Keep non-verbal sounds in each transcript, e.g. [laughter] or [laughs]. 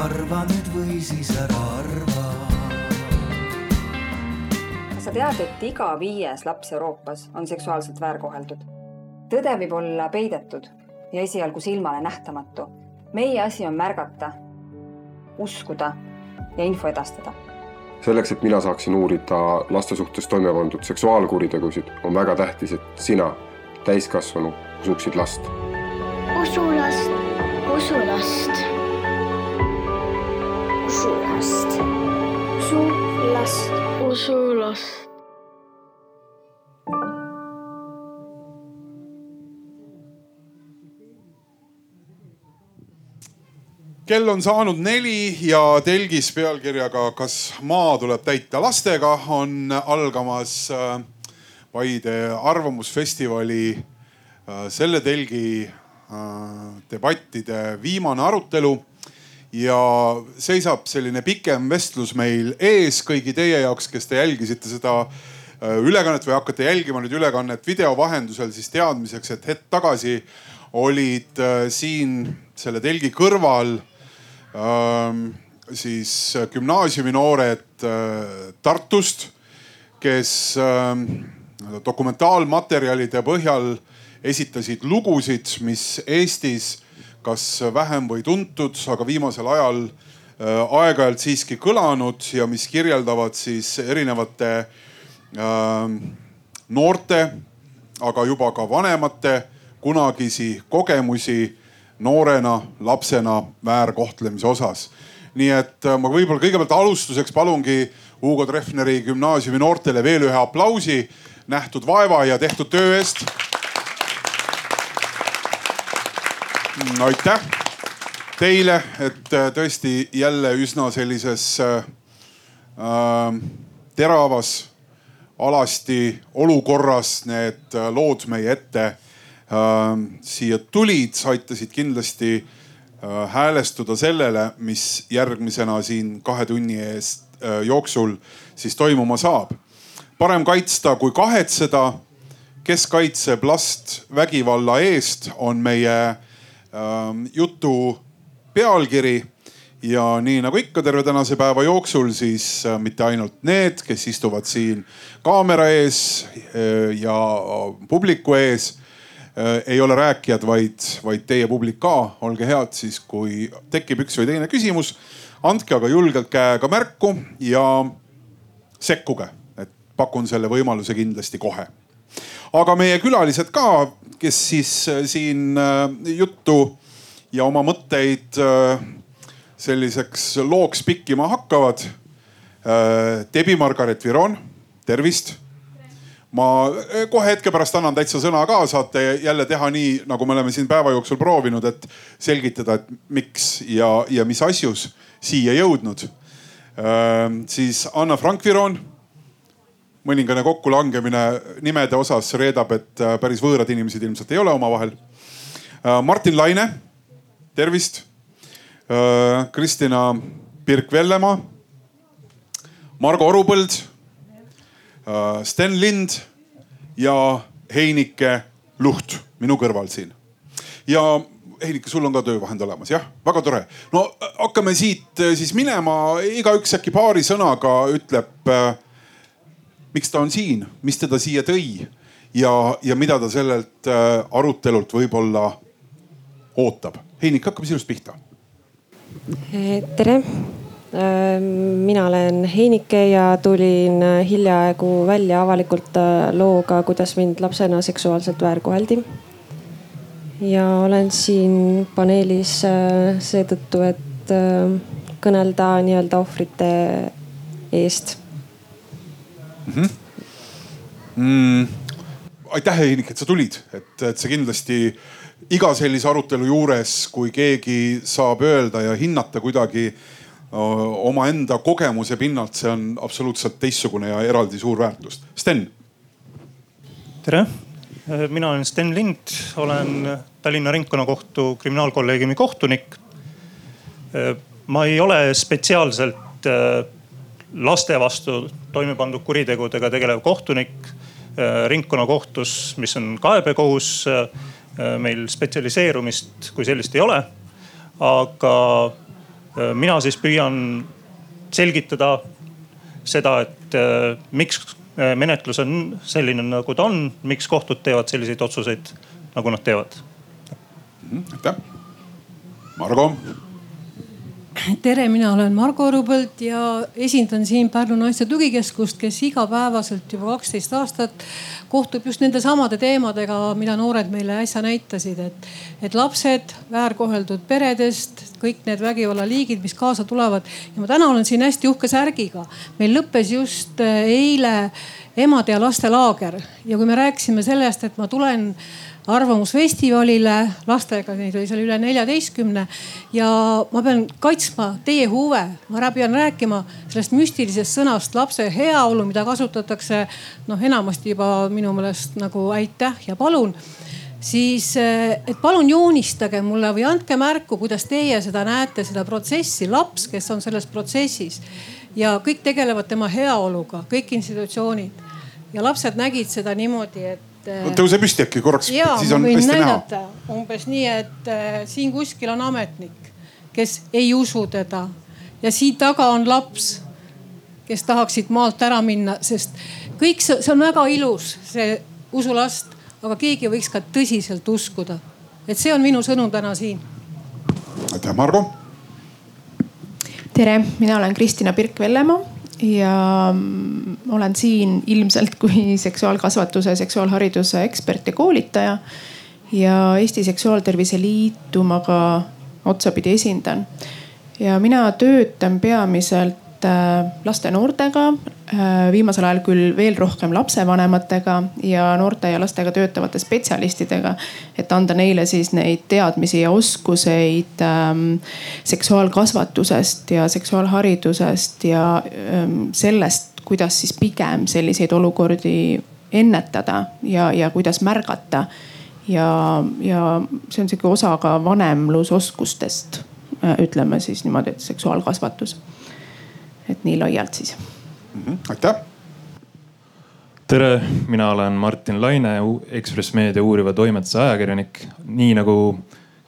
arva nüüd või siis ära arva. kas sa tead, et iga viies laps Euroopas on seksuaalselt väärkoheldud? tõde võib olla peidetud ja esialgu silmale nähtamatu. meie asi on märgata, uskuda ja info edastada selleks, et mina saaksin uurida laste suhtes toime pandud seksuaalkuritegusid, on väga tähtis, et sina, täiskasvanu, usuksid last. usu last, usu last. Usu last. usu last. usu last. kell on saanud neli ja telgis pealkirjaga Kas maa tuleb täita lastega on algamas äh, Paide Arvamusfestivali äh, selle telgi äh, debattide viimane arutelu. Ja seisab selline pikem vestlus meil ees kõigi teie jaoks, kes te jälgisite seda ülekannet või hakkate jälgima nüüd ülekannet video vahendusel, siis teadmiseks, et hetk tagasi olid siin selle telgi kõrval siis äh, gümnaasiuminoored äh, Tartust, kes dokumentaalmaterjalide põhjal esitasid lugusid, mis Eestis kas vähem või tuntud, aga viimasel ajal äh, aeg-ajalt siiski kõlanud ja mis kirjeldavad siis erinevate noorte, aga juba ka vanemate kunagisi kogemusi noorena, lapsena väärkohtlemise osas. nii et äh, ma võib-olla kõigepealt alustuseks palungi Hugo Treffneri gümnaasiumi noortele veel ühe aplausi nähtud vaeva ja tehtud töö eest. Mm, aitäh teile, et äh, tõesti jälle üsna sellises äh, äh, teravas, alasti olukorras need lood meie ette Ähm, siia tulid, aitasid kindlasti äh, häälestuda sellele, mis järgmisena siin kahe tunni eest äh, jooksul siis toimuma saab. parem kaitsta kui kahetseda. kes kaitseb last vägivalla eest, on meie jutu pealkiri ja nii nagu ikka terve tänase päeva jooksul, siis äh, mitte ainult need, kes istuvad siin kaamera ees ja publiku ees Äh, ei ole rääkijad, vaid, vaid teie publik ka. olge head siis, kui tekib üks või teine küsimus, andke aga julgelt käega märku ja sekkuge, et pakun selle võimaluse kindlasti kohe. aga meie külalised ka, kes siis äh, siin äh, juttu ja oma mõtteid selliseks looks pikkima hakkavad. Debbie Margaret Viron, tervist ma kohe hetke pärast annan täitsa sõna ka, saate jälle teha nii, nagu me oleme siin päeva jooksul proovinud, et selgitada, et miks ja, ja mis asjus siia jõudnud. siis Anna Frank-Viron. Mõningane kokkulangemine nimede osas reedab, et äh, päris võõrad inimesed ilmselt ei ole omavahel. Martin Laine, tervist. Kristina Birk-Vellemaa. Margo Orupõld Äh, Sten Lind ja Heinike Luht minu kõrval siin. ja Heinike, sul on ka töövahend olemas, jah? väga tore. no äh, hakkame siit äh, siis minema, igaüks äkki paari sõnaga ütleb äh,, miks ta on siin, mis teda siia tõi ja, ja mida ta sellelt äh, arutelult võib-olla ootab. Heinik, hakkame sinust pihta. tere Äh, mina olen Heinike ja tulin äh, hiljaaegu välja avalikult äh, looga, kuidas mind lapsena seksuaalselt väärkoheldi. ja olen siin paneelis seetõttu, et kõnelda nii-öelda ohvrite eest mm. -hmm. Mm. aitäh, Heinik, et sa tulid, et, et sa kindlasti iga sellise arutelu juures, kui keegi saab öelda ja hinnata kuidagi omaenda kogemuse pinnalt, see on absoluutselt teistsugune ja eraldi suur väärtus. Sten. tere, mina olen Sten Lind, olen Tallinna Ringkonnakohtu kriminaalkolleegiumi kohtunik. ma ei ole spetsiaalselt laste vastu toime pandud kuritegudega tegelev kohtunik ringkonnakohtus, mis on kaebekohus. meil spetsialiseerumist kui sellist ei ole. aga mina siis püüan selgitada seda, et miks menetlus on selline, nagu ta on, miks kohtud teevad selliseid otsuseid, nagu nad teevad. aitäh. Margo tere, mina olen Margo Rubõld ja esindan siin Pärnu Naiste Tugikeskust, kes igapäevaselt juba kaksteist aastat kohtub just nende samade teemadega, mida noored meile äsja näitasid, et, et lapsed väärkoheldud peredest, kõik need vägivallaliigid, mis kaasa tulevad. ja ma täna olen siin hästi uhke särgiga. meil lõppes just eh, eile emade ja laste laager ja kui me rääkisime sellest, et ma tulen arvamusfestivalile lastega, neid oli seal üle neljateistkümne. ja ma pean kaitsma teie huve, ma pean rääkima sellest müstilisest sõnast lapse heaolu, mida kasutatakse noh, enamasti juba minu meelest nagu aitäh ja palun. Siis, et palun joonistage mulle või andke märku, kuidas teie seda näete, seda protsessi, laps, kes on selles protsessis ja kõik tegelevad tema heaoluga, kõik institutsioonid. Ja lapsed nägid seda niimoodi, et no tõuse püsti äkki korraks, siis on hästi näha. umbes nii, et äh, siin kuskil on ametnik, kes ei usu teda ja siin taga on laps, kes tahaksid maalt ära minna, sest kõik see, see on väga ilus, see usulast, aga keegi võiks ka tõsiselt uskuda. et see on minu sõnum täna siin. aitäh, Margo. tere, mina olen Kristina Pirk-Vellemaa ja mm, olen siin ilmselt kui seksuaalkasvatuse, seksuaalhariduse ekspert ja koolitaja. ja Eesti Seksuaaltervise Liitu ma ka otsapidi esindan. ja mina töötan peamiselt Äh, laste ja noortega, äh, viimasel ajal küll veel rohkem lapsevanematega ja noorte ja lastega töötavate spetsialistidega. et anda neile siis neid teadmisi ja oskuseid ähm, seksuaalkasvatusest ja seksuaalharidusest ja ähm, sellest, kuidas siis pigem selliseid olukordi ennetada ja, ja kuidas märgata. ja, ja see on sihuke osa ka vanemlusoskustest, äh, ütleme siis niimoodi, et seksuaalkasvatus et nii laialt siis mm. -hmm. aitäh. tere, mina olen Martin Laine, Ekspress Meedia uuriva toimetuse ajakirjanik. nii nagu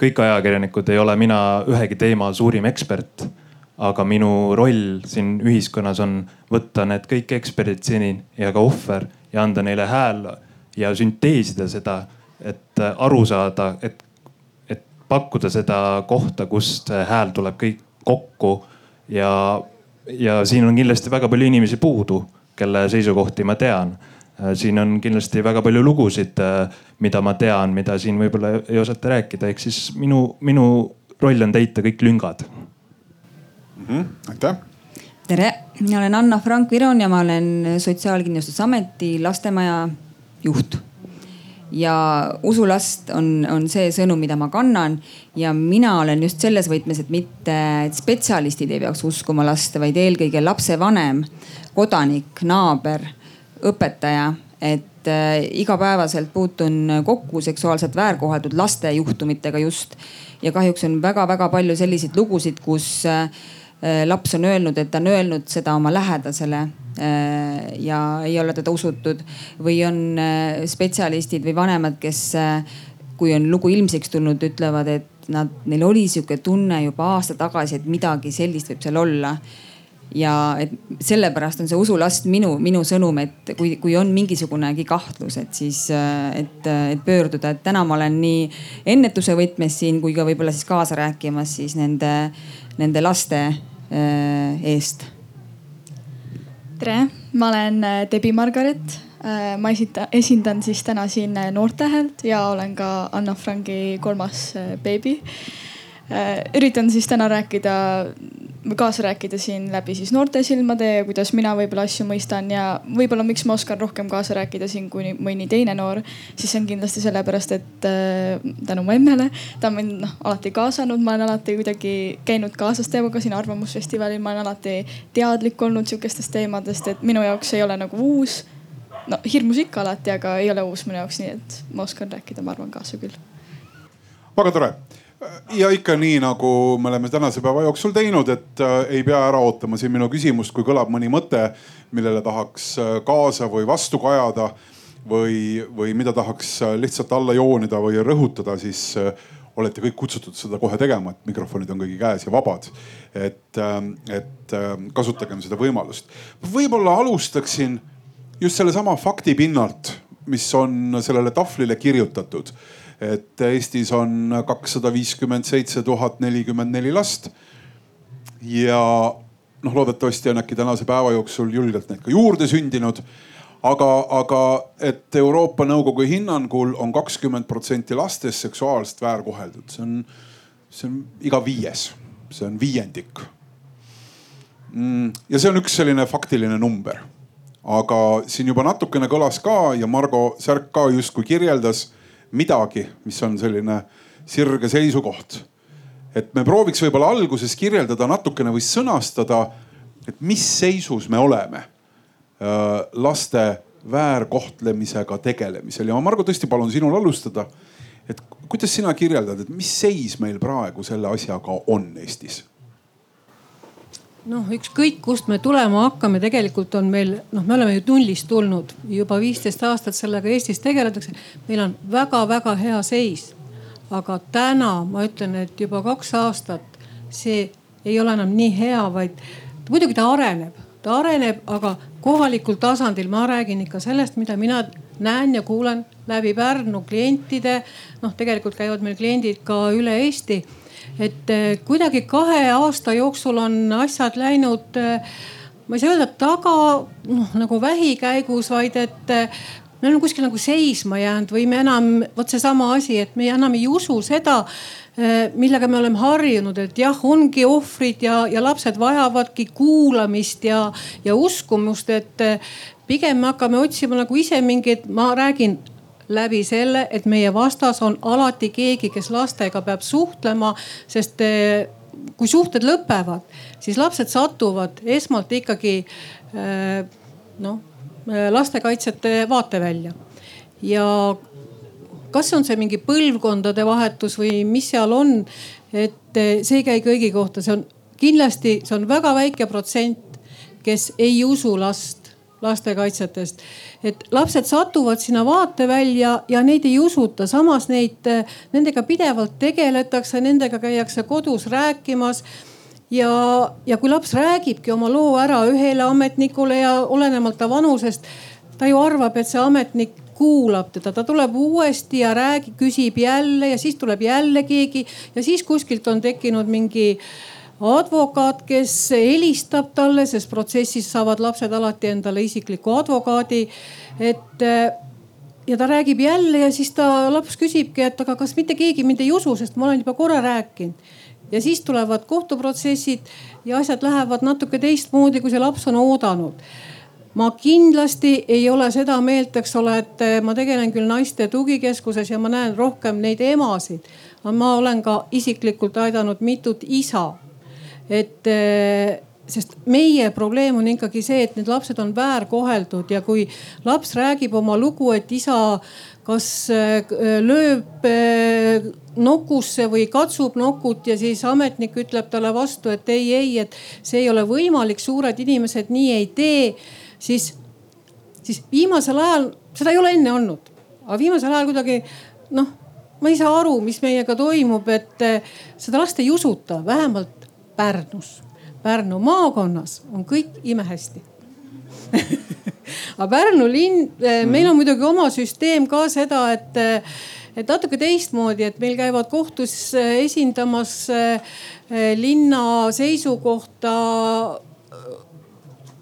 kõik ajakirjanikud, ei ole mina ühegi teema suurim ekspert. aga minu roll siin ühiskonnas on võtta need kõik eksperdid seni ja ka ohver ja anda neile hääl ja sünteesida seda, et aru saada, et, et pakkuda seda kohta, kust hääl tuleb kõik kokku ja ja siin on kindlasti väga palju inimesi puudu, kelle seisukohti ma tean. Äh, siin on kindlasti väga palju lugusid, äh, mida ma tean, mida siin võib-olla ei osata rääkida, ehk siis minu, minu roll on täita kõik lüngad mm. -hmm. aitäh tere, mina olen Anna Frank Viron ja ma olen Sotsiaalkindlustusameti lastemaja juht ja usulast on, on see sõnum, mida ma kannan. ja mina olen just selles võtmes, et mitte et spetsialistid ei peaks uskuma last, vaid eelkõige lapsevanem, kodanik, naaber, õpetaja et äh, igapäevaselt puutun kokku seksuaalselt väärkoheldud laste juhtumitega just. ja kahjuks on väga-väga palju selliseid lugusid, kus äh, laps on öelnud, et ta on öelnud seda oma lähedasele Äh, ja ei ole teda usutud. Või on äh, spetsialistid või vanemad, kes äh, kui on lugu ilmsiks tulnud, ütlevad, et nad, neil oli sihuke tunne juba aasta tagasi, et midagi sellist võib seal olla. Ja et sellepärast on see usulast minu, minu sõnum, et kui, kui on mingisugunegi kahtlus, et siis, et, et pöörduda, et täna ma olen nii ennetuse võtmes siin kui ka võib-olla siis kaasa rääkimas siis nende, nende laste eest tere, ma olen äh, Debbie Margaret. Äh, ma esita-, esindan siis täna siin äh, Noorte Häält ja olen ka Anna Franki kolmas beebi. üritan siis täna rääkida kaasa rääkida siin läbi siis noorte silmade ja kuidas mina võib-olla asju mõistan ja võib-olla miks ma oskan rohkem kaasa rääkida siin kui mõni teine noor. siis see on kindlasti sellepärast, et äh, tänu mu emmele, ta on mind noh alati kaasanud, ma olen alati kuidagi käinud kaasas temaga siin Arvamusfestivalil, ma olen alati teadlik olnud sihukestest teemadest, et minu jaoks ei ole nagu uus. no hirmus ikka alati, aga ei ole uus minu jaoks, nii et ma oskan rääkida, ma arvan kaasa küll. väga tore ja ikka nii, nagu me oleme tänase päeva jooksul teinud, et äh, ei pea ära ootama siin minu küsimust, kui kõlab mõni mõte, millele tahaks äh, kaasa või vastu kajada või, või mida tahaks äh, lihtsalt alla joonida või rõhutada, siis olete kõik kutsutud seda kohe tegema, et mikrofonid on kõigi käes ja vabad. et, ähm, et ähm, kasutagem seda võimalust. võib-olla alustaksin just sellesama fakti pinnalt, mis on sellele tahvlile kirjutatud. Et Eestis on kakssada viiskümmend seitse tuhat nelikümmend neli last. ja noh, loodetavasti on äkki tänase päeva jooksul julgelt neid ka juurde sündinud aga, aga et Euroopa Nõukogu hinnangul on kakskümmend protsenti lastest seksuaalselt väärkoheldud, see on, see on iga viies, see on viiendik mm,. ja see on üks selline faktiline number. aga siin juba natukene kõlas ka ja Margo Särk ka justkui kirjeldas midagi, mis on selline sirge seisukoht. et me prooviks võib-olla alguses kirjeldada natukene või sõnastada, et mis seisus me oleme Äh, laste väärkohtlemisega tegelemisel ja ma, Margo, tõesti palun sinul alustada. et kuidas sina kirjeldad, et mis seis meil praegu selle asjaga on Eestis? Noh, ükskõik kust me tulema hakkame, tegelikult on meil, noh, me oleme ju nullist tulnud juba viisteist aastat sellega Eestis tegeletakse. meil on väga-väga hea seis. aga täna ma ütlen, et juba kaks aastat see ei ole enam nii hea, vaid muidugi ta areneb ta areneb, aga kohalikul tasandil ma räägin ikka sellest, mida mina näen ja kuulen läbi Pärnu klientide. noh, tegelikult käivad meil kliendid ka üle Eesti. Et eh, kuidagi kahe aasta jooksul on asjad läinud, eh, ma ei saa öelda taga noh nagu vähikäigus, vaid et eh, me oleme kuskil nagu seisma jäänud või me enam, vot seesama asi, et me enam ei usu seda Äh, millega me oleme harjunud, et jah, ongi ohvrid ja, ja lapsed vajavadki kuulamist ja, ja uskumust, et äh, pigem me hakkame otsima nagu ise mingeid, ma räägin läbi selle, et meie vastas on alati keegi, kes lastega peab suhtlema, sest äh, kui suhted lõpevad, siis lapsed satuvad esmalt ikkagi noh, lastekaitsjate vaatevälja ja kas on see mingi põlvkondade vahetus või mis seal on, et eh, see ei käi kõigi kohta, see on kindlasti, see on väga väike protsent, kes ei usu last lastekaitsjatest. et lapsed satuvad sinna vaatevälja ja neid ei usuta, samas neid, nendega pidevalt tegeletakse, nendega käiakse kodus rääkimas. Ja, ja kui laps räägibki oma loo ära ühele ametnikule ja olenemata vanusest, ta ju arvab, et see ametnik kuulab teda, ta tuleb uuesti ja räägib, küsib jälle ja siis tuleb jälle keegi. Ja siis kuskilt on tekkinud mingi advokaat, kes helistab talle, sest protsessis saavad lapsed alati endale isikliku advokaadi. et ja ta räägib jälle ja siis ta laps küsibki, et aga kas mitte keegi mind ei usu, sest ma olen juba korra rääkinud. ja siis tulevad kohtuprotsessid ja asjad lähevad natuke teistmoodi, kui see laps on oodanud ma kindlasti ei ole seda meelt, eks ole, et eh, ma tegelen küll naiste tugikeskuses ja ma näen rohkem neid emasid. ma olen ka isiklikult aidanud mitut isa. Et eh, sest meie probleem on ikkagi see, et need lapsed on väärkoheldud ja kui laps räägib oma lugu, et isa kas eh, lööb nokusse või katsub nokut ja siis ametnik ütleb talle vastu, et ei, ei, et see ei ole võimalik, suured inimesed nii ei tee siis, siis viimasel ajal, seda ei ole enne olnud, aga viimasel ajal kuidagi noh, ma ei saa aru, mis meiega toimub, et eh, seda last ei usuta, vähemalt Pärnus. Pärnu maakonnas on kõik imehästi aga Pärnu linn, eh, meil on muidugi oma süsteem ka seda, et, eh, et natuke teistmoodi, et meil käivad kohtus esindamas linna seisukohta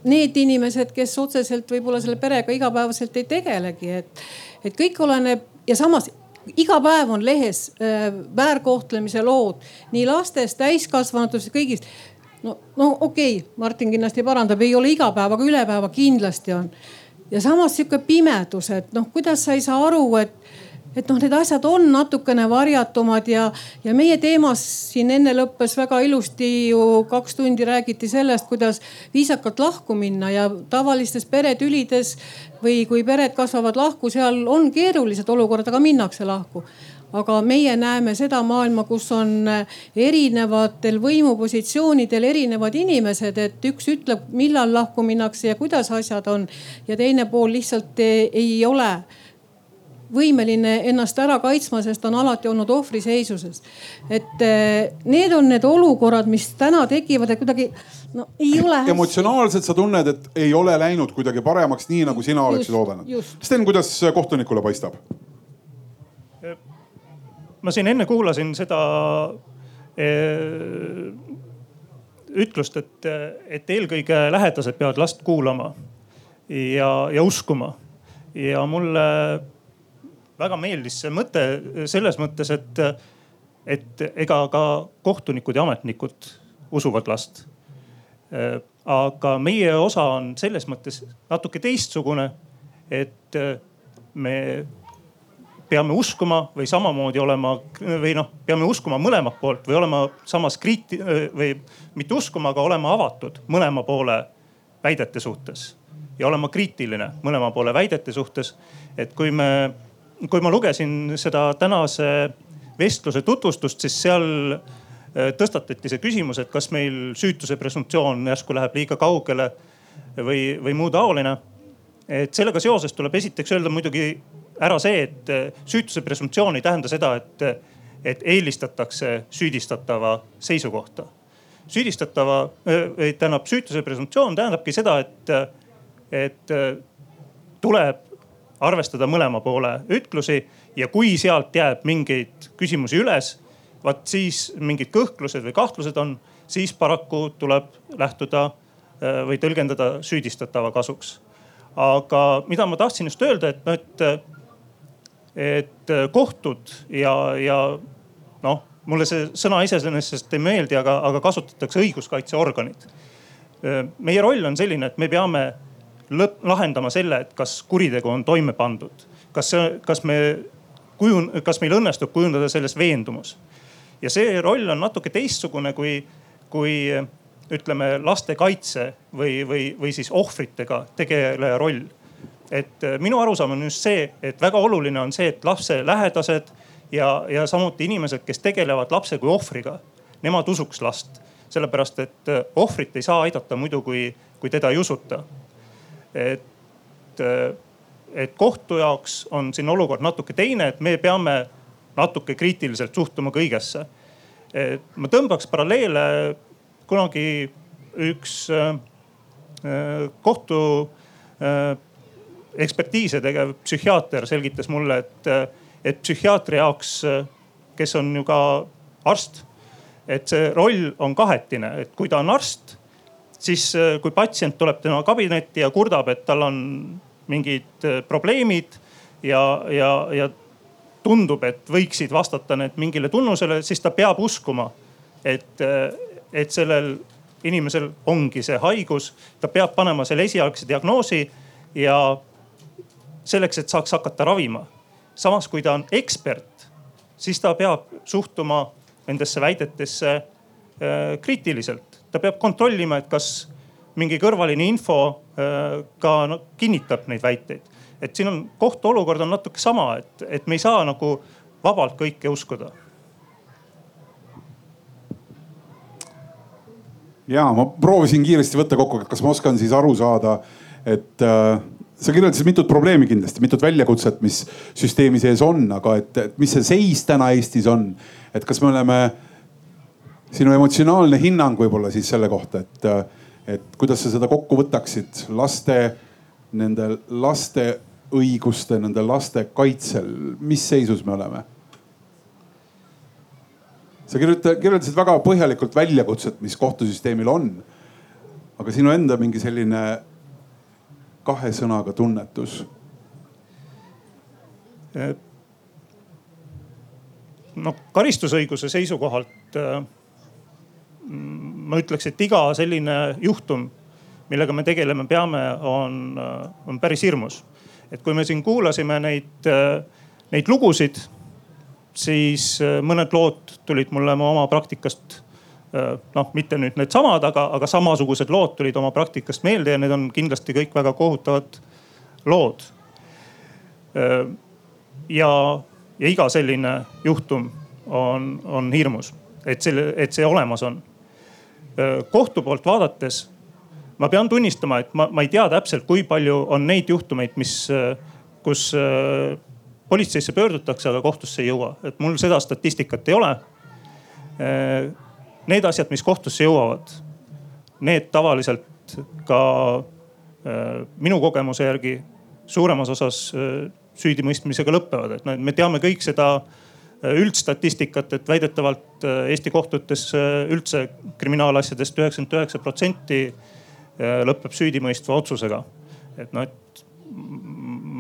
need inimesed, kes otseselt võib-olla selle perega igapäevaselt ei tegelegi, et, et kõik oleneb ja samas iga päev on lehes väärkohtlemise lood nii lastest, täiskasvanutest, kõigist. no, no okei okay,, Martin kindlasti parandab, ei ole iga päev, aga üle päeva kindlasti on. ja samas sihuke pimedus, et noh, kuidas sa ei saa aru, et et noh, need asjad on natukene varjatumad ja, ja meie teemas siin enne lõppes väga ilusti ju kaks tundi räägiti sellest, kuidas viisakalt lahku minna ja tavalistes peretülides või kui pered kasvavad lahku, seal on keerulised olukorrad, aga minnakse lahku. Aga meie näeme seda maailma, kus on erinevatel võimupositsioonidel erinevad inimesed, et üks ütleb, millal lahku minnakse ja kuidas asjad on. Ja teine pool lihtsalt ei ole võimeline ennast ära kaitsma, sest ta on alati olnud ohvriseisuses. et eh, need on need olukorrad, mis täna tekivad, et kuidagi no ei ole hästi. emotsionaalselt sa tunned, et ei ole läinud kuidagi paremaks, nii nagu sina oleksid oodanud. Sten, kuidas kohtunikule paistab? ma siin enne kuulasin seda eh, ütlust, et, et eelkõige lähedased peavad last kuulama ja, ja uskuma. ja mulle väga meeldis see mõte selles mõttes, et, et ega ka kohtunikud ja ametnikud usuvad last. aga meie osa on selles mõttes natuke teistsugune, et me peame uskuma või samamoodi olema või noh, peame uskuma mõlemat poolt või olema samas kriiti- või mitte uskuma, aga olema avatud mõlema poole väidete suhtes ja olema kriitiline mõlema poole väidete suhtes. et kui me, kui ma lugesin seda tänase vestluse tutvustust, siis seal äh, tõstatati see küsimus, et kas meil süütuse presumptsioon järsku läheb liiga kaugele või, või muu taoline. et sellega seoses tuleb esiteks öelda muidugi ära see, et äh, süütuse presumptsioon ei tähenda seda, et, et eelistatakse süüdistatava seisukohta. süüdistatava, äh, tähendab süütuse presumptsioon tähendabki seda, et, et tuleb arvestada mõlema poole ütlusi ja kui sealt jääb mingeid küsimusi üles, vaat siis mingid kõhklused või kahtlused on, siis paraku tuleb lähtuda või tõlgendada süüdistatava kasuks. aga mida ma tahtsin just öelda, et noh, et et äh, kohtud ja, ja noh, mulle see sõna iseenesest ei meeldi, aga, aga kasutatakse õiguskaitseorganid. Äh, meie roll on selline, et me peame lõpp, lahendama selle, et kas kuritegu on toime pandud, kas see, kas me kujun-, kas meil õnnestub kujundada selles veendumus. ja see roll on natuke teistsugune kui, kui ütleme lastekaitse või, või, või siis ohvritega tegeleja roll et äh, minu arusaam on just see, et väga oluline on see, et lapse lähedased ja, ja samuti inimesed, kes tegelevad lapse kui ohvriga, nemad usuks last. sellepärast, et äh, ohvrit ei saa aidata muidu, kui, kui teda ei usuta. Et, äh, et kohtu jaoks on siin olukord natuke teine, et me peame natuke kriitiliselt suhtuma kõigesse. ma tõmbaks paralleele kunagi üks kohtu ekspertiise tegev psühhiaater selgitas mulle, et, et psühhiaatri jaoks, kes on ju ka arst, et see roll on kahetine, et kui ta on arst, siis kui patsient tuleb tema kabinetti ja kurdab, et tal on mingid probleemid ja, ja, ja tundub, et võiksid vastata need mingile tunnusele, siis ta peab uskuma, et, et sellel inimesel ongi see haigus. ta peab panema selle esialgse diagnoosi ja selleks, et saaks hakata ravima. samas, kui ta on ekspert, siis ta peab suhtuma nendesse väidetesse äh, kriitiliselt. Ta peab kontrollima, et kas mingi kõrvaline info äh, ka no, kinnitab neid väiteid. et siin on kohtuolukord on natuke sama, et, et me ei saa nagu vabalt kõike uskuda ja ma proovisin kiiresti võtta kokku, kas ma oskan siis aru saada, et äh, sa kirjeldasid mitut probleemi kindlasti, mitut väljakutset, mis süsteemi sees on, aga et, et mis see seis täna Eestis on? et kas me oleme, sinu emotsionaalne hinnang võib-olla siis selle kohta, et, et kuidas sa seda kokku võtaksid laste, nende laste õiguste, nende laste kaitsel, mis seisus me oleme? sa kirjeldasid väga põhjalikult väljakutset, mis kohtusüsteemil on. aga sinu enda mingi selline kahe sõnaga tunnetus? no karistusõiguse seisukohalt äh, ma ütleks, et iga selline juhtum, millega me tegelema peame, on, äh, on päris hirmus. et kui me siin kuulasime neid, äh, neid lugusid, siis mõned lood tulid mulle oma praktikast Äh, noh, mitte nüüd needsamad, aga, aga samasugused lood tulid oma praktikast meelde ja need on kindlasti kõik väga kohutavad lood. Äh, ja, ja iga selline juhtum on, on hirmus, et selle, et see olemas on. Kohtu poolt vaadates ma pean tunnistama, et ma, ma ei tea täpselt, kui palju on neid juhtumeid, mis, kus politseisse pöördutakse, aga kohtusse ei jõua, et mul seda statistikat ei ole. Need asjad, mis kohtusse jõuavad, need tavaliselt ka minu kogemuse järgi suuremas osas süüdimõistmisega lõpevad, et me teame kõik seda üldstatistikat, et väidetavalt Eesti kohtutes üldse kriminaalasjadest üheksakümmend üheksa protsenti lõpeb süüdimõistva otsusega. et noh, et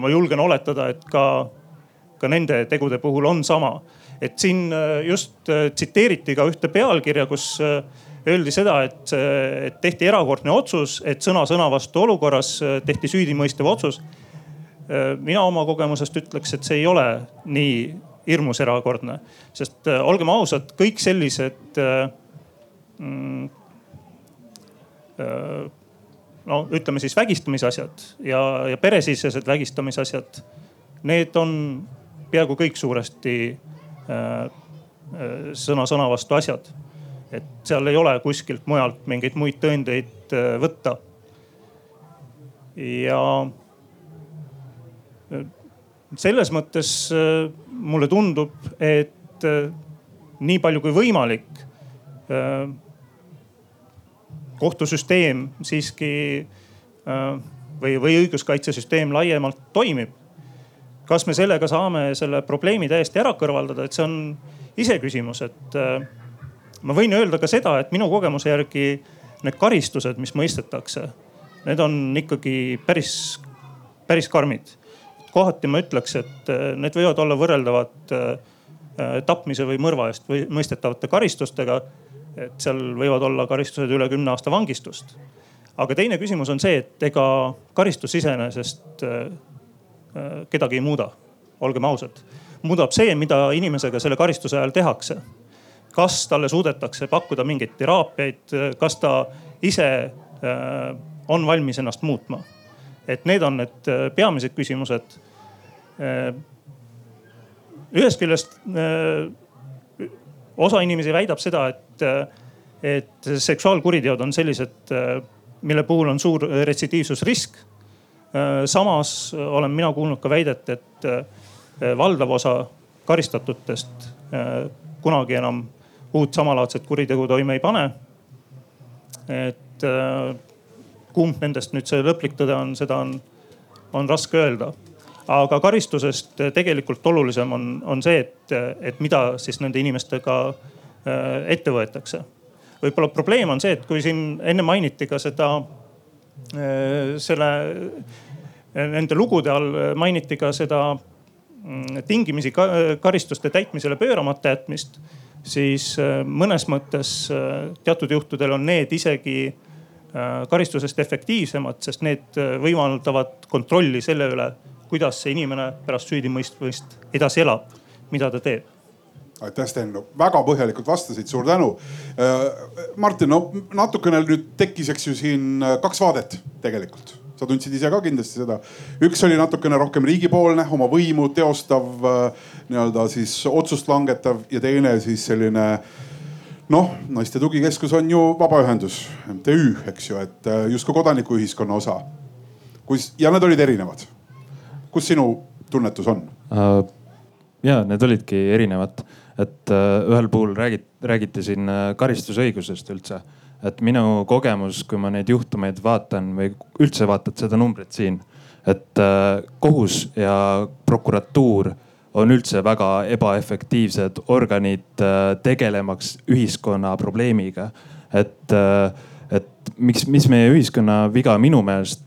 ma julgen oletada, et ka ka nende tegude puhul on sama. et siin äh, just äh, tsiteeriti ka ühte pealkirja, kus äh, öeldi seda, et, et tehti erakordne otsus, et sõna sõna vastu olukorras tehti süüdimõistev otsus. mina oma kogemusest ütleks, et see ei ole nii hirmus erakordne, sest olgem ausad, kõik sellised mm, no ütleme siis vägistamisasjad ja, ja peresisesed vägistamisasjad, need on peaaegu kõik suuresti äh, äh, sõna sõna vastu asjad. et seal ei ole kuskilt mujalt mingeid muid tõendeid äh, võtta. ja selles mõttes mulle tundub, et nii palju kui võimalik kohtusüsteem siiski või, või õiguskaitsesüsteem laiemalt toimib kas me sellega saame selle probleemi täiesti ära kõrvaldada, et see on iseküsimus, et äh, ma võin öelda ka seda, et minu kogemuse järgi need karistused, mis mõistetakse, need on ikkagi päris, päris karmid. Kohati ma ütleks, et äh, need võivad olla võrreldavad äh, tapmise või mõrva eest või mõistetavate karistustega. et seal võivad olla karistused üle kümne aasta vangistust. aga teine küsimus on see, et ega karistus iseenesest Äh, kedagi ei muuda, olgem ausad. muudab see, mida inimesega selle karistuse ajal tehakse. kas talle suudetakse pakkuda mingeid teraapiaid, kas ta ise äh, on valmis ennast muutma. Et need on need äh, peamised küsimused. ühest küljest osa inimesi väidab seda, et, et seksuaalkuriteod on sellised, mille puhul on suur retsidiivsusrisk Äh, samas äh, olen mina kuulnud ka väidet, et äh, valdav osa karistatutest kunagi enam uut samalaadset kuritegu toime ei pane. et kumb nendest nüüd see lõplik tõde on, seda on, on raske öelda. aga karistusest tegelikult olulisem on, on see, et, et mida siis nende inimestega ette võetakse. võib-olla probleem on see, et kui siin enne mainiti ka seda Äh, selle, nende lugude all mainiti ka seda mm, tingimisi karistuste täitmisele pööramata jätmist, siis mõnes mõttes teatud juhtudel on need isegi karistusest efektiivsemad, sest need võimaldavad kontrolli selle üle, kuidas see inimene pärast süüdimõistmist edasi elab, mida ta teeb aitäh, Sten, väga põhjalikult vastasid, suur tänu. Äh, Martin, no natukene nüüd tekkis, eks ju siin äh, kaks vaadet tegelikult sa tundsid ise ka kindlasti seda. üks oli natukene rohkem riigipoolne, oma võimu teostav, äh, nii-öelda siis otsust langetav ja teine siis selline noh, naiste tugikeskus on ju vabaühendus, MTÜ, eks ju, et justkui kodanikuühiskonna osa. kus ja need olid erinevad. kus sinu tunnetus on uh,? ja need olidki erinevad et äh, ühel puhul räägit-, räägiti siin äh, karistusõigusest üldse. et minu kogemus, kui ma neid juhtumeid vaatan või üldse vaatad seda numbrit siin, et äh, kohus ja prokuratuur on üldse väga ebaefektiivsed organid tegelemaks ühiskonna probleemiga. et, et miks, mis meie ühiskonna viga minu meelest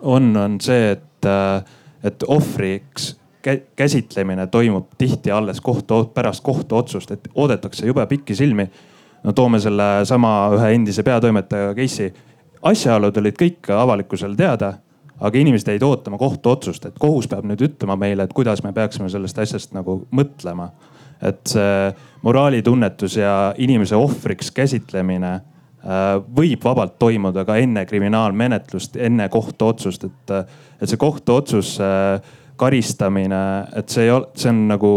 on, on see, et, et ohvriks käsitlemine toimub tihti alles kohtu, pärast kohtuotsust, et oodatakse jube pikki silmi. no toome sellesama ühe endise peatoimetaja case'i. asjaolud olid kõik avalikkusele teada, aga inimesed jäid ootama kohtuotsust, et kohus peab nüüd ütlema meile, et kuidas me peaksime sellest asjast nagu mõtlema. et see moraalitunnetus ja inimese ohvriks käsitlemine äh, võib vabalt toimuda ka enne kriminaalmenetlust, enne kohtuotsust, et, et see kohtuotsus karistamine, et see ei ole, see on nagu,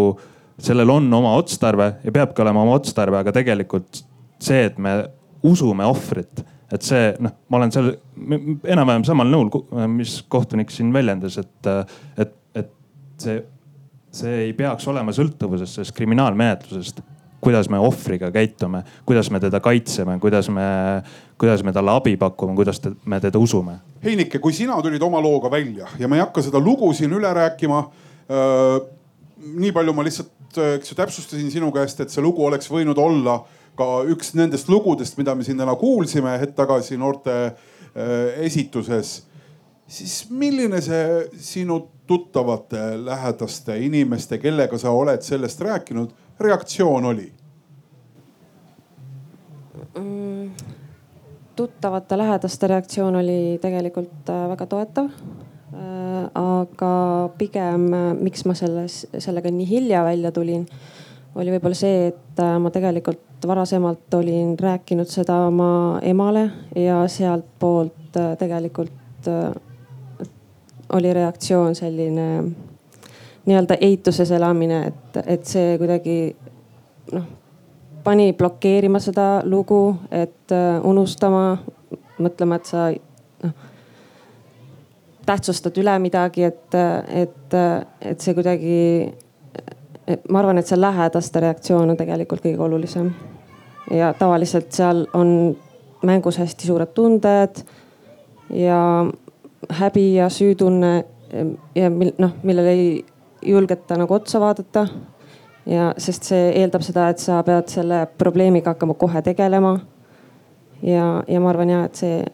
sellel on oma otstarve ja peabki olema oma otstarve, aga tegelikult see, et me usume ohvrit, et see noh, ma olen seal enam-vähem samal nõul, mis kohtunik siin väljendas, et, et, et see see ei peaks olema sõltuvuses sellest kriminaalmenetlusest kuidas me ohvriga käitume, kuidas me teda kaitseme, kuidas me, kuidas me talle abi pakume, kuidas te, me teda usume. Heinike, kui sina tulid oma looga välja ja ma ei hakka seda lugu siin üle rääkima äh,. nii palju ma lihtsalt, eks ju, täpsustasin sinu käest, et see lugu oleks võinud olla ka üks nendest lugudest, mida me siin täna kuulsime hetk tagasi noorte äh, esituses. siis milline see sinu tuttavate, lähedaste inimeste, kellega sa oled sellest rääkinud, reaktsioon oli mm,? tuttavate lähedaste reaktsioon oli tegelikult äh, väga toetav. Äh, aga pigem, miks ma selles, sellega nii hilja välja tulin, oli võib-olla see, et ma tegelikult varasemalt olin rääkinud seda oma emale ja sealtpoolt tegelikult oli reaktsioon selline nii-öelda eituses elamine, et, et see kuidagi noh, pani blokeerima seda lugu, et unustama, mõtlema, et sa noh tähtsustad üle midagi, et, et, et see kuidagi, ma arvan, et see lähedaste reaktsioon on tegelikult kõige olulisem. ja tavaliselt seal on mängus hästi suured tunded ja häbi ja süütunne ja mil, noh, millele ei julgeta nagu otsa vaadata. ja sest see eeldab seda, et sa pead selle probleemiga hakkama kohe tegelema. ja, ja ma arvan ja, et see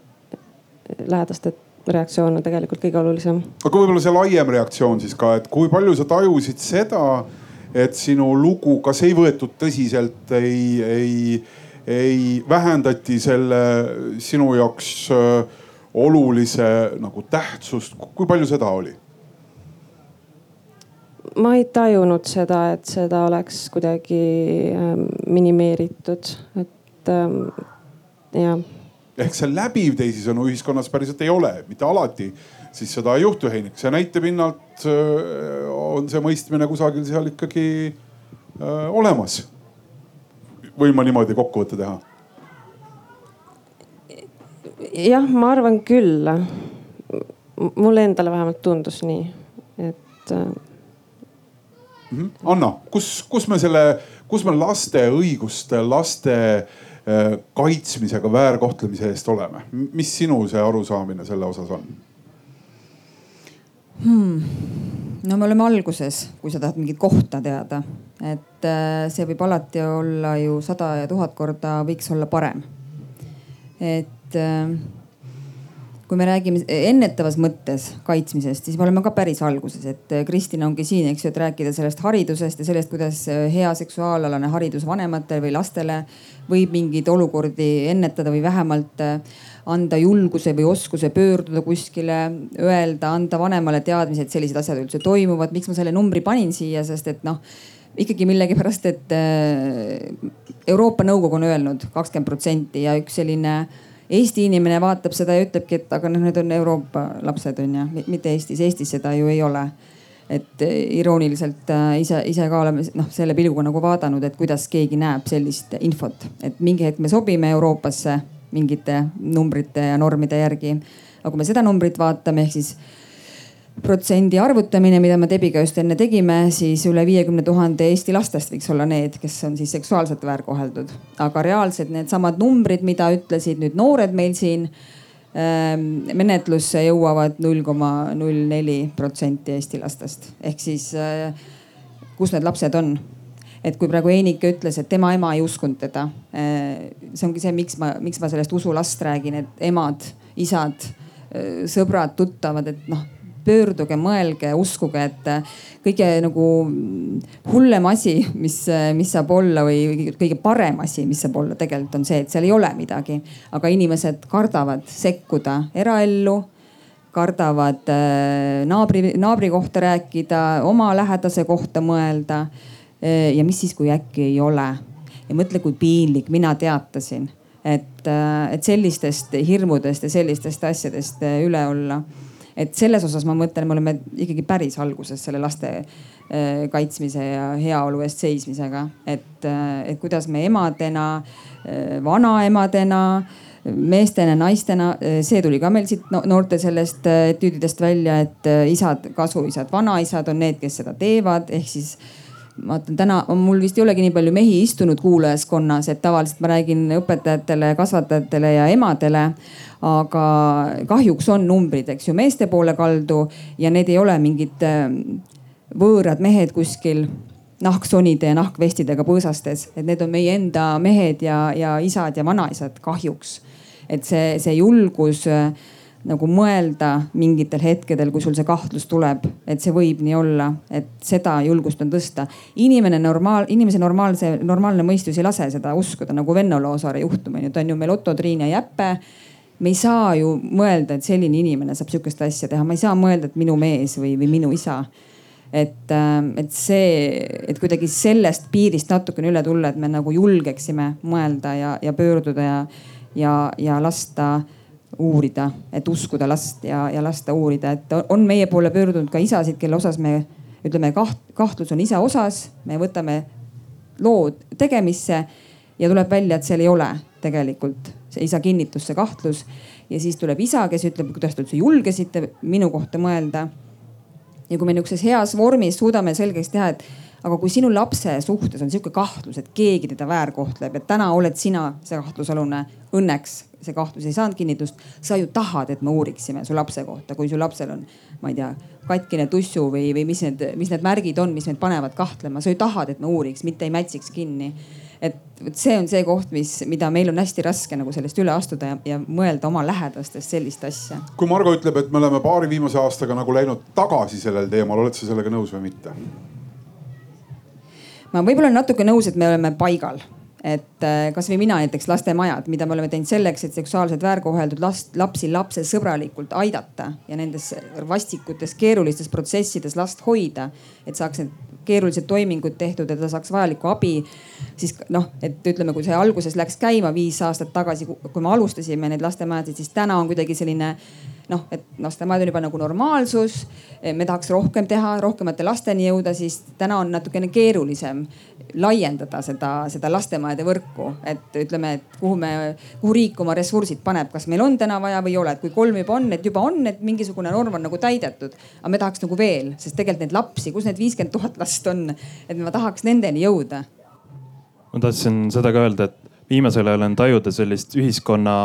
lähedaste reaktsioon on tegelikult kõige olulisem. aga võib-olla see laiem reaktsioon siis ka, et kui palju sa tajusid seda, et sinu lugu, kas ei võetud tõsiselt, ei, ei, ei vähendati selle sinu jaoks äh, olulise nagu tähtsust, kui palju seda oli? ma ei tajunud seda, et seda oleks kuidagi ähm, minimeeritud, et ähm, jah. ehk see läbiv teisisõnu ühiskonnas päriselt ei ole, mitte alati siis seda ei juhtu, Heinik. see näitepinnalt äh, on see mõistmine kusagil seal ikkagi äh, olemas. võin ma niimoodi kokkuvõtte teha? jah, ma arvan küll. mulle endale vähemalt tundus nii, et äh, Mhm. Anna, kus, kus me selle, kus me laste õiguste, laste kaitsmisega väärkohtlemise eest oleme, mis sinu see arusaamine selle osas on hmm.? no me oleme alguses, kui sa tahad mingit kohta teada, et äh, see võib alati olla ju sada ja tuhat korda võiks olla parem. et äh, kui me räägime ennetavas mõttes kaitsmisest, siis me oleme ka päris alguses, et äh, Kristina ongi siin, eks ju, et rääkida sellest haridusest ja sellest, kuidas hea seksuaalalane haridus vanematele või lastele võib mingeid olukordi ennetada või vähemalt äh, anda julguse või oskuse pöörduda kuskile, öelda, anda vanemale teadmise, et sellised asjad üldse toimuvad. miks ma selle numbri panin siia, sest et noh ikkagi millegipärast, et Euroopa Nõukogu on öelnud kakskümmend protsenti ja üks selline Eesti inimene vaatab seda ja ütlebki, et aga noh, need on Euroopa lapsed on ju, mitte Eestis, Eestis seda ju ei ole. et eh, irooniliselt äh, ise, ise ka oleme noh selle pilguga nagu vaadanud, et kuidas keegi näeb sellist infot, et mingi hetk me sobime Euroopasse mingite numbrite ja normide järgi. aga kui me seda numbrit vaatame, ehk siis protsendi arvutamine, mida me Debiga just enne tegime, siis üle viiekümne tuhande Eesti lastest võiks olla need, kes on siis seksuaalselt väärkoheldud. aga reaalselt needsamad numbrid, mida ütlesid nüüd noored meil siin ähm, menetlusse jõuavad null koma null neli protsenti Eesti lastest. ehk siis äh, kus need lapsed on? Et kui praegu Einike ütles, et tema ema ei uskunud teda. Äh, see ongi see, miks ma, miks ma sellest usulast räägin, et emad, isad, äh, sõbrad, tuttavad, et noh pöörduge, mõelge, uskuge, et äh, kõige nagu hullem asi, mis, mis saab olla või kõige parem asi, mis saab olla tegelikult on see, et seal ei ole midagi. aga inimesed kardavad sekkuda eraellu, kardavad naabri, naabri kohta rääkida, oma lähedase kohta mõelda. Ja mis siis, kui äkki ei ole? Ja mõtle, kui piinlik, mina teatasin, et, et sellistest hirmudest ja sellistest asjadest üle olla. Et selles osas ma mõtlen, me oleme ikkagi päris alguses selle laste äh, kaitsmise ja heaolu eest seismisega, et, äh, et kuidas me emadena, äh, vanaemadena, meestena, naistena, see tuli ka meil siit noorte sellest etüüdidest välja, et isad, kasuisad, vanaisad on need, kes seda teevad, ehk siis ma vaatan täna, mul vist ei olegi nii palju mehi istunud kuulajaskonnas, et tavaliselt ma räägin õpetajatele, kasvatajatele ja emadele. aga kahjuks on numbrid, eks ju, meeste poole kaldu ja need ei ole mingid võõrad mehed kuskil nahksonide ja nahkvestidega põõsastes, et need on meie enda mehed ja, ja isad ja vanaisad kahjuks et see, see julgus äh, nagu mõelda mingitel hetkedel, kui sul see kahtlus tuleb, et see võib nii olla, et seda julgust on tõsta. inimene normaal, inimese normaalse, normaalne mõistus ei lase seda uskuda nagu Venno Loosaare juhtum on ju, ta on ju meil Otto, Triin ja Jäppe. me ei saa ju mõelda, et selline inimene saab sihukest asja teha, ma ei saa mõelda, et minu mees või, või minu isa et, äh, et see, et kuidagi sellest piirist natukene üle tulla, et me nagu julgeksime mõelda ja, ja pöörduda ja ja, ja lasta uurida, et uskuda last ja, ja lasta uurida, et on meie poole pöördunud ka isasid, kelle osas me ütleme, kaht-, kahtlus on isa osas, me võtame loo tegemisse ja tuleb välja, et seal ei ole tegelikult see isa kinnitus, see kahtlus. ja siis tuleb isa, kes ütleb, kuidas te üldse julgesite minu kohta mõelda. ja kui me niisuguses heas vormis suudame selgeks teha, et aga kui sinu lapse suhtes on sihuke kahtlus, et keegi teda väärkohtleb, et täna oled sina see kahtlusalune, õnneks see kahtlus ei saanud kinnitust. sa ju tahad, et me uuriksime su lapse kohta, kui su lapsel on, ma ei tea, katkine tussu või, või mis need, mis need märgid on, mis meid panevad kahtlema. sa ju tahad, et me uuriks, mitte ei mätsiks kinni. et see on see koht, mis, mida meil on hästi raske nagu sellest üle astuda ja, ja mõelda oma lähedastest sellist asja. kui Margo ütleb, et me oleme paari viimase aastaga nagu läinud tagasi sellel teemal, oled sa sellega nõus või mitte? ma võib-olla olen natuke nõus, et me oleme paigal et äh, kasvõi mina näiteks lastemajad, mida me oleme teinud selleks, et seksuaalselt väärkoheldud last, lapsi lapsesõbralikult aidata ja nendes vastikutes keerulistes protsessides last hoida. et saaks need keerulised toimingud tehtud ja ta saaks vajalikku abi. siis noh, et ütleme, kui see alguses läks käima viis aastat tagasi, kui me alustasime neid lastemajad, siis täna on kuidagi selline noh, et lastemajad on juba nagu normaalsus. me tahaks rohkem teha, rohkemate lasteni jõuda, siis täna on natukene keerulisem laiendada seda, seda lastemajade võrku. et ütleme, et kuhu me, kuhu riik oma ressursid paneb, kas meil on täna vaja või ei ole, et kui kolm juba on, et juba on, et mingisugune norm on nagu täidetud. aga me tahaks nagu veel, sest tegelikult neid lapsi, kus need viiskümmend tuhat last on, et ma tahaks nendeni jõuda. ma tahtsin seda ka öelda, et viimasel ajal on tajuda sellist ühiskonna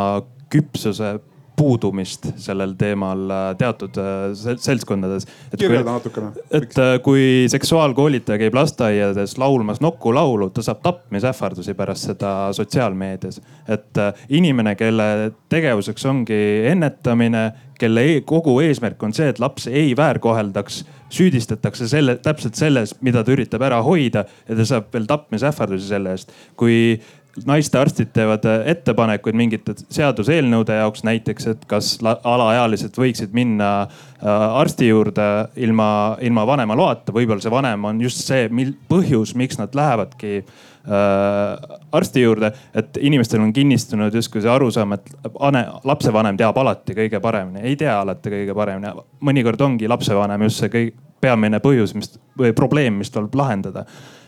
küpsuse puudumist sellel teemal äh, teatud äh, seltskondades. kirjelda natukene. et äh, kui seksuaalkoolitaja käib lasteaiades laulmas Nokku laulu, ta saab tapmisähvardusi pärast seda sotsiaalmeedias. et inimene, kelle tegevuseks ongi ennetamine, kelle e kogu eesmärk on see, et lapsi ei väärkoheldaks süüdistatakse selle, täpselt selles, mida ta üritab ära hoida ja ta saab veel tapmisähvardusi selle eest. kui naistearstid teevad äh, ettepanekuid mingite seaduseelnõude jaoks näiteks, et kas alaealised võiksid minna äh, arsti juurde ilma, ilma vanema loata, võib-olla see vanem on just see mil, põhjus, miks nad lähevadki äh, arsti juurde, et inimestel on kinnistunud justkui see arusaam, et ane, lapsevanem teab alati kõige paremini, ei tea alati kõige paremini. mõnikord ongi lapsevanem just see kõige peamine põhjus, mis või probleem, mis tuleb lahendada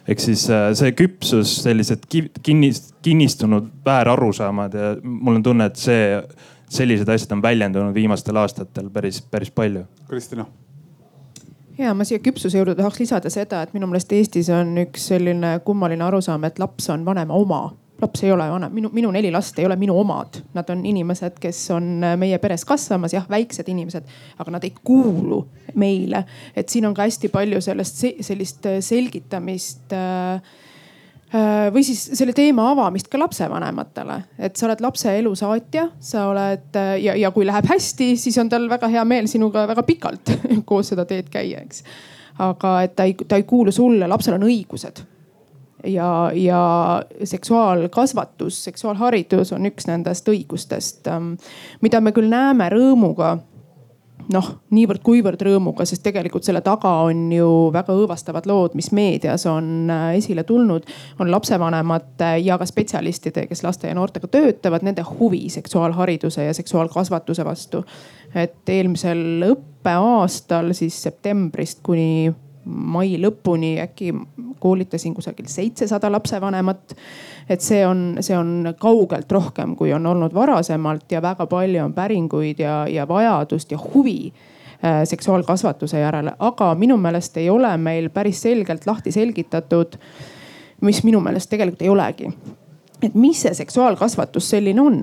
ehk siis äh, see küpsus, sellised kinnist, kinnistunud väärarusaamad ja mul on tunne, et see, sellised asjad on väljendunud viimastel aastatel päris, päris palju. Kristina ja ma siia küpsuse juurde tahaks lisada seda, et minu meelest Eestis on üks selline kummaline arusaam, et laps on vanema oma laps ei ole vanem, minu, minu neli last ei ole minu omad, nad on inimesed, kes on meie peres kasvamas, jah, väiksed inimesed, aga nad ei kuulu meile. et siin on ka hästi palju sellest, sellist selgitamist äh, äh, või siis selle teema avamist ka lapsevanematele, et sa oled lapse elu saatja, sa oled ja, ja kui läheb hästi, siis on tal väga hea meel sinuga väga pikalt [laughs] koos seda teed käia, eks. aga et ta ei, ta ei kuulu sulle, lapsel on õigused ja, ja seksuaalkasvatus, seksuaalharidus on üks nendest õigustest, ähm, mida me küll näeme rõõmuga noh, niivõrd-kuivõrd rõõmuga, sest tegelikult selle taga on ju väga õõvastavad lood, mis meedias on äh, esile tulnud. on lapsevanemate ja ka spetsialistide, kes laste ja noortega töötavad, nende huvi seksuaalhariduse ja seksuaalkasvatuse vastu. et eelmisel õppeaastal siis septembrist kuni mai lõpuni äkki koolitasin kusagil seitsesada lapsevanemat. et see on, see on kaugelt rohkem, kui on olnud varasemalt ja väga palju on päringuid ja, ja vajadust ja huvi äh, seksuaalkasvatuse järele, aga minu meelest ei ole meil päris selgelt lahti selgitatud, mis minu meelest tegelikult ei olegi et mis see seksuaalkasvatus selline on,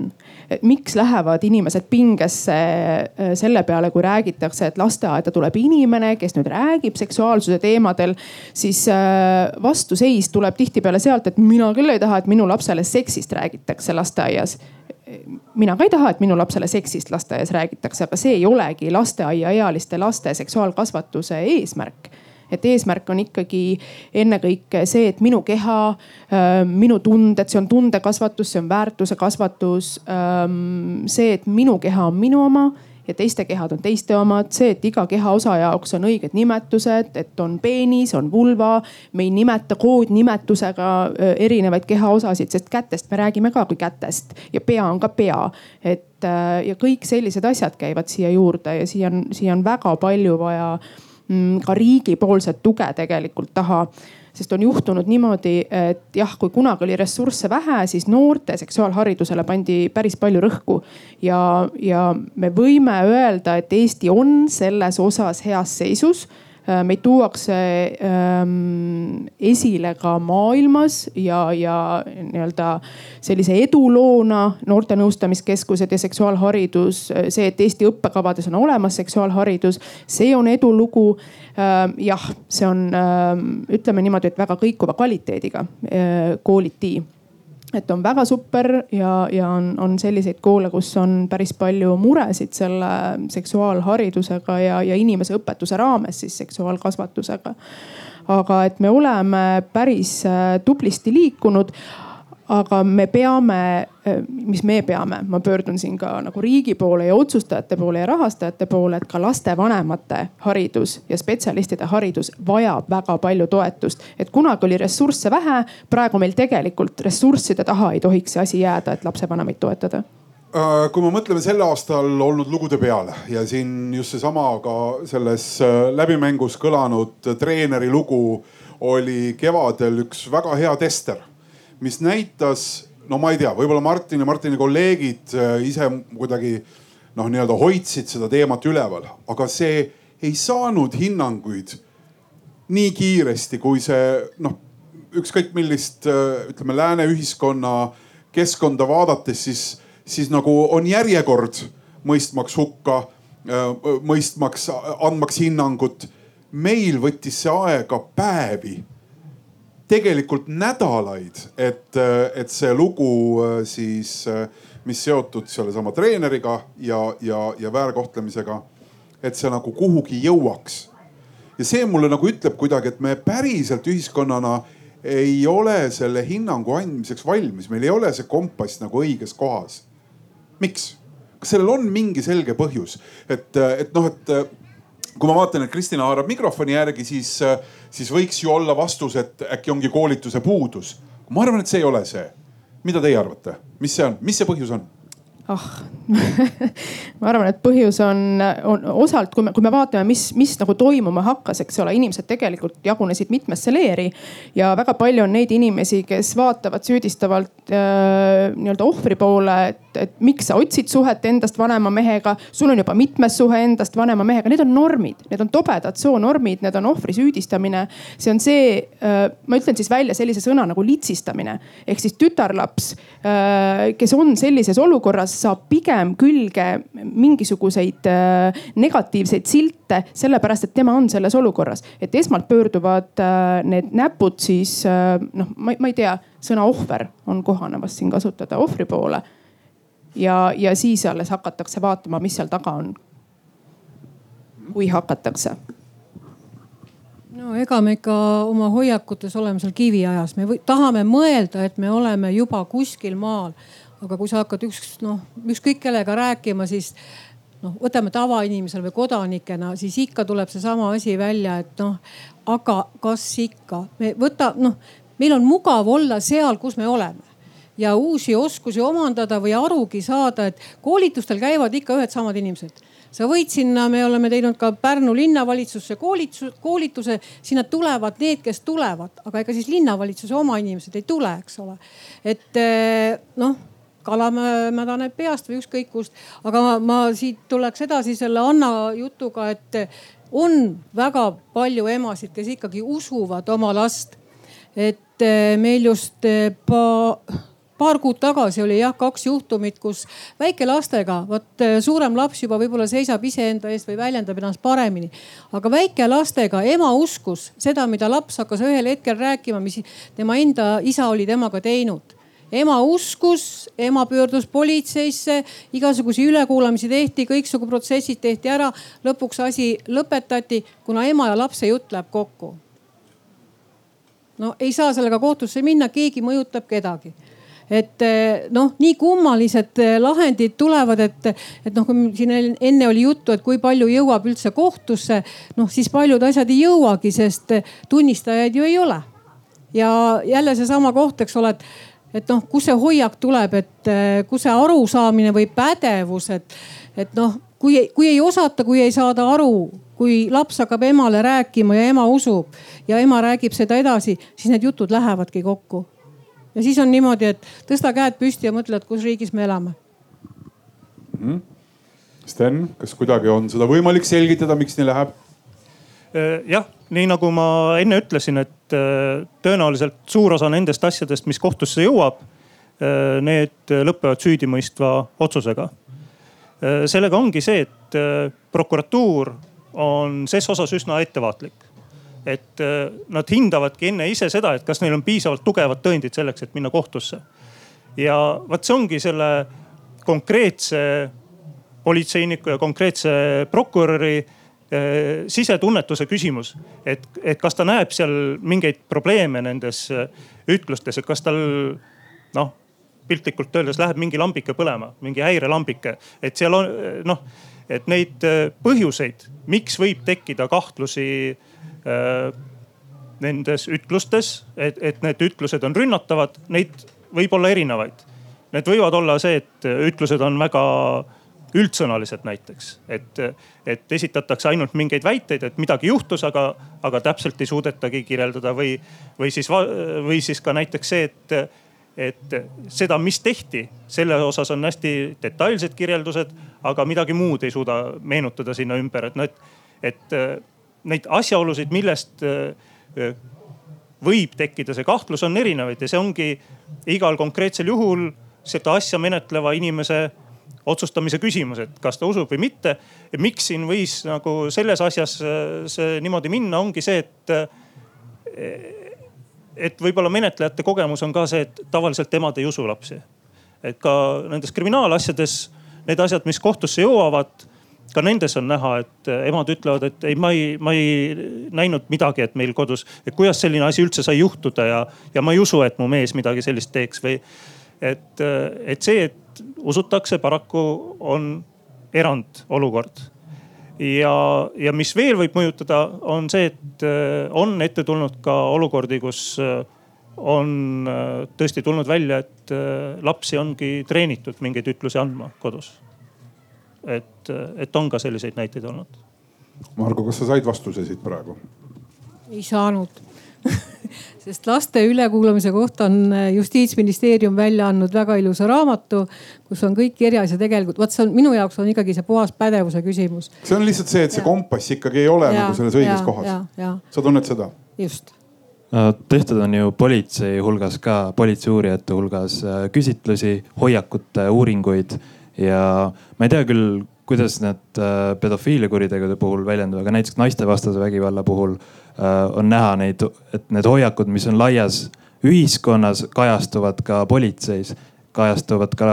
miks lähevad inimesed pingesse äh, selle peale, kui räägitakse, et lasteaeda tuleb inimene, kes nüüd räägib seksuaalsuse teemadel, siis äh, vastuseis tuleb tihtipeale sealt, et mina küll ei taha, et minu lapsele seksist räägitakse lasteaias. Mina ka ei taha, et minu lapsele seksist lasteaias räägitakse, aga see ei olegi lasteaiaealiste laste seksuaalkasvatuse eesmärk et eesmärk on ikkagi ennekõike see, et minu keha, minu tunded, see on tundekasvatus, see on väärtuse kasvatus. See, et minu keha on minu oma ja teiste kehad on teiste omad, see, et iga kehaosa jaoks on õiged nimetused, et on peenis, on vulva. me ei nimeta koodnimetusega erinevaid kehaosasid, sest kätest me räägime ka kui kätest ja pea on ka pea. et ja kõik sellised asjad käivad siia juurde ja siia on, siia on väga palju vaja ka riigipoolset tuge tegelikult taha sest on juhtunud niimoodi, et jah, kui kunagi oli ressursse vähe, siis noorte seksuaalharidusele pandi päris palju rõhku. ja, ja me võime öelda, et Eesti on selles osas heas seisus meid tuuakse ähm, esile ka maailmas ja, ja nii-öelda sellise eduloona noorte nõustamiskeskused ja seksuaalharidus. see, et Eesti õppekavades on olemas seksuaalharidus, see on edulugu. Ähm, jah, see on, ähm, ütleme niimoodi, et väga kõikuva kvaliteediga äh, kooliti et on väga super ja, ja on, on selliseid koole, kus on päris palju muresid selle seksuaalharidusega ja, ja inimese õpetuse raames siis seksuaalkasvatusega. aga et me oleme päris äh, tublisti liikunud aga me peame, mis me peame, ma pöördun siin ka nagu riigi poole ja otsustajate poole ja rahastajate poole, et ka lastevanemate haridus ja spetsialistide haridus vajab väga palju toetust. et kunagi oli ressursse vähe, praegu meil tegelikult ressursside taha ei tohiks see asi jääda, et lapsevanemaid toetada äh, kui me mõtleme selle aastal olnud lugude peale ja siin just seesama ka selles äh, läbimängus kõlanud treeneri lugu oli kevadel üks väga hea tester mis näitas, no ma ei tea, võib-olla Martin ja Martini kolleegid äh, ise kuidagi noh, nii-öelda hoidsid seda teemat üleval, aga see ei saanud hinnanguid nii kiiresti, kui see noh, ükskõik millist äh, ütleme lääne ühiskonna keskkonda vaadates, siis, siis nagu on järjekord mõistmaks hukka, äh, mõistmaks, andmaks hinnangut. meil võttis see aega päevi tegelikult nädalaid, et, et see lugu äh, siis, äh, mis seotud sellesama treeneriga ja, ja, ja väärkohtlemisega, et see nagu kuhugi jõuaks. ja see mulle nagu ütleb kuidagi, et me päriselt ühiskonnana ei ole selle hinnangu andmiseks valmis, meil ei ole see kompass nagu õiges kohas. miks? kas sellel on mingi selge põhjus, et, et noh, et kui ma vaatan, et Kristina haarab mikrofoni järgi, siis, siis võiks ju olla vastus, et äkki ongi koolituse puudus. ma arvan, et see ei ole see. mida teie arvate, mis see on, mis see põhjus on? ah [laughs] ma arvan, et põhjus on, on osalt, kui me, kui me vaatame, mis, mis nagu toimuma hakkas, eks ole, inimesed tegelikult jagunesid mitmesse leeri. ja väga palju on neid inimesi, kes vaatavad süüdistavalt äh, nii-öelda ohvri poole, et, et miks sa otsid suhet endast vanema mehega. sul on juba mitmes suhe endast vanema mehega, need on normid, need on tobedad soonormid, need on ohvri süüdistamine. see on see äh,, ma ütlen siis välja sellise sõna nagu litsistamine ehk siis tütarlaps äh,, kes on sellises olukorras saab pigem külge mingisuguseid äh, negatiivseid silte, sellepärast et tema on selles olukorras. et esmalt pöörduvad need näpud siis noh, ma ei tea, sõna ohver on kohane vast siin kasutada ohvri poole. Ja, ja siis alles hakatakse vaatama, mis seal taga on. kui hakatakse. No ega me ikka oma hoiakutes oleme seal kiviajas, me või, tahame mõelda, et me oleme juba kuskil maal. Aga kui sa hakkad üks noh, ükskõik kellega rääkima, siis noh, võtame tavainimesel või kodanikena, siis ikka tuleb seesama asi välja, et noh, aga kas ikka, me võta noh, meil on mugav olla seal, kus me oleme ja uusi oskusi omandada või arugi saada, et koolitustel käivad ikka ühed samad inimesed sa võid sinna, me oleme teinud ka Pärnu linnavalitsusse koolituse, koolituse, sinna tulevad need, kes tulevad, aga ega siis linnavalitsuse oma inimesed ei tule, eks ole. et eh, noh kala mädaneb peast või ükskõik kust. aga ma, ma siit tuleks edasi selle Anna jutuga, et on väga palju emasid, kes ikkagi usuvad oma last. et eh, meil just eh, pa, paar kuud tagasi oli jah kaks juhtumit, kus väikelastega, vot eh, suurem laps juba võib-olla seisab iseenda eest või väljendab ennast paremini. aga väikelastega ema uskus seda, mida laps hakkas ühel hetkel rääkima, mis tema enda isa oli temaga teinud ema uskus, ema pöördus politseisse, igasuguseid ülekuulamisi tehti, kõiksugu protsessid tehti ära. lõpuks asi lõpetati, kuna ema ja lapse jutt läheb kokku. no ei saa sellega kohtusse minna, keegi mõjutab kedagi et eh, noh, nii kummalised eh, lahendid tulevad, et, et noh, kui siin enne oli juttu, et kui palju jõuab üldse kohtusse, noh siis paljud asjad ei jõuagi, sest tunnistajaid ju ei ole. ja jälle seesama koht, eks ole, et et noh, kus see hoiak tuleb, et eh, kus see arusaamine või pädevus, et, et noh, kui, kui ei osata, kui ei saada aru, kui laps hakkab emale rääkima ja ema usub ja ema räägib seda edasi, siis need jutud lähevadki kokku. Ja siis on niimoodi, et tõsta käed püsti ja mõtle, et kus riigis me elame mm. -hmm. Sten, kas kuidagi on seda võimalik selgitada, miks nii läheb? Äh, jah, nii nagu ma enne ütlesin, et äh, tõenäoliselt suur osa nendest asjadest, mis kohtusse jõuab, äh, need lõpevad süüdimõistva otsusega. sellega ongi see, et prokuratuur on ses osas üsna ettevaatlik. Et nad hindavadki enne ise seda, et kas neil on piisavalt tugevad tõendid selleks, et minna kohtusse. ja vot see ongi selle konkreetse politseiniku ja konkreetse prokuröri Äh, sisetunnetuse küsimus, et, et kas ta näeb seal mingeid probleeme nendes äh, ütlustes, et kas tal noh, piltlikult öeldes läheb mingi lambike põlema, mingi häirelambike, et seal on noh, et neid äh, põhjuseid, miks võib tekkida kahtlusi äh, nendes ütlustes, et, et need ütlused on rünnatavad, neid võib olla erinevaid. Need võivad olla see, et ütlused on väga üldsõnalised näiteks, et, et esitatakse ainult mingeid väiteid, et midagi juhtus, aga, aga täpselt ei suudetagi kirjeldada või, või siis, või siis ka näiteks see, et, et seda, mis tehti, selle osas on hästi detailsed kirjeldused, aga midagi muud ei suuda meenutada sinna ümber, et noh, et, et neid asjaolusid, millest võib tekkida see kahtlus, on erinevaid ja see ongi igal konkreetsel juhul seda asja menetleva inimese otsustamise küsimus, et kas ta usub või mitte. miks siin võis nagu selles asjas äh, see niimoodi minna, ongi see, et, äh, et võib-olla menetlejate kogemus on ka see, et tavaliselt emad ei usu lapsi. et ka nendes kriminaalasjades need asjad, mis kohtusse jõuavad ka nendes on näha, et emad ütlevad, et ei, ma ei, ma ei näinud midagi, et meil kodus, et kuidas selline asi üldse sai juhtuda ja, ja ma ei usu, et mu mees midagi sellist teeks või. et, et see, et usutakse, paraku on erandolukord. ja, ja mis veel võib mõjutada, on see, et äh, on ette tulnud ka olukordi, kus on tõesti tulnud välja, et lapsi ongi treenitud mingeid ütlusi andma kodus. Et, et on ka selliseid näiteid olnud. Margo, kas sa said vastuse siit praegu? ei saanud [laughs] sest laste ülekuulamise kohta on äh, justiitsministeerium välja andnud väga ilusa raamatu, kus on kõik kirjas ja tegelikult vot see on minu jaoks on ikkagi see puhas pädevuse küsimus. see on lihtsalt see, et see ja. kompass ikkagi ei ole ja, nagu selles õiges ja, kohas. sa tunned seda? just äh, tehtud on ju politsei hulgas ka, politseiuurijate hulgas äh, küsitlusi, hoiakute uuringuid ja ma ei tea küll, kuidas need pedofiiliakuritegude puhul väljenduvad, aga näiteks naistevastase vägivalla puhul Äh, on näha neid, et need hoiakud, mis on laias ühiskonnas, kajastuvad ka politseis kajastuvad ka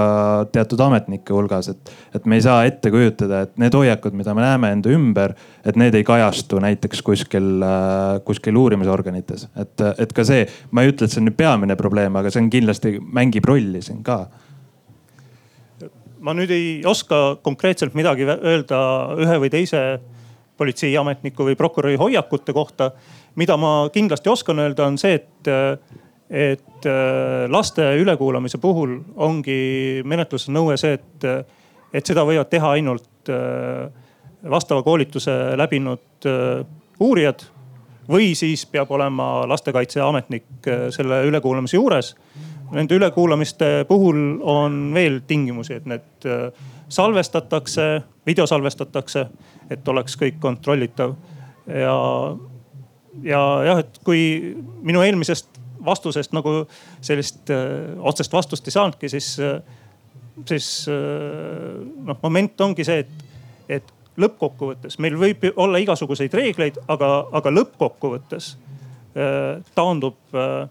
teatud ametnike hulgas, et, et me ei saa ette kujutada, et need hoiakud, mida me näeme enda ümber, et need ei kajastu näiteks kuskil, äh, kuskil uurimisorganites. et, et ka see, ma ei ütle, et see on nüüd peamine probleem, aga see on kindlasti mängib rolli siin ka. Ma nüüd ei oska konkreetselt midagi öelda ühe või teise politseiametniku või prokuröri hoiakute kohta. mida ma kindlasti oskan öelda, on see, et, et äh, laste ülekuulamise puhul ongi menetluses nõue see, et, et seda võivad teha ainult äh, vastava koolituse läbinud äh, uurijad või siis peab olema lastekaitseametnik selle ülekuulamise juures. Nende ülekuulamiste puhul on veel tingimusi, et need salvestatakse, videosalvestatakse, et oleks kõik kontrollitav. ja, ja jah, et kui minu eelmisest vastusest nagu sellist äh, otsest vastust ei saanudki, siis äh,, siis äh, noh, moment ongi see, et, et lõppkokkuvõttes meil võib olla igasuguseid reegleid, aga, aga lõppkokkuvõttes äh, taandub äh,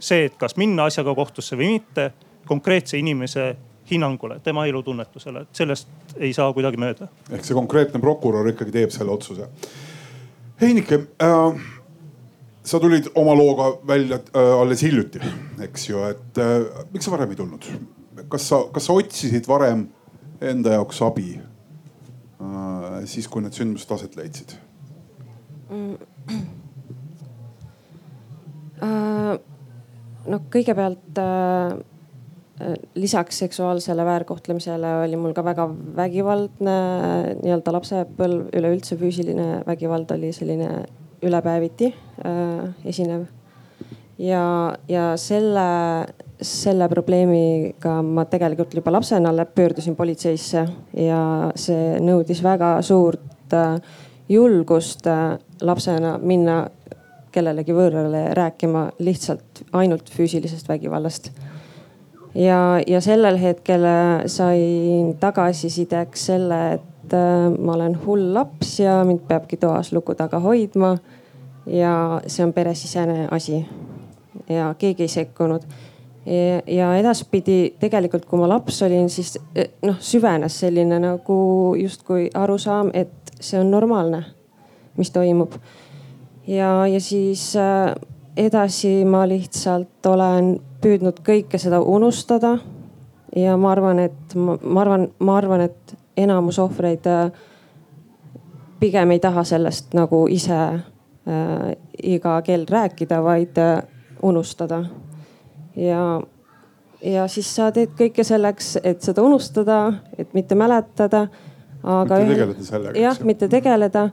see, et kas minna asjaga kohtusse või mitte, konkreetse inimese hinnangule, tema elutunnetusele, et sellest ei saa kuidagi mööda. ehk see konkreetne prokurör ikkagi teeb selle otsuse. Heinike äh,, sa tulid oma looga välja äh, alles hiljuti, eks ju, et äh, miks sa varem ei tulnud? kas sa, kas sa otsisid varem enda jaoks abi äh, siis, kui need sündmused aset leidsid mm.? Uh, [clears throat] no kõigepealt uh Äh, lisaks seksuaalsele väärkohtlemisele oli mul ka väga vägivaldne nii-öelda lapsepõlv, üleüldse füüsiline vägivald oli selline ülepäeviti äh, esinev. ja, ja selle, selle probleemiga ma tegelikult juba lapsena pöördusin politseisse ja see nõudis väga suurt äh, julgust äh, lapsena minna kellelegi võõrale rääkima lihtsalt ainult füüsilisest vägivallast ja, ja sellel hetkel äh, sain tagasisideks selle, et äh, ma olen hull laps ja mind peabki toas luku taga hoidma. ja see on peresisene asi ja keegi ei sekkunud. ja edaspidi tegelikult, kui ma laps olin, siis äh, noh, süvenes selline nagu justkui arusaam, et see on normaalne, mis toimub. Ja, ja siis edasi ma lihtsalt olen püüdnud kõike seda unustada. ja ma arvan, et ma, ma arvan, ma arvan, et enamus ohvreid äh, pigem ei taha sellest nagu ise äh, iga kell rääkida, vaid äh, unustada. ja, ja siis sa teed kõike selleks, et seda unustada, et mitte mäletada. mitte tegeleda sellega. jah, mitte tegeleda.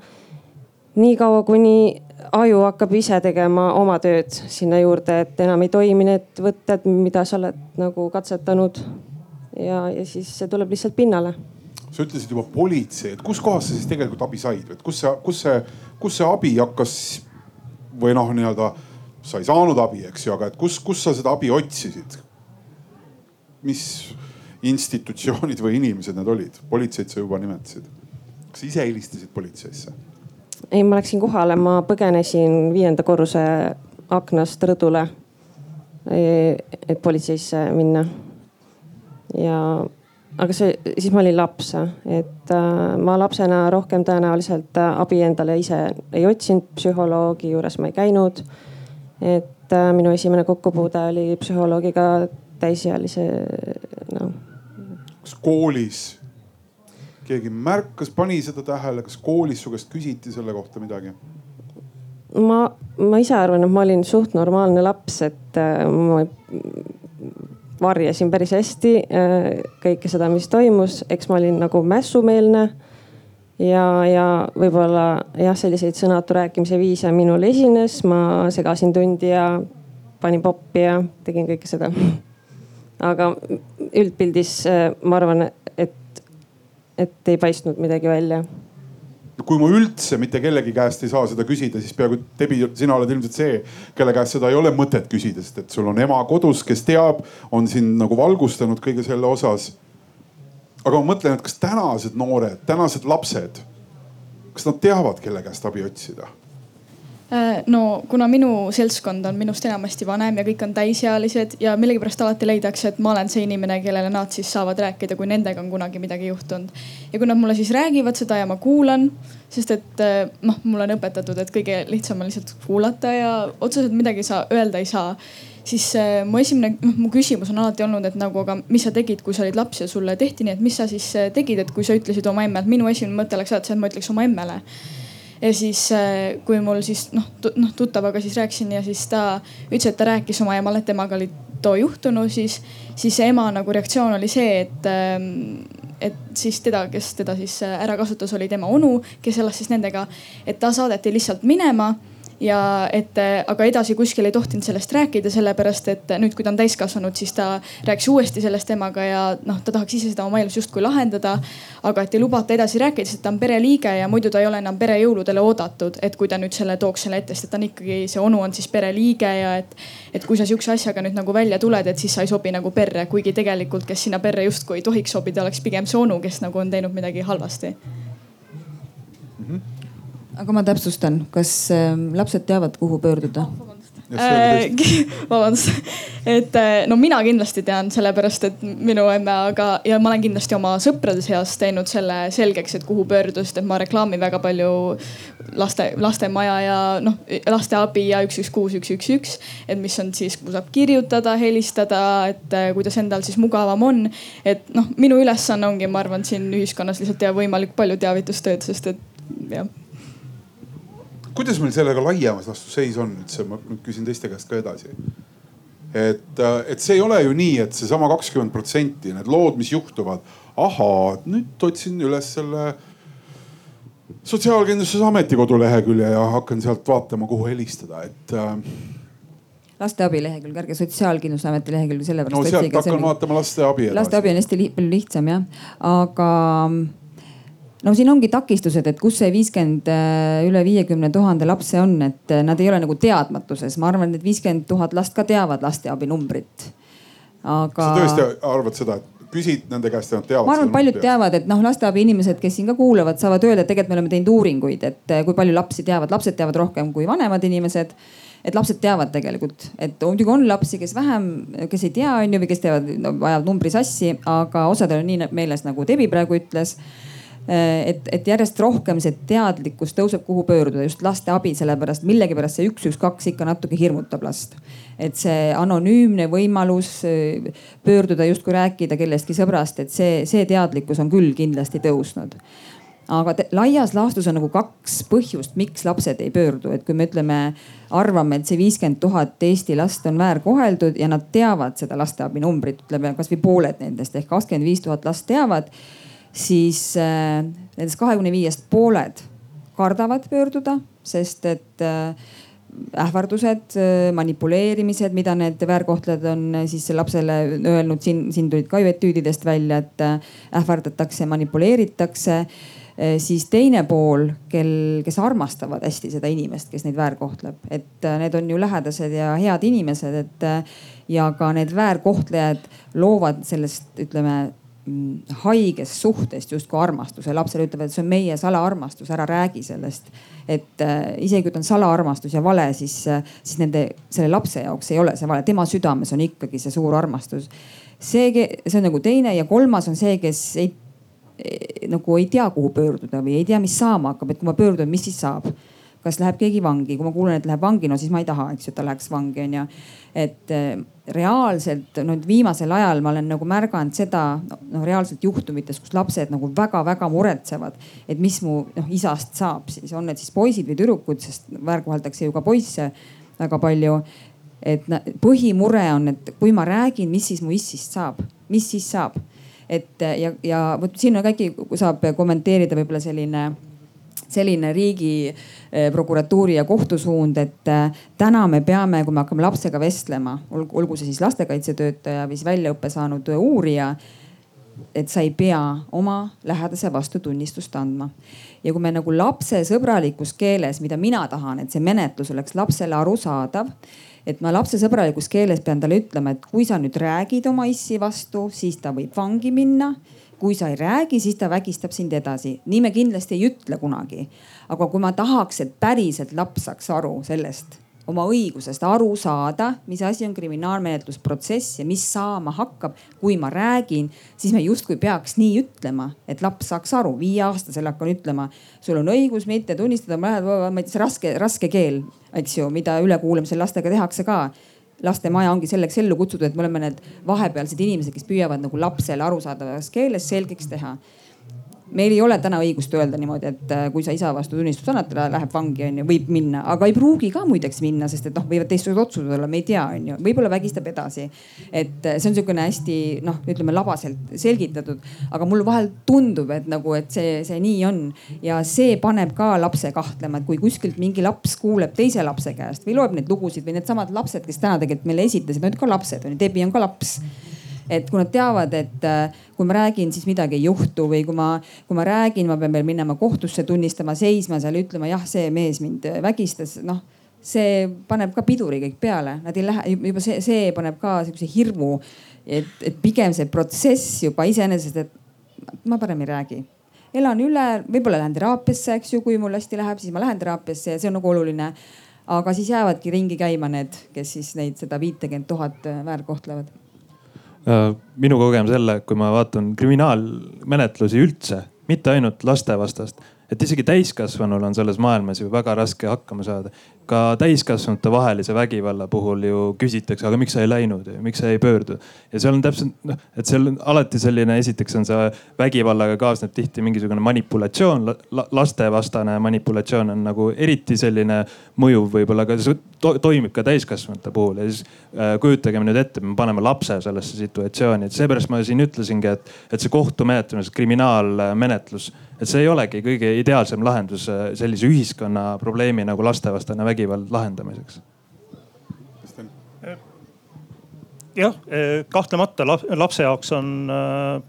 niikaua, kuni aju hakkab ise tegema oma tööd sinna juurde, et enam ei toimi need võtted, mida sa oled nagu katsetanud. ja, ja siis see tuleb lihtsalt pinnale. sa ütlesid juba politsei, et kuskohast sa siis tegelikult abi said, et kus see, kus see, kus see abi hakkas või noh, nii-öelda sa ei saanud abi, eks ju, aga et kus, kus sa seda abi otsisid? mis institutsioonid või inimesed need olid? politseid sa juba nimetasid. kas ise helistasid politseisse? Ei, ma läksin kohale, ma põgenesin viienda korruse aknast rõdule. et politseisse minna. ja, aga see, siis ma olin laps, et äh, ma lapsena rohkem tõenäoliselt äh, abi endale ise ei otsinud, psühholoogi juures ma ei käinud. et äh, minu esimene kokkupuude oli psühholoogiga täisealise, noh. kas koolis keegi märkas, pani seda tähele, kas koolis su käest küsiti selle kohta midagi? ma, ma ise arvan, et ma olin suht normaalne laps, et äh, ma varjasin päris hästi äh, kõike seda, mis toimus, eks ma olin nagu mässumeelne. ja, ja võib-olla jah, selliseid sõnatu rääkimise viise minul esines, ma segasin tundi ja panin poppi ja tegin kõike seda. [laughs] aga üldpildis äh, ma arvan, et ei paistnud midagi välja kui ma üldse mitte kellegi käest ei saa seda küsida, siis peaaegu Debi, sina oled ilmselt see, kelle käest seda ei ole mõtet küsida, sest et sul on ema kodus, kes teab, on sind nagu valgustanud kõige selle osas. aga ma mõtlen, et kas tänased noored, tänased lapsed, kas nad teavad, kelle käest abi otsida? Äh, no kuna minu seltskond on minust enamasti vanem ja kõik on täisealised ja millegipärast alati leidakse, et ma olen see inimene, kellele nad siis saavad rääkida, kui nendega on kunagi midagi juhtunud. ja kui nad mulle siis räägivad seda ja ma kuulan, sest et äh, noh, mulle on õpetatud, et kõige lihtsam on lihtsalt kuulata ja otseselt midagi sa öelda ei saa siis äh, mu esimene, noh mu küsimus on alati olnud, et nagu, aga mis sa tegid, kui sa olid laps ja sulle tehti nii, et mis sa siis tegid, et kui sa ütlesid oma emme, et minu esimene mõte oleks alati see, et ma ütleks oma emmele ja siis, äh, kui mul siis noh, noh tuttavaga siis rääkisin ja siis ta ütles, et ta rääkis oma emale, et temaga oli too juhtunu, siis, siis ema nagu reaktsioon oli see, et, ähm, et siis teda, kes teda siis ära kasutas, oli tema onu, kes elas siis nendega. et ta saadeti lihtsalt minema ja et aga edasi kuskil ei tohtinud sellest rääkida, sellepärast et nüüd, kui ta on täiskasvanud, siis ta rääkis uuesti sellest temaga ja noh, ta tahaks ise seda oma elus justkui lahendada. aga et ei lubata edasi rääkida, sest ta on pereliige ja muidu ta ei ole enam perejõuludele oodatud, et kui ta nüüd selle tooks selle ette, sest et ta on ikkagi, see onu on siis pereliige ja et. et kui sa sihukese asjaga nüüd nagu välja tuled, et siis sa ei sobi nagu perre, kuigi tegelikult, kes sinna perre justkui ei tohiks sobida, oleks pigem see onu, kes nagu on teinud midagi halvasti aga ma täpsustan, kas ähm, lapsed teavad, kuhu pöörduda? Äh, [laughs] vabandust, et äh, no mina kindlasti tean, sellepärast et minu emme, aga ja ma olen kindlasti oma sõprade seas teinud selle selgeks, et kuhu pöörduda, sest et ma reklaamin väga palju laste, lastemaja ja noh, lasteabi ja üks, üks, kuus, üks, üks, üks. et mis on siis, kuhu saab kirjutada, helistada, et äh, kuidas endal siis mugavam on. et noh, minu ülesanne ongi, ma arvan, siin ühiskonnas lihtsalt teha võimalik palju teavitustööd, sest et jah kuidas meil sellega laiemas laastus seis on üldse, ma küsin teiste käest ka edasi. et, äh, et see ei ole ju nii, et seesama kakskümmend protsenti, need lood, mis juhtuvad, ahaa, nüüd otsin üles selle sotsiaalkindlustusameti kodulehekülje ja hakkan sealt vaatama, kuhu helistada, et äh, lasteabi lehekülg, ärge Sotsiaalkindlustusameti lehekülge sellepärast. no sealt hakkan on, vaatama lasteabi edasi. lasteabi on hästi li lihtsam jah, aga no siin ongi takistused, et kus see viiskümmend, äh, üle viiekümne tuhande lapse on, et äh, nad ei ole nagu teadmatuses. ma arvan, et viiskümmend tuhat last ka teavad lasteabi numbrit. aga. sa tõesti arvad seda, et küsid nende käest ja nad teavad? ma arvan, et paljud peast. teavad, et noh, lasteabi inimesed, kes siin ka kuulavad, saavad öelda, et tegelikult me oleme teinud uuringuid, et äh, kui palju lapsi teavad, lapsed teavad rohkem kui vanemad inimesed et lapsed teavad tegelikult, et muidugi on lapsi, kes vähem, kes ei tea, on ju, või kes teevad no,, ajavad numbri sassi, aga osadel on nii meeles nagu Debbie praegu ütles et, et järjest rohkem see teadlikkus tõuseb, kuhu pöörduda, just lasteabi, sellepärast millegipärast see üks, üks, kaks ikka natuke hirmutab last. et see anonüümne võimalus äh, pöörduda, justkui rääkida kellestki sõbrast, et see, see teadlikkus on küll kindlasti tõusnud aga te, laias laastus on nagu kaks põhjust, miks lapsed ei pöördu, et kui me ütleme, arvame, et see viiskümmend tuhat Eesti last on väärkoheldud ja nad teavad seda lasteabi numbrit, ütleme kasvõi pooled nendest ehk kakskümmend viis tuhat last teavad siis äh, nendest kahekümne viiest pooled kardavad pöörduda, sest et äh, ähvardused, äh, manipuleerimised, mida need väärkohtlejad on siis lapsele öelnud, siin, siin tulid ka ju etüüdidest välja, et ähvardatakse, manipuleeritakse. siis teine pool, kel, kes armastavad hästi seda inimest, kes neid väärkohtleb, et need on ju lähedased ja head inimesed, et ja ka need väärkohtlejad loovad sellest, ütleme haigest suhtest justkui armastuse. lapsele ütlevad, et see on meie salaarmastus, ära räägi sellest. et äh, isegi kui ta on salaarmastus ja vale, siis, äh, siis nende, selle lapse jaoks ei ole see vale, tema südames on ikkagi see suur armastus. see, see on nagu teine ja kolmas on see, kes ei nagu ei tea, kuhu pöörduda või ei tea, mis saama hakkab, et kui ma pöördun, mis siis saab kas läheb keegi vangi, kui ma kuulen, et läheb vangi, no siis ma ei taha, eks ju, et ta läheks vangi onju. et eh, reaalselt nüüd viimasel ajal ma olen nagu märganud seda noh reaalselt juhtumites, kus lapsed nagu väga-väga muretsevad, et mis mu noh isast saab siis, on need siis poisid või tüdrukud, sest väärkoheldakse ju ka poisse väga palju. et põhimure on, et kui ma räägin, mis siis mu issist saab, mis siis saab et ja, ja vot siin on ka äkki saab kommenteerida võib-olla selline selline riigi eh, prokuratuuri ja kohtu suund, et eh, täna me peame, kui me hakkame lapsega vestlema, olgu see siis lastekaitsetöötaja või siis väljaõppe saanud uurija et sa ei pea oma lähedase vastu tunnistust andma. ja kui me nagu lapsesõbralikus keeles, mida mina tahan, et see menetlus oleks lapsele arusaadav, et ma lapsesõbralikus keeles pean talle ütlema, et kui sa nüüd räägid oma issi vastu, siis ta võib vangi minna kui sa ei räägi, siis ta vägistab sind edasi. nii me kindlasti ei ütle kunagi. aga kui ma tahaks, et päriselt laps saaks aru sellest, oma õigusest aru saada, mis asi on kriminaalmenetlusprotsess ja mis saama hakkab, kui ma räägin, siis me justkui peaks nii ütlema, et laps saaks aru. viieaastasele hakkan ütlema, sul on õigus mitte tunnistada, ma ei tea, see raske, raske keel, eks ju, mida ülekuulamisel lastega tehakse ka lastemaja ongi selleks ellu kutsutud, et me oleme need vahepealsed inimesed, kes püüavad nagu lapsele arusaadavas keeles selgeks teha. Meil ei ole täna õigust öelda niimoodi, et äh, kui sa isa vastu tunnistust annad, ta läheb vangi, onju, võib minna, aga ei pruugi ka muideks minna, sest et noh, võivad teistsugused otsused olla, me ei tea, onju, võib-olla vägistab edasi. et äh, see on niisugune hästi noh, ütleme labaselt selgitatud, aga mulle vahel tundub, et nagu, et see, see nii on ja see paneb ka lapse kahtlema, et kui kuskilt mingi laps kuuleb teise lapse käest või loeb neid lugusid või needsamad lapsed, kes täna tegelikult meile esitasid, olid ka lapsed onju, Debbie on ka laps et kui nad teavad, et äh, kui ma räägin, siis midagi ei juhtu või kui ma, kui ma räägin, ma pean veel minema kohtusse tunnistama, seisma seal, ütlema jah, see mees mind vägistas, noh see paneb ka piduri kõik peale, nad ei lähe juba see, see paneb ka sihukese hirmu, et, et pigem see protsess juba iseenesest, et ma parem ei räägi. Elan üle, võib-olla lähen teraapiasse, eks ju, kui mul hästi läheb, siis ma lähen teraapiasse ja see on nagu oluline. aga siis jäävadki ringi käima need, kes siis neid seda viitekümmet tuhat väärkohtlevad. Äh, minu kogemus jälle, kui ma vaatan kriminaalmenetlusi üldse, mitte ainult lastevastast, et isegi täiskasvanul on selles maailmas ju väga raske hakkama saada ka täiskasvanute vahelise vägivalla puhul ju küsitakse, aga miks sa ei läinud ja miks sa ei pöördu. ja seal on täpselt noh, et seal on alati selline, esiteks on see vägivallaga kaasneb tihti mingisugune manipulatsioon la,, lastevastane manipulatsioon on nagu eriti selline mõjuv võib-olla, aga see to, toimib ka täiskasvanute puhul ja siis äh, kujutagem nüüd ette, me paneme lapse sellesse situatsiooni, et seepärast ma siin ütlesingi, et, et see kohtumenetlus, kriminaalmenetlus, et see ei olegi kõige ideaalsem lahendus äh, sellise ühiskonna probleemi nagu lastevastane vägivald vägivald lahendamiseks? jah, kahtlemata lapse jaoks on eh,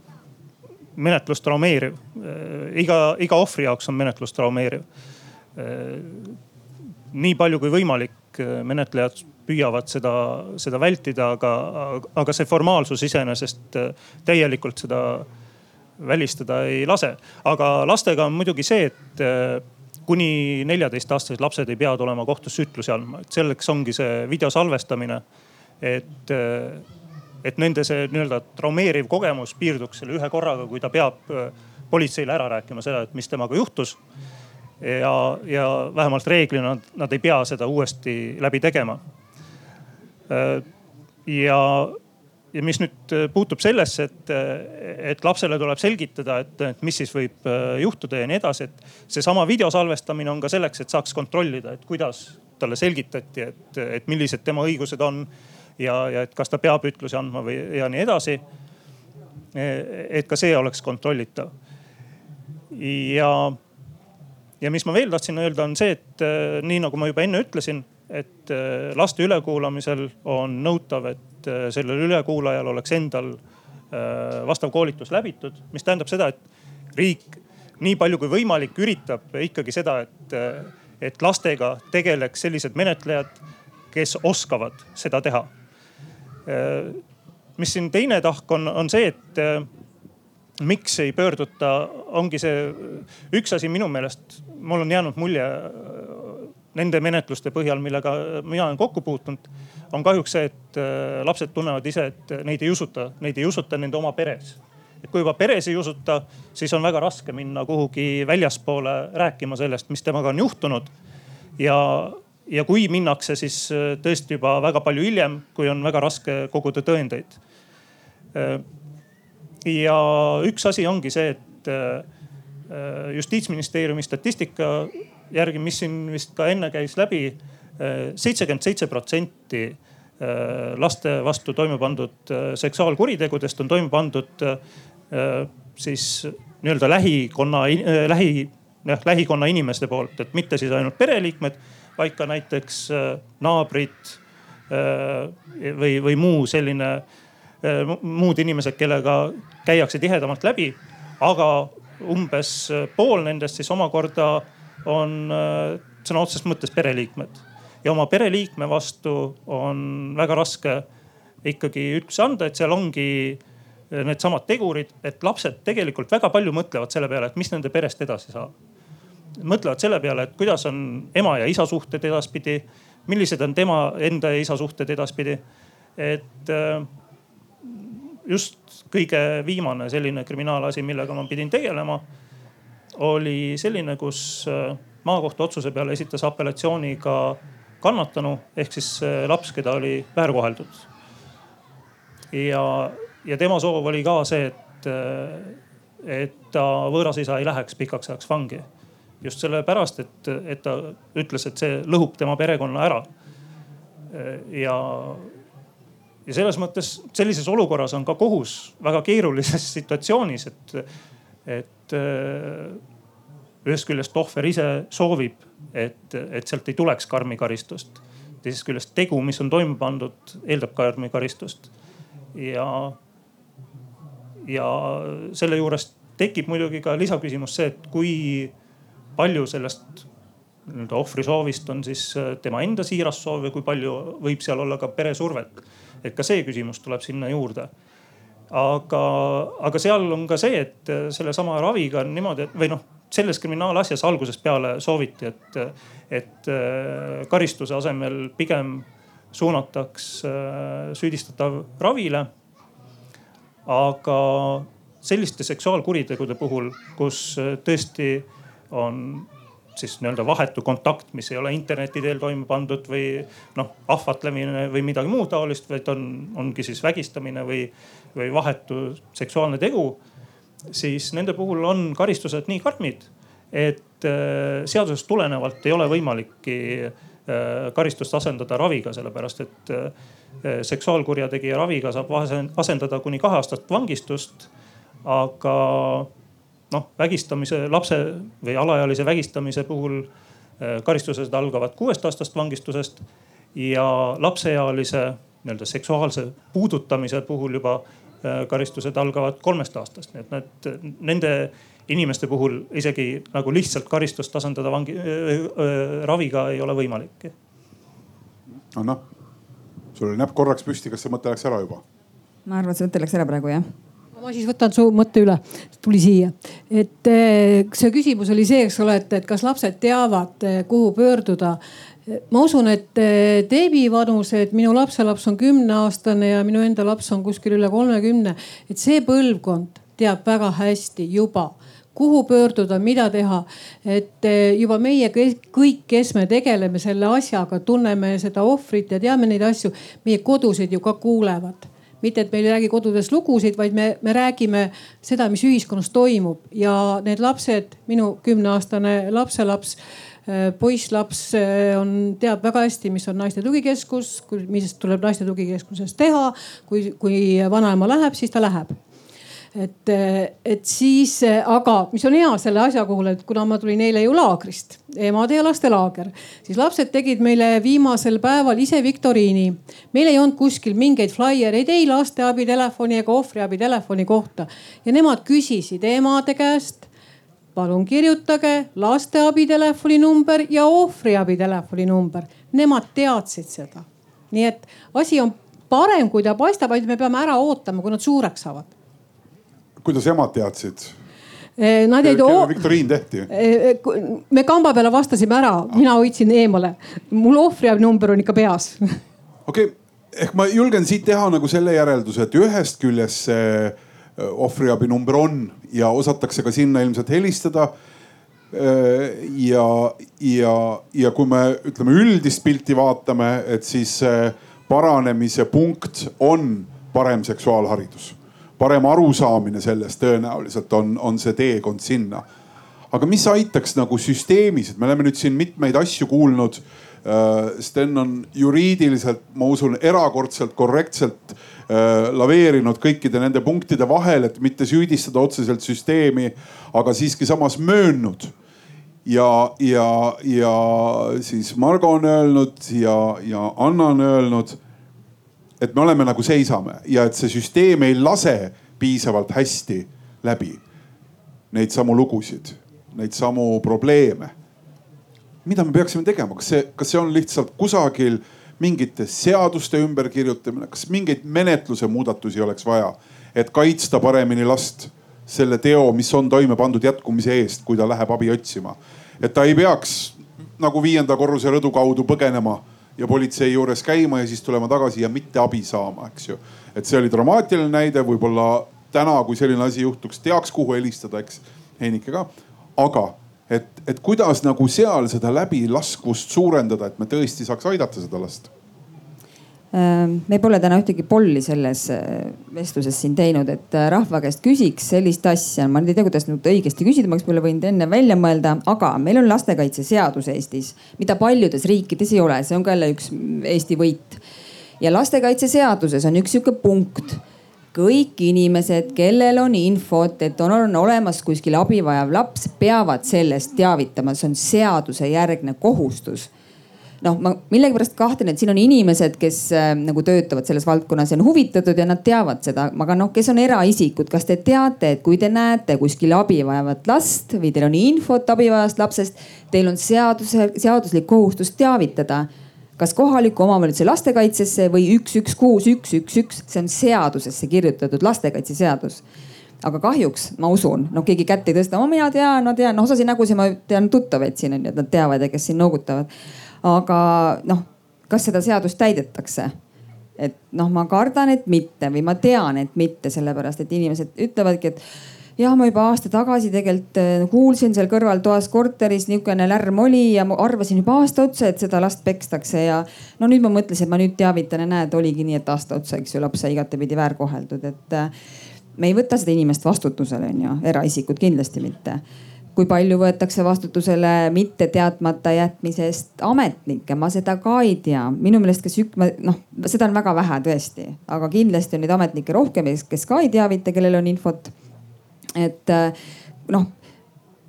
menetlus traumeeriv. Eh, iga, iga ohvri jaoks on menetlus traumeeriv. nii palju kui võimalik, menetlejad püüavad seda, seda vältida, aga, aga see formaalsus iseenesest täielikult seda välistada ei lase. aga lastega on muidugi see, et kuni neljateistaastased lapsed ei pea tulema kohtusse ütlusi andma, et selleks ongi see video salvestamine. et, et nende see nii-öelda traumeeriv kogemus piirduks selle ühe korraga, kui ta peab äh, politseile ära rääkima seda, et mis temaga juhtus. ja, ja vähemalt reeglina nad, nad ei pea seda uuesti läbi tegema. Äh, ja ja mis nüüd äh, puutub sellesse, et, äh, et lapsele tuleb selgitada, et, mis siis võib äh, juhtuda ja nii edasi, et seesama video salvestamine on ka selleks, et saaks kontrollida, et kuidas talle selgitati, et, et millised tema õigused on ja, ja et kas ta peab ütlusi andma või ja nii edasi. et ka see oleks kontrollitav. ja, ja mis ma veel tahtsin öelda, on see, et nii nagu ma juba enne ütlesin, et laste ülekuulamisel on nõutav, et et äh, sellel ülekuulajal oleks endal äh, vastav koolitus läbitud, mis tähendab seda, et riik nii palju kui võimalik üritab ikkagi seda, et, äh, et lastega tegeleks sellised menetlejad, kes oskavad seda teha. mis siin teine tahk on, on see, et miks ei pöörduta, ongi see üks asi minu meelest, mul on jäänud mulje nende menetluste põhjal, millega mina olen kokku puutunud, on kahjuks see, et äh, lapsed tunnevad ise, et neid ei usuta, neid ei usuta nende oma peres. et kui juba peres ei usuta, siis on väga raske minna kuhugi väljaspoole rääkima sellest, mis temaga on juhtunud. ja, ja kui minnakse, siis äh, tõesti juba väga palju hiljem, kui on väga raske koguda tõendeid. Äh, ja üks asi ongi see, et justiitsministeeriumi statistika järgi, mis siin vist ka enne käis läbi, seitsekümmend seitse protsenti äh, laste vastu toime pandud äh, seksuaalkuritegudest on toime pandud äh, siis nii-öelda lähikonna, lähi, jah lähikonna inimeste poolt, et mitte siis ainult pereliikmed, vaid ka näiteks naabrid või, või muu selline, muud inimesed, kellega käiakse tihedamalt läbi. aga umbes pool nendest siis omakorda on sõna otseses mõttes pereliikmed ja oma pereliikme vastu on väga raske ikkagi ütlusi anda, et seal ongi needsamad tegurid, et lapsed tegelikult väga palju mõtlevad selle peale, et mis nende perest edasi saab. mõtlevad selle peale, et kuidas on ema ja isa suhted edaspidi, millised on tema enda ja isa suhted edaspidi. et äh, just kõige viimane selline kriminaalasi, millega ma pidin tegelema, oli selline, kus äh, maakohtu otsuse peale esitas apellatsiooni ka kannatanu ehk siis laps, keda oli väärkoheldud. ja, ja tema soov oli ka see, et, et ta võõras isa ei läheks pikaks ajaks vangi. just sellepärast, et, et ta ütles, et see lõhub tema perekonna ära. ja, ja selles mõttes sellises olukorras on ka kohus väga keerulises [laughs] situatsioonis, et, et ühest küljest ohver ise soovib, et, et sealt ei tuleks karmi karistust. teisest küljest tegu, mis on toime pandud, eeldab karmi karistust. ja, ja selle juures tekib muidugi ka lisaküsimus see, et kui palju sellest nii-öelda ohvri soovist on siis tema enda siiras soov ja kui palju võib seal olla ka peresurvet. et ka see küsimus tuleb sinna juurde aga, aga seal on ka see, et sellesama raviga on niimoodi, et või noh, selles kriminaalasjas algusest peale sooviti, et, et äh, karistuse asemel pigem suunataks äh, süüdistatav ravile. aga selliste seksuaalkuritegude puhul, kus äh, tõesti on siis nii-öelda vahetu kontakt, mis ei ole interneti teel toime pandud või noh, ahvatlemine või midagi muud taolist, vaid on, ongi siis vägistamine või, või vahetu seksuaalne tegu siis nende puhul on karistused nii karmid, et äh, seadusest tulenevalt ei ole võimalikki äh, karistust asendada raviga, sellepärast et äh, seksuaalkurjategija raviga saab asendada kuni kaheaastast vangistust. aga noh, vägistamise, lapse või alaealise vägistamise puhul karistused algavad kuuest aastast vangistusest ja lapseealise nii-öelda seksuaalse puudutamise puhul juba karistused algavad kolmest aastast, nii et need, nende inimeste puhul isegi nagu lihtsalt karistust asendada vangi äh,, äh, raviga ei ole võimalik. Anna, sul oli näpp korraks püsti, kas see mõte läks ära juba? ma arvan, et see mõte läks ära praegu jah ma siis võtan su mõtte üle, tuli siia. et see küsimus oli see, eks ole, et, et kas lapsed teavad, kuhu pöörduda ma usun, et eh, Deebi vanus, et minu lapselaps on kümneaastane ja minu enda laps on kuskil üle kolmekümne, et see põlvkond teab väga hästi juba kuhu pöörduda, mida teha. et eh, juba meie kõik, kes me tegeleme selle asjaga, tunneme seda ohvrit ja teame neid asju, meie kodusid ju ka kuulevad. Mitte, et me ei räägi kodudes lugusid, vaid me, me räägime seda, mis ühiskonnas toimub. Ja need lapsed, minu kümneaastane lapselaps Äh, poisslaps äh, on, teab väga hästi, mis on naiste tugikeskus, mis tuleb naiste tugikeskuses teha. kui, kui vanaema läheb, siis ta läheb et, äh, et siis, aga mis on hea selle asja puhul, et kuna ma tulin eile ju laagrist, emade ja laste laager, siis lapsed tegid meile viimasel päeval ise viktoriini. meil ei olnud kuskil mingeid flaiereid ei lasteabitelefoni ega ohvriabitelefoni kohta ja nemad küsisid emade käest palun kirjutage lasteabi telefoninumber ja ohvriabi telefoninumber. Nemad teadsid seda. nii et asi on parem, kui ta paistab, ainult me peame ära ootama, kui nad suureks saavad. kuidas emad teadsid? Eh, nad jäid. viktoriin tehti? Eh, eh, me kamba peale vastasime ära, mina hoidsin eemale. mul ohvriabi number on ikka peas. okei okay., ehk ma julgen siit teha nagu selle järelduse, et ühest küljest see ohvriabi number on ja osatakse ka sinna ilmselt helistada. ja, ja, ja kui me ütleme üldist pilti vaatame, et siis paranemise punkt on parem seksuaalharidus. parem arusaamine sellest tõenäoliselt on, on see teekond sinna. aga mis aitaks nagu süsteemis, et me oleme nüüd siin mitmeid asju kuulnud Sten on juriidiliselt, ma usun, erakordselt korrektselt Äh, laveerinud kõikide nende punktide vahel, et mitte süüdistada otseselt süsteemi, aga siiski samas möönnud. ja, ja, ja siis Margo on öelnud ja, ja Anna on öelnud, et me oleme nagu seisame ja et see süsteem ei lase piisavalt hästi läbi neid samu lugusid, neid samu probleeme. mida me peaksime tegema, kas see, kas see on lihtsalt kusagil mingite seaduste ümberkirjutamine, kas mingeid menetluse muudatusi oleks vaja, et kaitsta paremini last selle teo, mis on toime pandud jätkumise eest, kui ta läheb abi otsima. et ta ei peaks nagu viienda korruse rõdu kaudu põgenema ja politsei juures käima ja siis tulema tagasi ja mitte abi saama, eks ju. et see oli dramaatiline näide, võib-olla täna, kui selline asi juhtuks, teaks, kuhu helistada, eks Heinike ka. aga et, et kuidas nagu seal seda läbilaskvust suurendada, et me tõesti saaks aidata seda last? me pole täna ühtegi polli selles äh, vestluses siin teinud, et äh, rahva käest küsiks sellist asja. ma nüüd ei tea, kuidas nüüd õigesti küsida, ma oleks võib-olla võinud enne välja mõelda, aga meil on lastekaitseseadus Eestis, mida paljudes riikides ei ole, see on ka jälle üks Eesti võit. ja lastekaitseseaduses on üks sihuke punkt kõik inimesed, kellel on infot, et on, on olemas kuskil abi vajav laps, peavad sellest teavitama, see on seadusejärgne kohustus. Noh, ma millegipärast kahtlen, et siin on inimesed, kes äh, nagu töötavad selles valdkonnas ja on huvitatud ja nad teavad seda, aga noh, kes on eraisikud, kas te teate, et kui te näete kuskil abi vajavat last või teil on infot abivajast lapsest, teil on seaduse, seaduslik kohustus teavitada kas kohaliku omavalitsuse lastekaitsesse või üks, üks, kuus, üks, üks, üks, see on seadusesse kirjutatud lastekaitseseadus. Aga kahjuks ma usun, noh keegi kätt ei tõsta, mina tean, ma tean, noh osasid nägusid ma tean tuttavaid siin on ju, et nad teavad ja kes siin noogutavad. Aga noh, kas seda seadust täidetakse? et noh, ma kardan, et mitte või ma tean, et mitte, sellepärast et inimesed ütlevadki, et jah, ma juba aasta tagasi tegelikult äh, kuulsin seal kõrvaltoas korteris niisugune lärm oli ja ma arvasin juba aasta otsa, et seda last pekstakse ja no nüüd ma mõtlesin, et ma nüüd teavitan ja näed, oligi nii, et aasta otsa, eks ju, laps sai igatepidi väärkoheldud, et äh, me ei võta seda inimest vastutusele, onju, eraisikud kindlasti mitte kui palju võetakse vastutusele mitte teadmata jätmisest ametnikke, ma seda ka ei tea. minu meelest, kes ük-, noh, seda on väga vähe tõesti, aga kindlasti on neid ametnikke rohkem, kes ka ei teavita, kellel on infot. Et noh,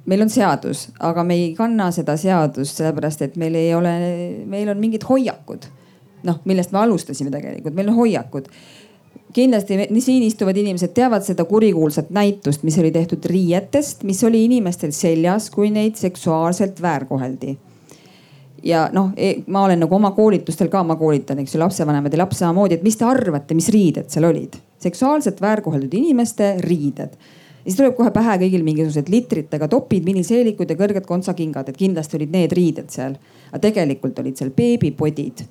meil on seadus, aga me ei kanna seda seadust sellepärast, et meil ei ole, meil on mingid hoiakud. noh, millest me alustasime tegelikult, meil on hoiakud kindlasti siin istuvad inimesed teavad seda kurikuulsat näitust, mis oli tehtud riietest, mis oli inimestel seljas, kui neid seksuaalselt väärkoheldi. ja noh, e, ma olen nagu oma koolitustel ka, ma koolitan, eks ju, lapsevanemad ja laps samamoodi, et mis te arvate, mis riided seal olid? seksuaalselt väärkoheldud inimeste riided siis tuleb kohe pähe kõigil mingisugused litritega topid, miniseelikud ja kõrged kontsakingad, et kindlasti olid need riided seal. aga tegelikult olid seal beebipodid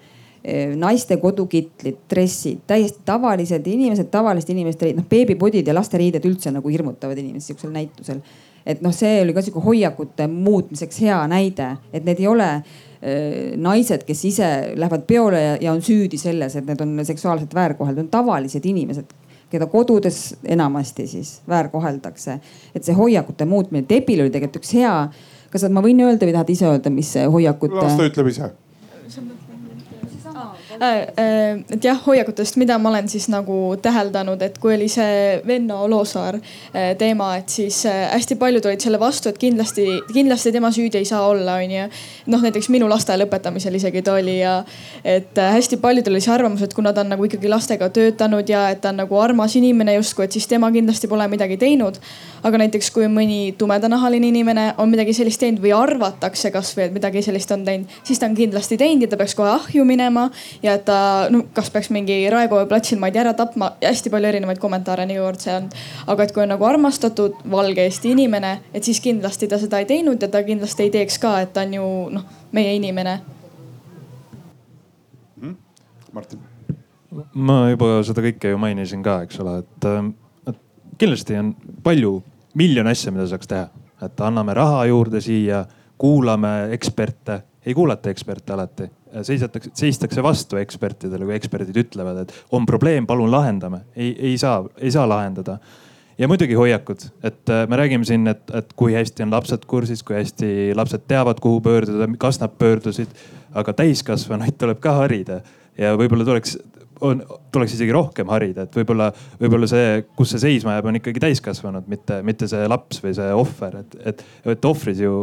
Eh, naiste kodukitlid, dressid, täiesti tavalised inimesed, tavaliste inimeste, noh beebipodid ja lasteriided üldse nagu hirmutavad inimesi sihukesel näitusel. et noh, see oli ka sihuke hoiakute muutmiseks hea näide, et need ei ole äh, naised, kes ise lähevad peole ja, ja on süüdi selles, et need on seksuaalselt väärkoheldud, on tavalised inimesed keda kodudes enamasti siis väärkoheldakse. et see hoiakute muutmine, Depil oli tegelikult üks hea, kas ma võin öelda või tahad ise öelda, mis hoiakute? las ta ütleb ise et jah, hoiakutest, mida ma olen siis nagu täheldanud, et kui oli see Venno Loosaar äh, teema, et siis hästi paljud olid selle vastu, et kindlasti, kindlasti tema süüdi ei saa olla, onju. noh, näiteks minu laste lõpetamisel isegi ta oli ja et hästi paljudel oli see arvamus, et kuna ta on nagu ikkagi lastega töötanud ja et ta on nagu armas inimene justkui, et siis tema kindlasti pole midagi teinud. aga näiteks kui mõni tumedanahaline inimene on midagi sellist teinud või arvatakse kasvõi, et midagi sellist on teinud, siis ta on kindlasti teinud ja ta peaks kohe ahju minema ja et ta no kas peaks mingi Raekoja platsil, ma ei tea, ära tapma, hästi palju erinevaid kommentaare niivõrd see on. aga et kui on nagu armastatud valge Eesti inimene, et siis kindlasti ta seda ei teinud ja ta kindlasti ei teeks ka, et ta on ju noh, meie inimene mm.. Martin. ma juba seda kõike ju mainisin ka, eks ole, et, et kindlasti on palju, miljon asja, mida saaks teha, et anname raha juurde siia, kuulame eksperte, ei kuulata eksperte alati seisatakse, seistakse vastu ekspertidele, kui eksperdid ütlevad, et on probleem, palun lahendame. ei, ei saa, ei saa lahendada. ja muidugi hoiakud, et äh, me räägime siin, et, et kui hästi on lapsed kursis, kui hästi lapsed teavad, kuhu pöörduda, kas nad pöördusid. aga täiskasvanuid tuleb ka harida ja võib-olla tuleks on, tuleks isegi rohkem harida, et võib-olla, võib-olla see, kus see seisma jääb, on ikkagi täiskasvanud, mitte, mitte see laps või see ohver, et, et, et ohvrid ju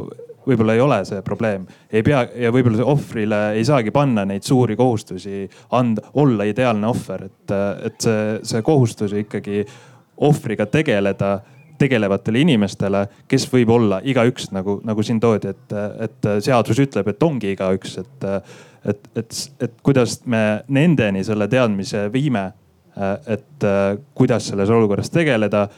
võib-olla ei ole see probleem. ei pea ja võib-olla ohvrile ei saagi panna neid suuri kohustusi anda, olla ideaalne ohver, et, et see, see kohustus ikkagi ohvriga tegeleda tegelevatele inimestele, kes võib olla igaüks nagu, nagu siin toodi, et, et seadus ütleb, et ongi igaüks, et, et, et, et kuidas me nendeni selle teadmise viime. et kuidas selles olukorras tegeleda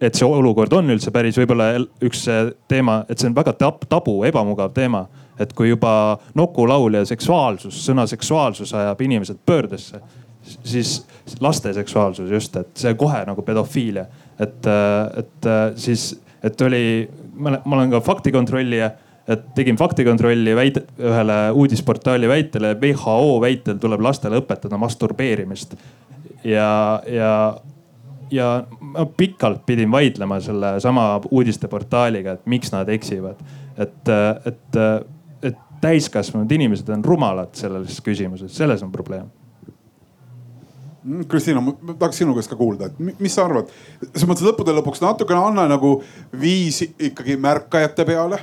et see olukord on üldse päris võib-olla üks teema, et see on väga tabu, ebamugav teema. et kui juba nokulaul ja seksuaalsus, sõna seksuaalsus ajab inimesed pöördesse, siis laste seksuaalsus just, et see kohe nagu pedofiilia. et, et siis, et oli, ma olen ka faktikontrollija et tegin faktikontrolli väite, ühele uudisportaali väitele, WHO väitel tuleb lastele õpetada masturbeerimist. ja, ja, ja ma pikalt pidin vaidlema sellesama uudisteportaaliga, et miks nad eksivad. et, et, et täiskasvanud inimesed on rumalad selles küsimuses, selles on probleem. Mm, Kristiina, ma tahaks sinu käest ka kuulda, et mis sa arvad, selles mõttes lõppude lõpuks natukene anna nagu viis ikkagi märkajate peale,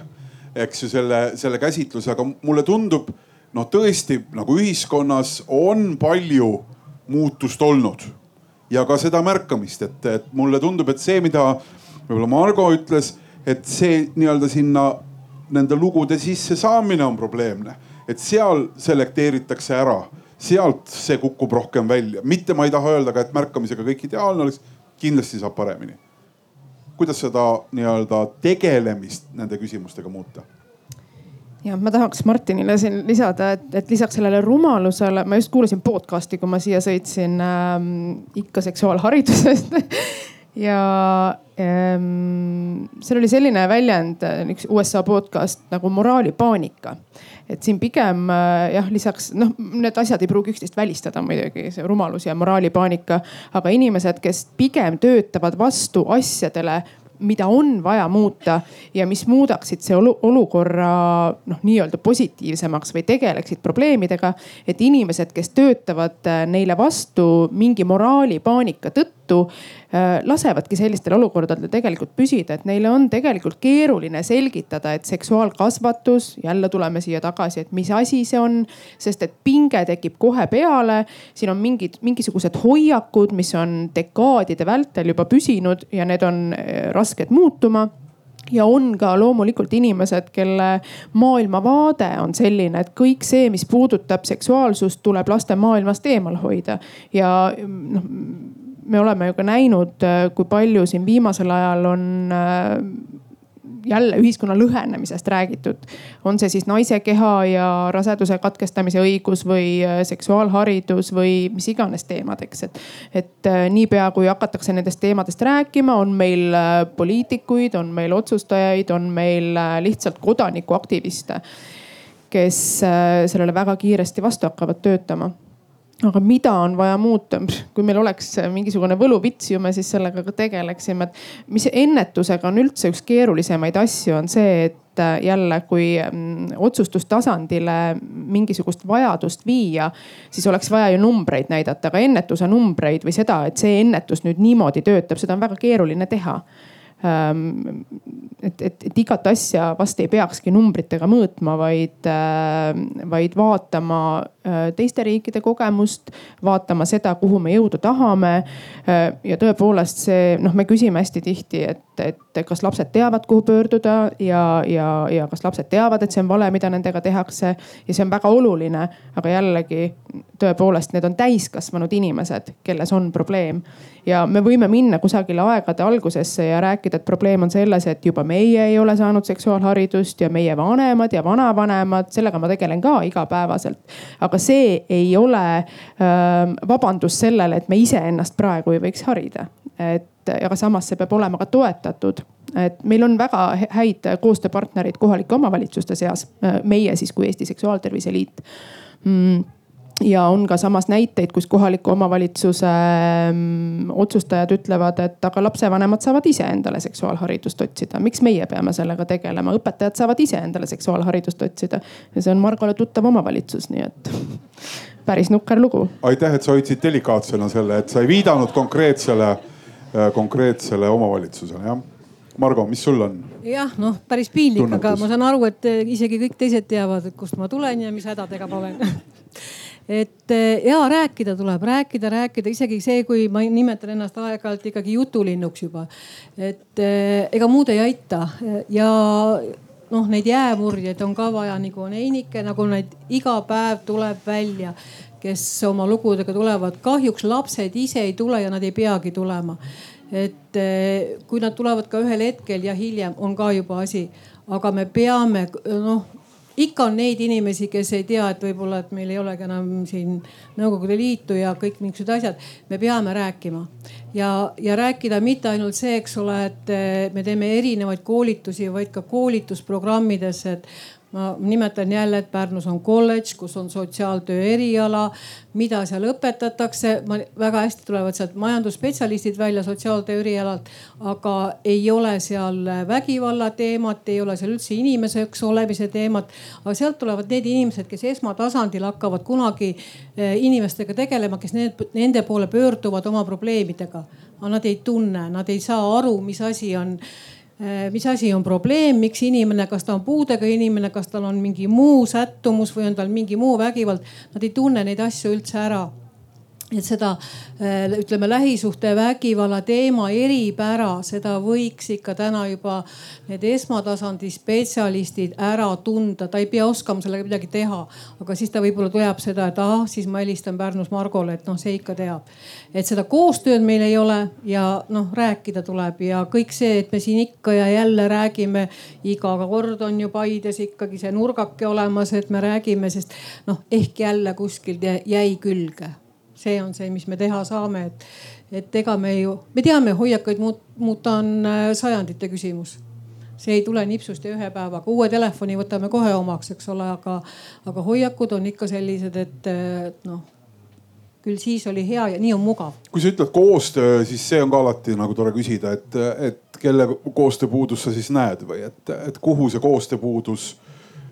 eks ju selle, selle käsitluse, aga mulle tundub noh, tõesti nagu ühiskonnas on palju muutust olnud ja ka seda märkamist, et, et mulle tundub, et see, mida võib-olla Margo ütles, et see nii-öelda sinna nende lugude sisse saamine on probleemne, et seal selekteeritakse ära sealt see kukub rohkem välja, mitte ma ei taha öelda ka, et märkamisega kõik ideaalne oleks, kindlasti saab paremini. kuidas seda nii-öelda tegelemist nende küsimustega muuta? Ja ma tahaks Martinile siin lisada, et, et lisaks sellele rumalusele, ma just kuulasin podcast'i, kui ma siia sõitsin ähm, ikka seksuaalharidusest. [laughs] Ja ähm, seal oli selline väljend, üks USA podcast nagu moraalipaanika. Et siin pigem äh, jah, lisaks noh, need asjad ei pruugi üksteist välistada muidugi, see rumalus ja moraalipaanika, aga inimesed, kes pigem töötavad vastu asjadele, mida on vaja muuta ja mis muudaksid see olukorra noh, nii-öelda positiivsemaks või tegeleksid probleemidega. et inimesed, kes töötavad äh, neile vastu mingi moraalipaanika tõttu Äh, lasevadki sellistel olukordadel tegelikult püsida, et neile on tegelikult keeruline selgitada, et seksuaalkasvatus, jälle tuleme siia tagasi, et mis asi see on, sest et pinge tekib kohe peale. siin on mingid, mingisugused hoiakud, mis on dekaadide vältel juba püsinud ja need on äh, rasked muutuma ja on ka loomulikult inimesed, kelle maailmavaade on selline, et kõik see, mis puudutab seksuaalsust, tuleb laste maailmast eemal hoida ja noh me oleme ju ka näinud, äh, kui palju siin viimasel ajal on äh, jälle ühiskonna lõhenemisest räägitud. on see siis naise keha ja raseduse katkestamise õigus või äh, seksuaalharidus või mis iganes teemad, eks, et. et niipea kui hakatakse nendest teemadest rääkima, on meil poliitikuid, on meil otsustajaid, on meil lihtsalt kodanikuaktiviste, kes sellele väga kiiresti vastu hakkavad töötama aga mida on vaja muuta, kui meil oleks mingisugune võluvits ju me siis sellega ka tegeleksime, et mis ennetusega on üldse üks keerulisemaid asju, on see, et äh, jälle, kui mm, otsustustasandile mingisugust vajadust viia, siis oleks vaja ju numbreid näidata, aga ennetuse numbreid või seda, et see ennetus nüüd niimoodi töötab, seda on väga keeruline teha. Ähm, et, et, et igat asja vast ei peakski numbritega mõõtma, vaid, äh, vaid vaatama teiste riikide kogemust, vaatama seda, kuhu me jõuda tahame. Äh, ja tõepoolest see noh, me küsime hästi tihti, et, et kas lapsed teavad, kuhu pöörduda ja, ja, ja kas lapsed teavad, et see on vale, mida nendega tehakse. ja see on väga oluline, aga jällegi tõepoolest, need on täiskasvanud inimesed, kelles on probleem ja me võime minna kusagile aegade algusesse ja rääkida, et probleem on selles, et juba meie ei ole saanud seksuaalharidust ja meie vanemad ja vanavanemad, sellega ma tegelen ka igapäevaselt. aga see ei ole äh, vabandus sellele, et me iseennast praegu ei võiks harida. et aga samas see peab olema ka toetatud. Et meil on väga häid koostööpartnerid kohalike omavalitsuste seas, meie siis kui Eesti Seksuaaltervise Liit. Mm ja on ka samas näiteid, kus kohaliku omavalitsuse mm, otsustajad ütlevad, et aga lapsevanemad saavad ise endale seksuaalharidust otsida. miks meie peame sellega tegelema, õpetajad saavad ise endale seksuaalharidust otsida. ja see on Margole tuttav omavalitsus, nii et [laughs] päris nukker lugu. aitäh, et sa hoidsid delikaatsena selle, et sa ei viidanud konkreetsele, äh, konkreetsele omavalitsusele, jah. Margo, mis sul on? jah, noh, päris piinlik, aga ma saan aru, et isegi kõik teised teavad, kust ma tulen ja mis hädadega ma olen [laughs] et eh, ja rääkida tuleb, rääkida, rääkida, isegi see, kui ma nimetan ennast aeg-ajalt ikkagi jutulinnuks juba. et eh, ega muud ei aita ja noh, neid jäämurdjaid on ka vaja, nagu on Einike, nagu neid iga päev tuleb välja, kes oma lugudega tulevad. kahjuks lapsed ise ei tule ja nad ei peagi tulema. et eh, kui nad tulevad ka ühel hetkel ja hiljem on ka juba asi, aga me peame noh ikka on neid inimesi, kes ei tea, et võib-olla, et meil ei olegi enam siin Nõukogude Liitu ja kõik niisugused asjad. me peame rääkima ja, ja rääkida mitte ainult see, eks ole, et eh, me teeme erinevaid koolitusi, vaid ka koolitusprogrammides, et ma nimetan jälle, et Pärnus on kolledž, kus on sotsiaaltöö eriala, mida seal õpetatakse. väga hästi tulevad sealt majandusspetsialistid välja sotsiaaltöö erialalt, aga ei ole seal vägivalla teemat, ei ole seal üldse inimeseks olemise teemat. aga sealt tulevad need inimesed, kes esmatasandil hakkavad kunagi eh, inimestega tegelema, kes need, nende poole pöörduvad oma probleemidega. aga nad ei tunne, nad ei saa aru, mis asi on mis asi on probleem, miks inimene, kas ta on puudega inimene, kas tal on mingi muu sättumus või on tal mingi muu vägivald, nad ei tunne neid asju üldse ära et seda äh, ütleme lähisuhtevägivalla teema eripära, seda võiks ikka täna juba need esmatasandi spetsialistid ära tunda, ta ei pea oskama sellega midagi teha. aga siis ta võib-olla tuleb seda, et ah, siis ma helistan Pärnus Margole, et noh, see ikka teab. et seda koostööd meil ei ole ja noh, rääkida tuleb ja kõik see, et me siin ikka ja jälle räägime, iga kord on ju Paides ikkagi see nurgake olemas, et me räägime, sest noh, ehk jälle kuskilt jäi külge see on see, mis me teha saame, et, et ega me ju, me teame, hoiakuid muuta on äh, sajandite küsimus see ei tule nipsust ja ühe päevaga, uue telefoni võtame kohe omaks, eks ole, aga, aga hoiakud on ikka sellised, et noh, küll siis oli hea ja nii on mugav. kui sa ütled koostöö, siis see on ka alati nagu tore küsida, et, et kelle koostööpuudust sa siis näed või et, et kuhu see koostööpuudus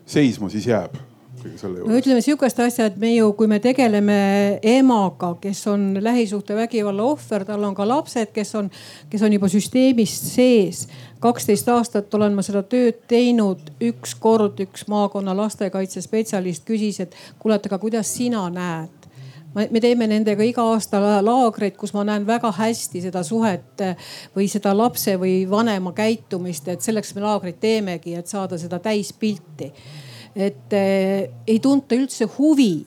seisma siis jääb? Kõige selle juures? no ütleme sihukest asja, et me ju, kui me tegeleme emaga, kes on lähisuhtevägivalla ohver, tal on ka lapsed, kes on, kes on juba süsteemis sees. kaksteist aastat olen ma seda tööd teinud, ükskord üks maakonna lastekaitsespetsialist küsis, et kuule, et aga kuidas sina näed me teeme nendega iga aasta laagreid, kus ma näen väga hästi seda suhet või seda lapse või vanema käitumist, et selleks me laagreid teemegi, et saada seda täispilti et äh, ei tunta üldse huvi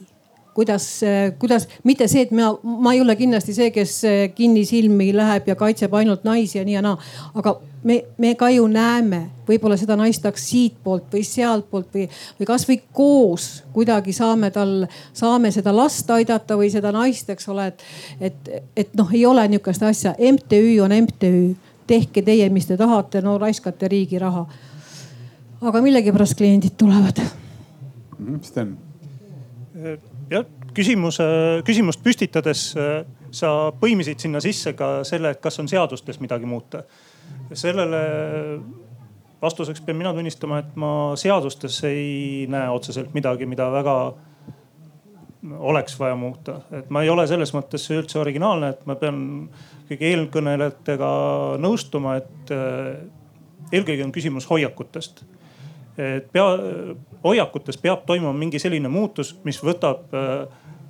kuidas, eh, kuidas, mitte see, et ma, ma ei ole kindlasti see, kes eh, kinnisilmi läheb ja kaitseb ainult naisi ja nii ja naa. aga me, me ka ju näeme võib-olla seda naist tahaks siitpoolt või sealtpoolt või, või kasvõi koos kuidagi saame tal, saame seda last aidata või seda naist, eks ole, et, et, et noh, ei ole nihukest asja. MTÜ on MTÜ, tehke teie, mis te tahate, no raiskate riigi raha aga millegipärast kliendid tulevad. Mhm, Sten. jah, küsimuse, küsimust püstitades äh, sa põimisid sinna sisse ka selle, et kas on seadustes midagi muuta. sellele vastuseks pean mina tunnistama, et ma seadustes ei näe otseselt midagi, mida väga oleks vaja muuta, et ma ei ole selles mõttes üldse originaalne, et ma pean kõigi eelkõnelejatega nõustuma, et äh, eelkõige on küsimus hoiakutest et pea, hoiakutes peab toimuma mingi selline muutus, mis võtab äh,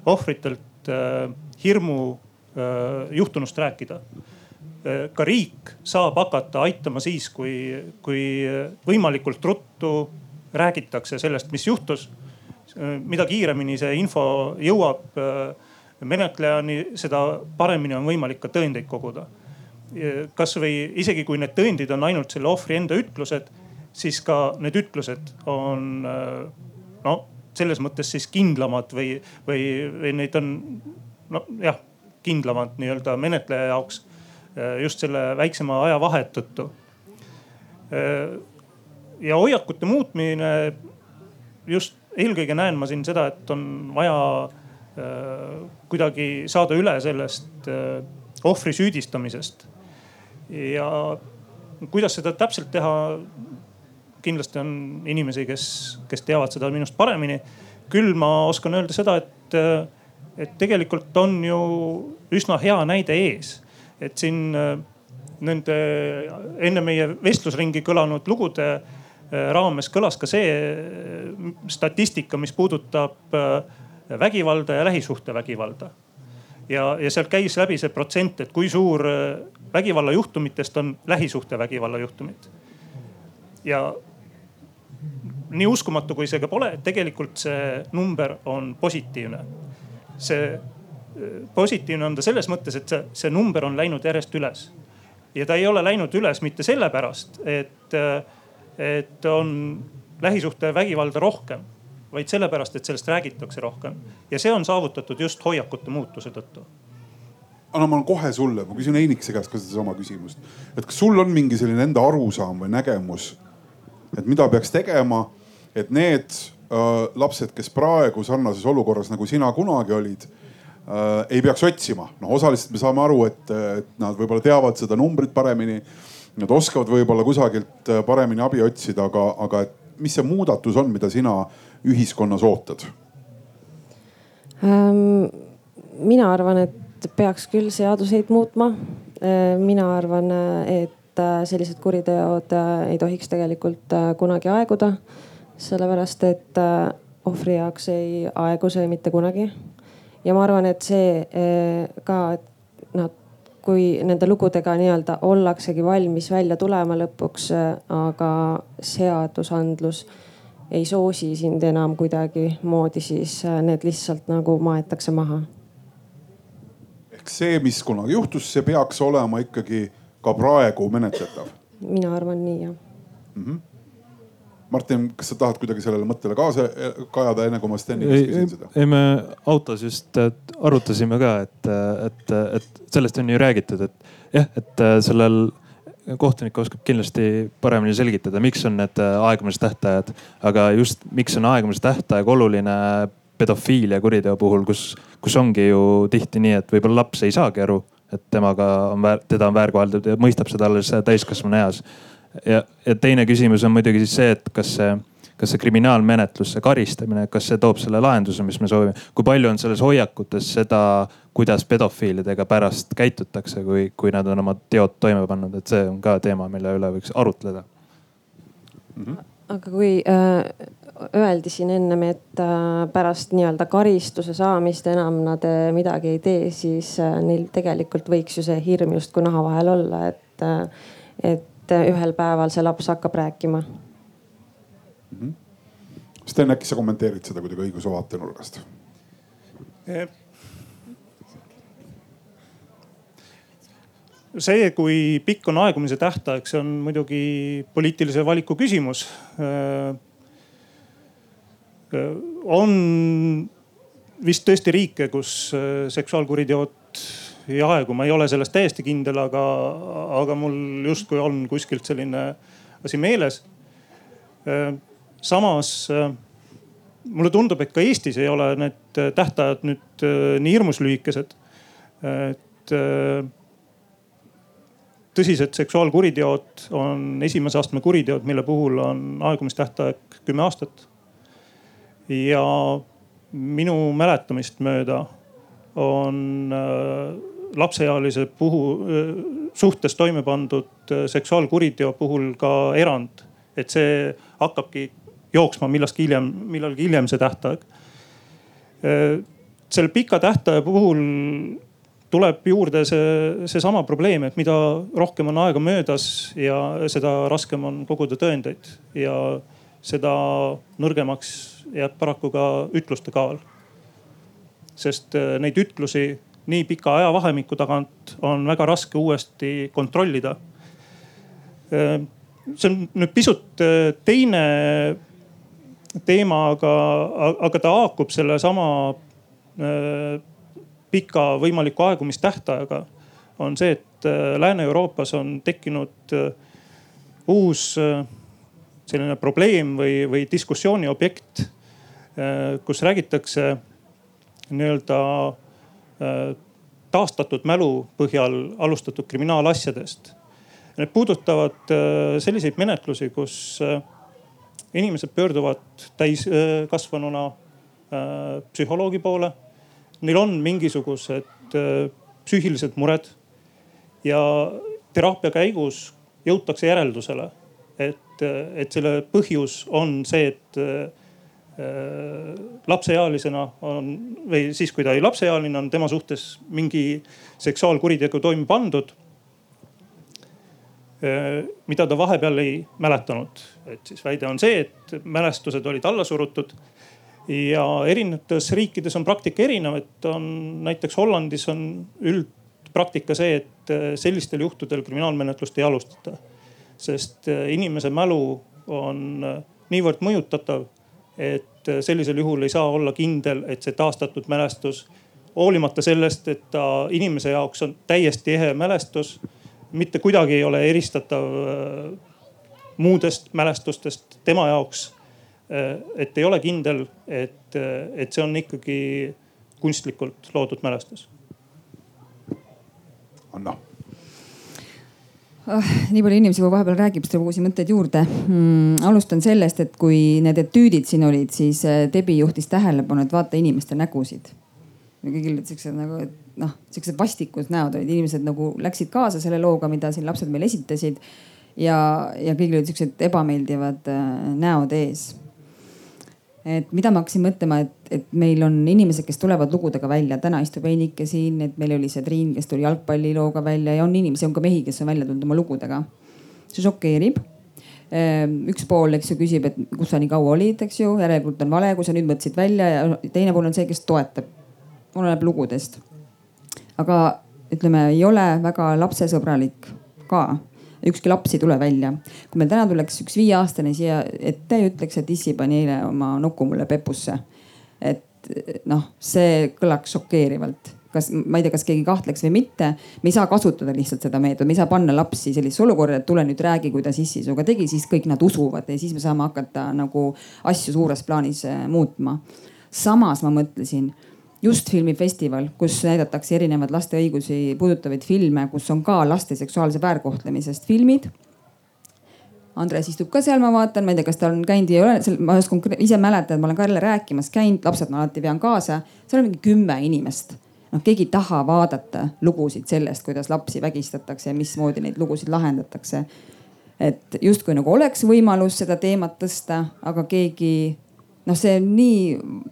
ohvritelt äh, hirmu äh, juhtunust rääkida. ka riik saab hakata aitama siis, kui, kui võimalikult ruttu räägitakse sellest, mis juhtus. mida kiiremini see info jõuab menetlejani, seda paremini on võimalik ka tõendeid koguda. kasvõi isegi kui need tõendid on ainult selle ohvri enda ütlused siis ka need ütlused on no selles mõttes siis kindlamad või, või, või neid on nojah, kindlamad nii-öelda menetleja jaoks just selle väiksema ajavahe tõttu. ja hoiakute muutmine just eelkõige näen ma siin seda, et on vaja kuidagi saada üle sellest ohvri süüdistamisest. ja kuidas seda täpselt teha, kindlasti on inimesi, kes, kes teavad seda minust paremini. küll ma oskan öelda seda, et, et tegelikult on ju üsna hea näide ees. et siin nende enne meie vestlusringi kõlanud lugude äh, raames kõlas ka see äh, statistika, mis puudutab äh, vägivalda ja lähisuhtevägivalda. ja, ja sealt käis läbi see protsent, et kui suur vägivallajuhtumitest on lähisuhtevägivalla juhtumid. ja nii uskumatu, kui see ka pole, tegelikult see number on positiivne. see äh, positiivne on ta selles mõttes, et see, see number on läinud järjest üles. ja ta ei ole läinud üles mitte sellepärast, et, äh, et on lähisuhtevägivalda rohkem, vaid sellepärast, et sellest räägitakse rohkem. ja see on saavutatud just hoiakute muutuse tõttu anna, ma kohe sulle, ma küsin Heinikese käest ka sedasama küsimust. et kas sul on mingi selline enda arusaam või nägemus, et mida peaks tegema, et need äh, lapsed, kes praegu sarnases olukorras nagu sina kunagi olid äh,, ei peaks otsima. noh, osaliselt me saame aru, et, et nad võib-olla teavad seda numbrit paremini. Nad oskavad võib-olla kusagilt äh, paremini abi otsida, aga, aga et mis see muudatus on, mida sina ühiskonnas ootad ähm,? mina arvan, et peaks küll seaduseid muutma. Äh, mina arvan, et äh, sellised kuriteod äh, ei tohiks tegelikult kunagi aeguda. sellepärast, et ohvri jaoks ei aegu see mitte kunagi. ja ma arvan, et see ka, et nad, kui nende lugudega nii-öelda ollaksegi valmis välja tulema lõpuks, aga seadusandlus ei soosi sind enam kuidagimoodi, siis need lihtsalt nagu maetakse maha see, mis kunagi juhtus, see peaks olema ikkagi ka praegu menetletav? mina arvan nii jah mm. -hmm. Martin, kas sa tahad kuidagi sellele mõttele kaasa kajada, enne kui ma Steni käest küsin seda? ei, me autos just arutasime ka, et, et, et sellest on ju räägitud, et jah, et sellel kohtunik oskab kindlasti paremini selgitada, miks on need aegumise tähtajad, aga just miks on aegumise tähtaeg oluline pedofiilia kuriteo puhul, kus, kus ongi ju tihti nii, et võib-olla laps ei saagi aru, et temaga on, teda on väärkoheldud ja mõistab seda alles täiskasvanu eas. ja, ja teine küsimus on muidugi siis see, et kas see, kas see kriminaalmenetlus, see karistamine, kas see toob selle lahenduse, mis me soovime. kui palju on selles hoiakutes seda, kuidas pedofiilidega pärast käitutakse, kui, kui nad on oma teod toime pannud, et see on ka teema, mille üle võiks arutleda mm. -hmm. aga kui äh, öeldi siin ennem, et äh, pärast nii-öelda karistuse saamist enam nad äh, midagi ei tee, siis äh, neil tegelikult võiks ju see hirm justkui naha vahel olla, et, et ühel päeval see laps hakkab rääkima mm. -hmm. Sten, äkki sa kommenteerid seda kuidagi õiguse vaatenurgast? see, kui pikk on aegumise tähtaeg, see on muidugi poliitilise valiku küsimus on vist tõesti riike, kus äh, seksuaalkuriteod ei aegu, ma ei ole selles täiesti kindel, aga, aga mul justkui on kuskilt selline asi meeles. Äh, samas äh, mulle tundub, et ka Eestis ei ole need tähtajad nüüd nii hirmus lühikesed. et tõsised seksuaalkuriteod on esimese astme kuriteod, mille puhul on aegumistähtaeg kümme aastat ja minu mäletamist mööda on äh, lapseealise puhul, äh, suhtes toime pandud äh, seksuaalkuriteo puhul ka erand. et see hakkabki jooksma millestki hiljem, millalgi hiljem see tähtaeg. selle pika tähtaja puhul tuleb juurde see, seesama probleem, et mida rohkem on aega möödas ja seda raskem on koguda tõendeid ja seda nõrgemaks jääb paraku ka ütluste kaal. sest äh, neid ütlusi nii pika ajavahemiku tagant on väga raske uuesti kontrollida. Äh, see on nüüd pisut äh, teine teema, aga, aga ta haakub sellesama pika võimaliku aegumistähtajaga. on see, et Lääne-Euroopas on tekkinud uus selline probleem või, või diskussiooni objekt, kus räägitakse nii-öelda äh, taastatud mälu põhjal alustatud kriminaalasjadest. Need puudutavad äh, selliseid menetlusi, kus inimesed pöörduvad täiskasvanuna psühholoogi poole. Neil on mingisugused psüühilised mured ja teraapia käigus jõutakse järeldusele, et et, selle põhjus on see, et äh, lapseealisena on või siis, kui ta oli lapseealine, on tema suhtes mingi seksuaalkuritegu toime pandud. Äh, mida ta vahepeal ei mäletanud, et siis väide on see, et mälestused olid alla surutud ja erinevates riikides on praktika erinev, et on näiteks Hollandis on üldpraktika see, et äh, sellistel juhtudel kriminaalmenetlust ei alustata sest äh, inimese mälu on äh, niivõrd mõjutatav, et sellisel juhul ei saa olla kindel, et see taastatud mälestus, hoolimata sellest, et ta inimese jaoks on täiesti ehe mälestus, mitte kuidagi ei ole eristatav äh, muudest mälestustest tema jaoks. äh, et ei ole kindel, et, et see on ikkagi kunstlikult loodud mälestus. Anna nii palju inimesi kui vahepeal räägib, siis tuleb uusi mõtteid juurde mm,. alustan sellest, et kui need etüüdid siin olid, siis Debbie juhtis tähelepanu, et vaata inimeste nägusid. kõigil olid siuksed nagu, et noh, siuksed vastikud näod olid, inimesed nagu läksid kaasa selle looga, mida siin lapsed meile esitasid. ja, ja kõigil olid siuksed ebameeldivad äh, näod ees et mida ma hakkasin mõtlema, et, et meil on inimesed, kes tulevad lugudega välja, täna istub Einike siin, et meil oli see Triin, kes tuli jalgpallilooga välja ja on inimesi, on ka mehi, kes on välja tulnud oma lugudega. see šokeerib. Ehm, üks pool, eks ju, küsib, et kus sa nii kaua olid, eks ju, järelikult on vale, kui sa nüüd mõtlesid välja ja teine pool on see, kes toetab. oleneb lugudest. aga ütleme, ei ole väga lapsesõbralik ka ükski laps ei tule välja. kui meil täna tuleks üks viieaastane siia ette ja ütleks, et issi pani eile oma nuku mulle pepusse. et noh, see kõlaks šokeerivalt kas, ma ei tea, kas keegi kahtleks või mitte. me ei saa kasutada lihtsalt seda meetodit, me ei saa panna lapsi sellisesse olukorda, et tule nüüd räägi, kuidas issi sinuga tegi, siis kõik nad usuvad ja siis me saame hakata nagu asju suures plaanis eh, muutma. samas ma mõtlesin just filmifestival, kus näidatakse erinevaid laste õigusi puudutavaid filme, kus on ka laste seksuaalse väärkohtlemisest filmid. Andres istub ka seal, ma vaatan, ma ei tea, kas ta on käinud või ei ole, ma ei oska ise mäletan, ma olen ka jälle rääkimas käinud, lapsed ma alati vean kaasa. seal on mingi kümme inimest. noh, keegi ei taha vaadata lugusid sellest, kuidas lapsi vägistatakse ja mismoodi neid lugusid lahendatakse. et justkui nagu oleks võimalus seda teemat tõsta, aga keegi noh, see on nii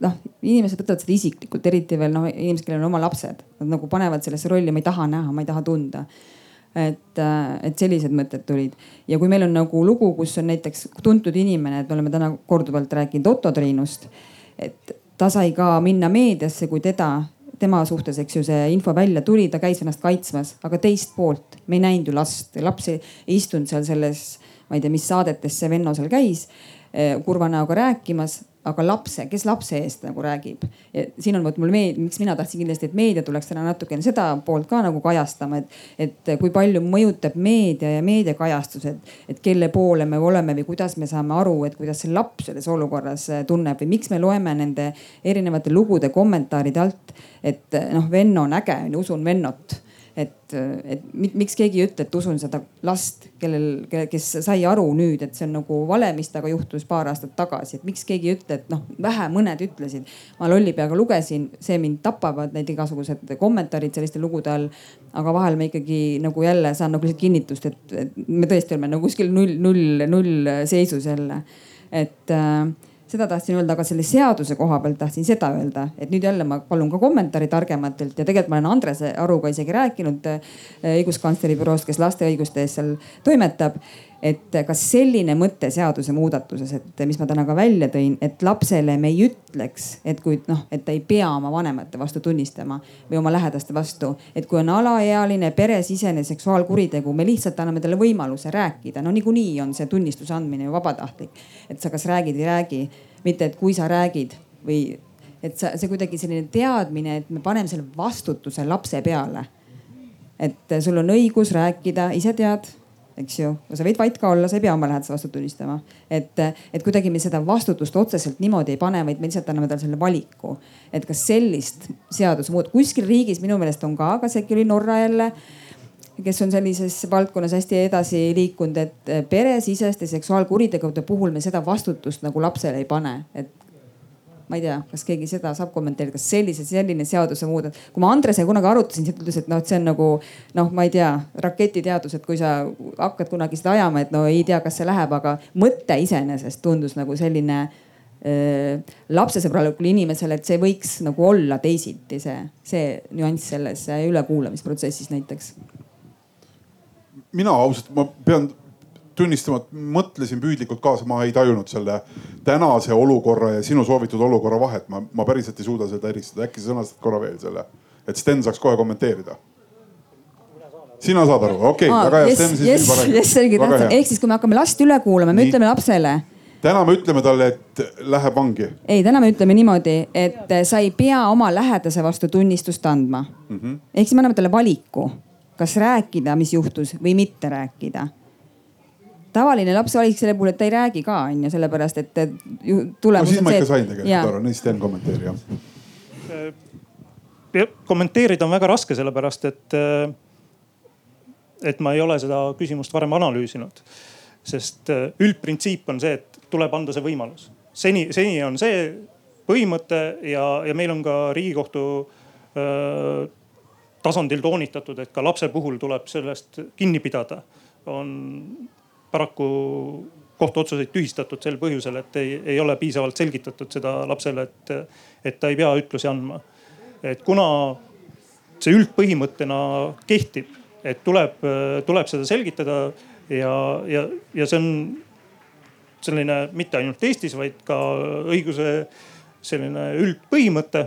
noh, inimesed võtavad seda isiklikult, eriti veel noh, inimesed, kellel on oma lapsed, nad nagu panevad sellesse rolli, ma ei taha näha, ma ei taha tunda. et, äh, et sellised mõtted tulid. Ja kui meil on nagu lugu, kus on näiteks tuntud inimene, et me oleme täna korduvalt rääkinud Otto Triinust, et ta sai ka minna meediasse, kui teda tema suhtes, eks ju, see info välja tuli, ta käis ennast kaitsmas, aga teist poolt me ei näinud ju last, laps ei istunud seal selles, ma ei tea, mis saadetes see Venno seal käis äh, kurva näoga rääkimas aga lapse, kes lapse eest nagu räägib. siin on vot mul meedia, miks mina tahtsin kindlasti, et meedia tuleks täna natukene seda poolt ka nagu kajastama, et, et kui palju mõjutab meedia ja meediakajastused, et kelle poole me oleme või kuidas me saame aru, et kuidas see laps selles olukorras tunneb või miks me loeme nende erinevate lugude kommentaaride alt, et noh, Venno on äge, usun Vennot et, et miks keegi ei ütle, et usun seda last, kellel, kes sai aru nüüd, et see on nagu vale, mis temaga juhtus paar aastat tagasi, et miks keegi ei ütle, et noh, vähe mõned ütlesid. ma lolli peaga lugesin, see mind tapavad, need igasugused kommentaarid selliste lugude all. aga vahel ma ikkagi nagu jälle saan nagu lihtsalt kinnitust, et, me tõesti oleme nagu kuskil null, null, null seisus jälle. et äh, seda tahtsin öelda, aga selle seaduse koha pealt tahtsin seda öelda, et nüüd jälle ma palun ka kommentaari targematelt. Ja tegelikult ma olen Andrese Aruga isegi rääkinud äh, õiguskantsleri büroost, kes laste õiguste eest seal toimetab et kas selline mõte seaduse muudatuses, et mis ma täna ka välja tõin, et lapsele me ei ütleks, et kui noh, et ta ei pea oma vanemate vastu tunnistama või oma lähedaste vastu. et kui on alaealine peresisene seksuaalkuritegu, me lihtsalt anname talle võimaluse rääkida. no niikuinii on see tunnistuse andmine ju vabatahtlik. et sa kas räägid, ei räägi, mitte et kui sa räägid või et sa, see kuidagi selline teadmine, et me paneme selle vastutuse lapse peale. et sul on õigus rääkida, ise tead eks ju, sa võid vait ka olla, sa ei pea oma lähedase vastu tunnistama. et, et kuidagi me seda vastutust otseselt niimoodi ei pane, vaid me lihtsalt anname talle selle valiku. et kas sellist seadusemuud-, kuskil riigis minu meelest on ka, kas äkki oli Norra jälle kes on sellises valdkonnas hästi edasi liikunud, et peresiseste seksuaalkuritegude puhul me seda vastutust nagu lapsele ei pane, et ma ei tea, kas keegi seda saab kommenteerida, kas sellise, selline seadusemuudatus, kui ma Andresega kunagi arutasin, siis ta ütles, et noh, et see on nagu noh, ma ei tea, raketiteadus, et kui sa hakkad kunagi seda ajama, et no ei tea, kas see läheb, aga mõte iseenesest tundus nagu selline äh, lapsesõbralikule inimesele, et see võiks nagu olla teisiti, see, see nüanss selles ülekuulamisprotsessis näiteks. mina ausalt, ma pean tunnistama, et mõtlesin püüdlikult kaasa, ma ei tajunud selle tänase olukorra ja sinu soovitud olukorra vahet. ma, ma päriselt ei suuda seda eristada, äkki sa sõnastad korra veel selle, et Sten saaks kohe kommenteerida sina saad aru, okei okay,, väga hea. Yes, yes, yes, selge tähtsam, ehk siis kui me hakkame last üle kuulama, me Nii. ütleme lapsele täna me ütleme talle, et lähe vangi. ei, täna me ütleme niimoodi, et sa ei pea oma lähedase vastu tunnistust andma mm -hmm.. ehk siis me anname talle valiku, kas rääkida, mis juhtus või mitte rääkida tavaline laps valiks selle puhul, et ta ei räägi ka onju, sellepärast et tulemus no, siis ma ikka sain tegelikult aru, nüüd Sten kommenteeri jah. kommenteerida on väga raske, sellepärast et, et ma ei ole seda küsimust varem analüüsinud sest äh, üldprintsiip on see, et tuleb anda see võimalus. seni, seni on see põhimõte ja, ja meil on ka riigikohtu öö, äh, tasandil toonitatud, et ka lapse puhul tuleb sellest kinni pidada. on paraku kohtuotsuseid tühistatud sel põhjusel, et ei, ei ole piisavalt selgitatud seda lapsele, et, et ta ei pea ütlusi andma. et kuna see üldpõhimõttena kehtib, et tuleb, tuleb seda selgitada ja, ja, ja see on selline mitte ainult Eestis, vaid ka õiguse selline üldpõhimõte,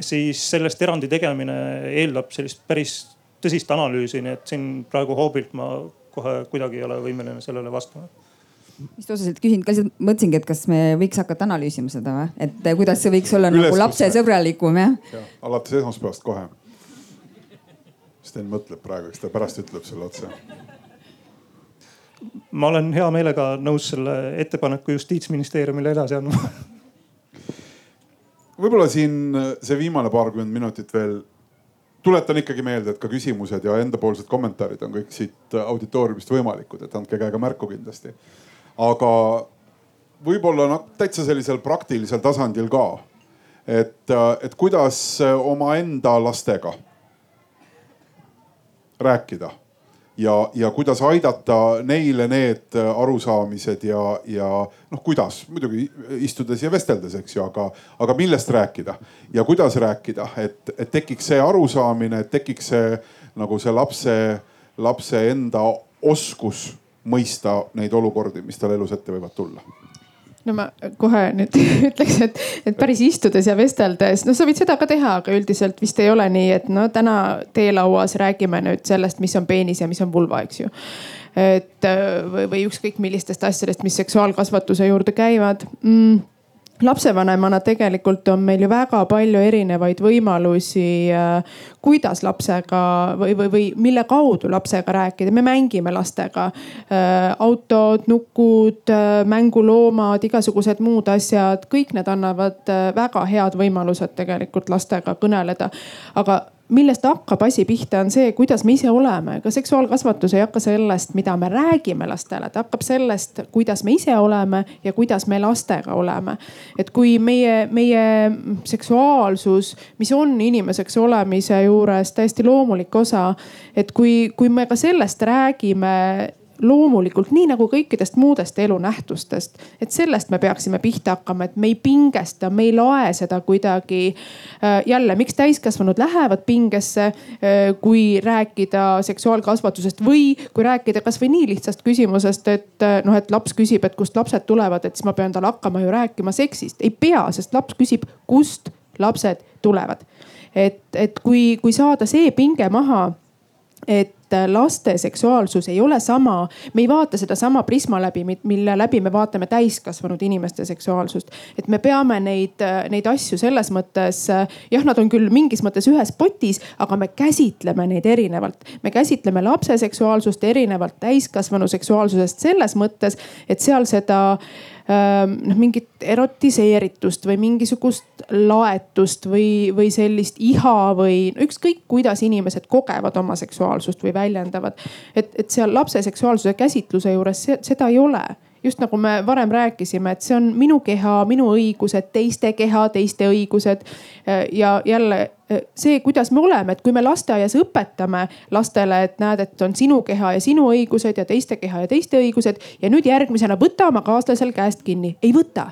siis sellest erandi tegemine eeldab sellist päris tõsist analüüsi, nii et siin praegu hoobilt ma kohe kuidagi ei ole võimeline sellele vastama just otseselt küsin, ka lihtsalt mõtlesingi, et kas me võiks hakata analüüsima seda või, et kuidas see võiks olla Üles nagu lapsesõbralikum jah ja,? alates esmaspäevast kohe. Sten mõtleb praegu, eks ta pärast ütleb sulle otse ma olen hea meelega nõus selle ettepaneku justiitsministeeriumile edasi andma. võib-olla siin see viimane paarkümmend minutit veel. Tuletan ikkagi meelde, et ka küsimused ja endapoolsed kommentaarid on kõik siit auditooriumist võimalikud, et andke käega märku kindlasti. aga võib-olla noh, täitsa sellisel praktilisel tasandil ka. et, et kuidas omaenda lastega rääkida ja, ja kuidas aidata neile need arusaamised ja, ja noh, kuidas? Muidugi istudes ja vesteldes, eks ju, aga, aga millest rääkida? Ja kuidas rääkida, et, et tekiks see arusaamine, et tekiks see nagu see lapse, lapse enda oskus mõista neid olukordi, mis tal elus ette võivad tulla no ma kohe nüüd [laughs] ütleks, et, et päris istudes ja vesteldes, no sa võid seda ka teha, aga üldiselt vist ei ole nii, et no täna teelauas räägime nüüd sellest, mis on peenis ja mis on vulva, eks ju. et või, või ükskõik millistest asjadest, mis seksuaalkasvatuse juurde käivad mm lapsevanemana tegelikult on meil ju väga palju erinevaid võimalusi, äh, kuidas lapsega või, või, või mille kaudu lapsega rääkida. me mängime lastega äh, autod, nukud, äh, mänguloomad, igasugused muud asjad, kõik need annavad väga head võimalused tegelikult lastega kõneleda. aga millest hakkab asi pihta, on see, kuidas me ise oleme. ka seksuaalkasvatus ei hakka sellest, mida me räägime lastele, ta hakkab sellest, kuidas me ise oleme ja kuidas me lastega oleme. et kui meie, meie seksuaalsus, mis on inimeseks olemise juures täiesti loomulik osa, et kui, kui me ka sellest räägime loomulikult, nii nagu kõikidest muudest elunähtustest. et sellest me peaksime pihta hakkama, et me ei pingesta, me ei lae seda kuidagi. Äh, jälle, miks täiskasvanud lähevad pingesse, äh, kui rääkida seksuaalkasvatusest või kui rääkida kasvõi nii lihtsast küsimusest, et äh, noh, et laps küsib, et kust lapsed tulevad, et siis ma pean talle hakkama ju rääkima seksist. ei pea, sest laps küsib, kust lapsed tulevad. et, et kui, kui saada see pinge maha et laste seksuaalsus ei ole sama, me ei vaata sedasama prisma läbi, mille läbi me vaatame täiskasvanud inimeste seksuaalsust. et me peame neid, neid asju selles mõttes, jah, nad on küll mingis mõttes ühes potis, aga me käsitleme neid erinevalt. me käsitleme lapse seksuaalsust erinevalt täiskasvanu seksuaalsusest selles mõttes, et seal seda noh, mingit erotiseeritust või mingisugust laetust või, või sellist iha või ükskõik, kuidas inimesed kogevad oma seksuaalsust või väljendavad. et, et seal lapse seksuaalsuse käsitluse juures seda ei ole just nagu me varem rääkisime, et see on minu keha, minu õigused, teiste keha, teiste õigused. ja jälle see, kuidas me oleme, et kui me lasteaias õpetame lastele, et näed, et on sinu keha ja sinu õigused ja teiste keha ja teiste õigused ja nüüd järgmisena võta oma kaaslasel käest kinni. ei võta.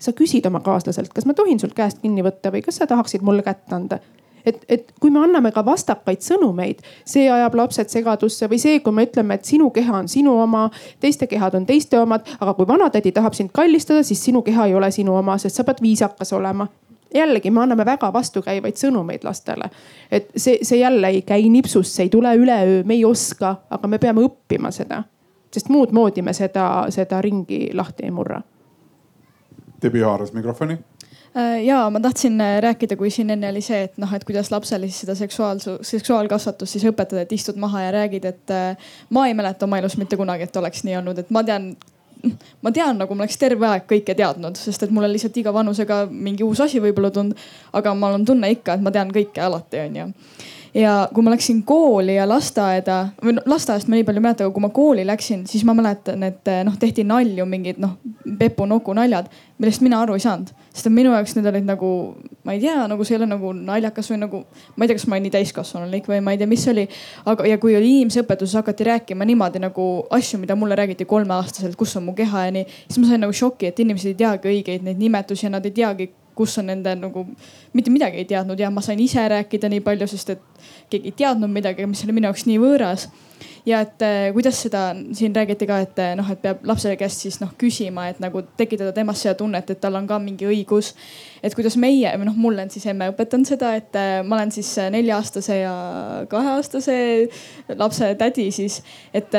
sa küsid oma kaaslaselt, kas ma tohin sult käest kinni võtta või kas sa tahaksid mulle kätt anda et, et kui me anname ka vastakaid sõnumeid, see ajab lapsed segadusse või see, kui me ütleme, et sinu keha on sinu oma, teiste kehad on teiste omad, aga kui vanatädi tahab sind kallistada, siis sinu keha ei ole sinu oma, sest sa pead viisakas olema jällegi me anname väga vastukäivaid sõnumeid lastele. et see, see jälle ei käi nipsust, see ei tule üleöö, me ei oska, aga me peame õppima seda sest muud moodi me seda, seda ringi lahti ei murra. Debbie haaras mikrofoni ja ma tahtsin äh, rääkida, kui siin enne oli see, et noh, et kuidas lapsele siis seda seksuaalsu-, seksuaalkasvatust siis õpetada, et istud maha ja räägid, et äh, ma ei mäleta oma elus mitte kunagi, et oleks nii olnud, et ma tean ma tean, nagu ma oleks terve aeg kõike teadnud, sest et mul on lihtsalt iga vanusega mingi uus asi võib-olla tulnud. aga mul on tunne ikka, et ma tean kõike alati, onju ja kui ma läksin kooli ja lasteaeda või no, lasteaiast ma nii palju ei mäleta, aga kui ma kooli läksin, siis ma mäletan, et eh, noh, tehti nalju, mingid noh, pepu-nuku naljad, millest mina aru ei saanud. sest et minu jaoks need olid nagu, ma ei tea, nagu see ei ole nagu naljakas või nagu, ma ei tea, kas ma olin nii täiskasvanulik või ma ei tea, mis oli. aga, ja kui oli inimeseõpetuses hakati rääkima niimoodi nagu asju, mida mulle räägiti kolmeaastaselt, kus on mu keha ja nii, siis ma sain nagu šoki, et inimesed ei teagi õigeid neid nimetusi ja nad ei teagi kus on nende nagu, mitte midagi ei teadnud ja ma sain ise rääkida nii palju, sest et keegi ei teadnud midagi, mis oli minu jaoks nii võõras ja et eh, kuidas seda siin räägiti ka, et eh, noh, et peab lapse käest siis noh küsima, et nagu tekitada temas seda tunnet, et tal on ka mingi õigus. Et kuidas meie või noh, mul on siis emme õpetanud seda, et eh, ma olen siis nelja-aastase ja kaheaastase lapse tädi siis. et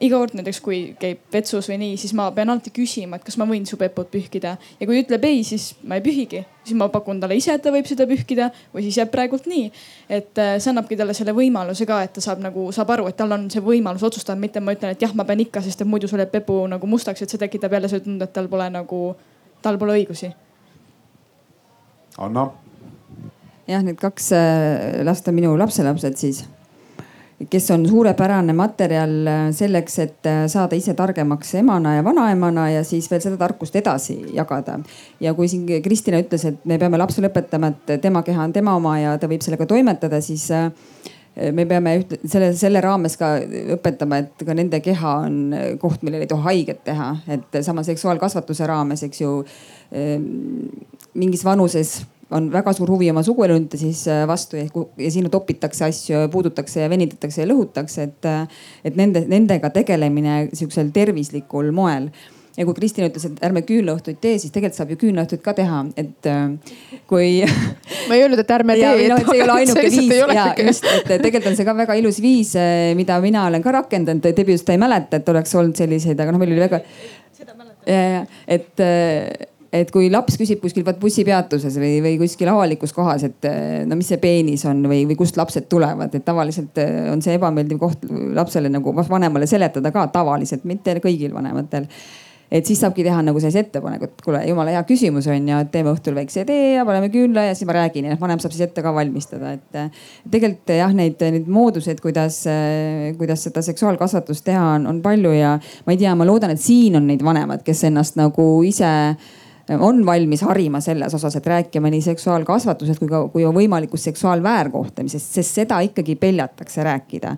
iga kord näiteks, kui käib vetsus või nii, siis ma pean alati küsima, et kas ma võin su peput pühkida ja kui ütleb ei, siis ma ei pühigi siis ma pakun talle ise, et ta võib seda pühkida või siis jääb praegult nii. et see annabki talle selle võimaluse ka, et ta saab nagu, saab aru, et tal on see võimalus otsustada, mitte ma ütlen, et jah, ma pean ikka, sest et muidu sul jääb pepu nagu mustaks, et see tekitab jälle selle tunde, et tal pole nagu, tal pole õigusi. Anna. jah, need kaks äh, last on minu lapselapsed siis kes on suurepärane materjal äh, selleks, et äh, saada ise targemaks emana ja vanaemana ja siis veel seda tarkust edasi jagada. ja kui siin Kristina ütles, et me peame lapsele õpetama, et tema keha on tema oma ja ta võib sellega toimetada, siis me peame üht, selle, selle raames ka õpetama, et ka nende keha on koht, millele ei tohi haiget teha, et sama seksuaalkasvatuse raames, eks ju. Mingis vanuses on väga suur huvi oma suguelundite siis äh, vastu ja sinna topitakse asju, puudutakse ja venitatakse ja lõhutakse, et, et nende, nendega tegelemine sihukesel tervislikul moel ja kui Kristina ütles, et ärme küünlaõhtuid tee, siis tegelikult saab ju küünlaõhtuid ka teha, et äh, kui [laughs] ma ei öelnud, et ärme tee. No, see ei ole ainuke viis ja just, et tegelikult on see ka väga ilus viis, äh, mida mina olen ka rakendanud. Debbie just ei mäleta, et oleks olnud selliseid, aga noh, meil oli väga. et äh, et kui laps küsib kuskil vaat bussipeatuses või, või kuskil avalikus kohas, et no mis see peenis on või, või kust lapsed tulevad, et tavaliselt on see ebameeldiv koht lapsele nagu vanemale seletada ka tavaliselt, mitte kõigil vanematel et siis saabki teha nagu sellise ettepaneku, et kuule, jumala hea küsimus on ju, et teeme õhtul väikse tee ja paneme külla ja siis ma räägin ja noh, vanem saab siis ette ka valmistada, et. tegelikult jah, neid, neid mooduseid, kuidas, kuidas seda seksuaalkasvatust teha on, on palju ja ma ei tea, ma loodan, et siin on neid vanemaid, kes ennast nagu ise on valmis harima selles osas, et rääkima nii seksuaalkasvatusest kui ka, kui võimalikust seksuaalväärkohtlemisest, sest seda ikkagi peljatakse rääkida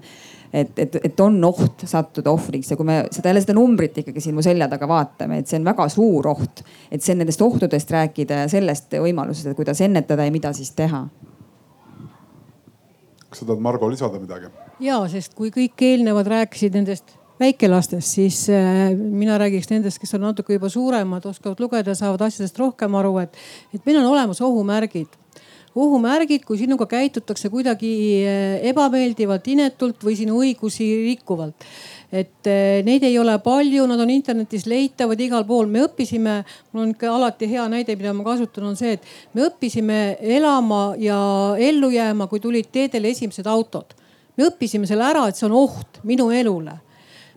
et, et, et on oht sattuda ohvriks ja kui me seda jälle seda numbrit ikkagi siin mu selja taga vaatame, et see on väga suur oht. et see nendest ohtudest rääkida ja sellest võimalusest, et kuidas ennetada ja mida siis teha. kas sa tahad, Margo, lisada midagi? ja, sest kui kõik eelnevad rääkisid nendest väikelastest, siis äh, mina räägiks nendest, kes on natuke juba suuremad, oskavad lugeda, saavad asjadest rohkem aru, et, et meil on olemas ohumärgid ohumärgid, kui sinuga käitutakse kuidagi eh, ebameeldivalt, inetult või sinu õigusi rikkuvalt et eh, neid ei ole palju, nad on internetis leitavad igal pool. me õppisime, mul on ikka alati hea näide, mida ma kasutan, on see, et me õppisime elama ja ellu jääma, kui tulid teedele esimesed autod. me õppisime selle ära, et see on oht minu elule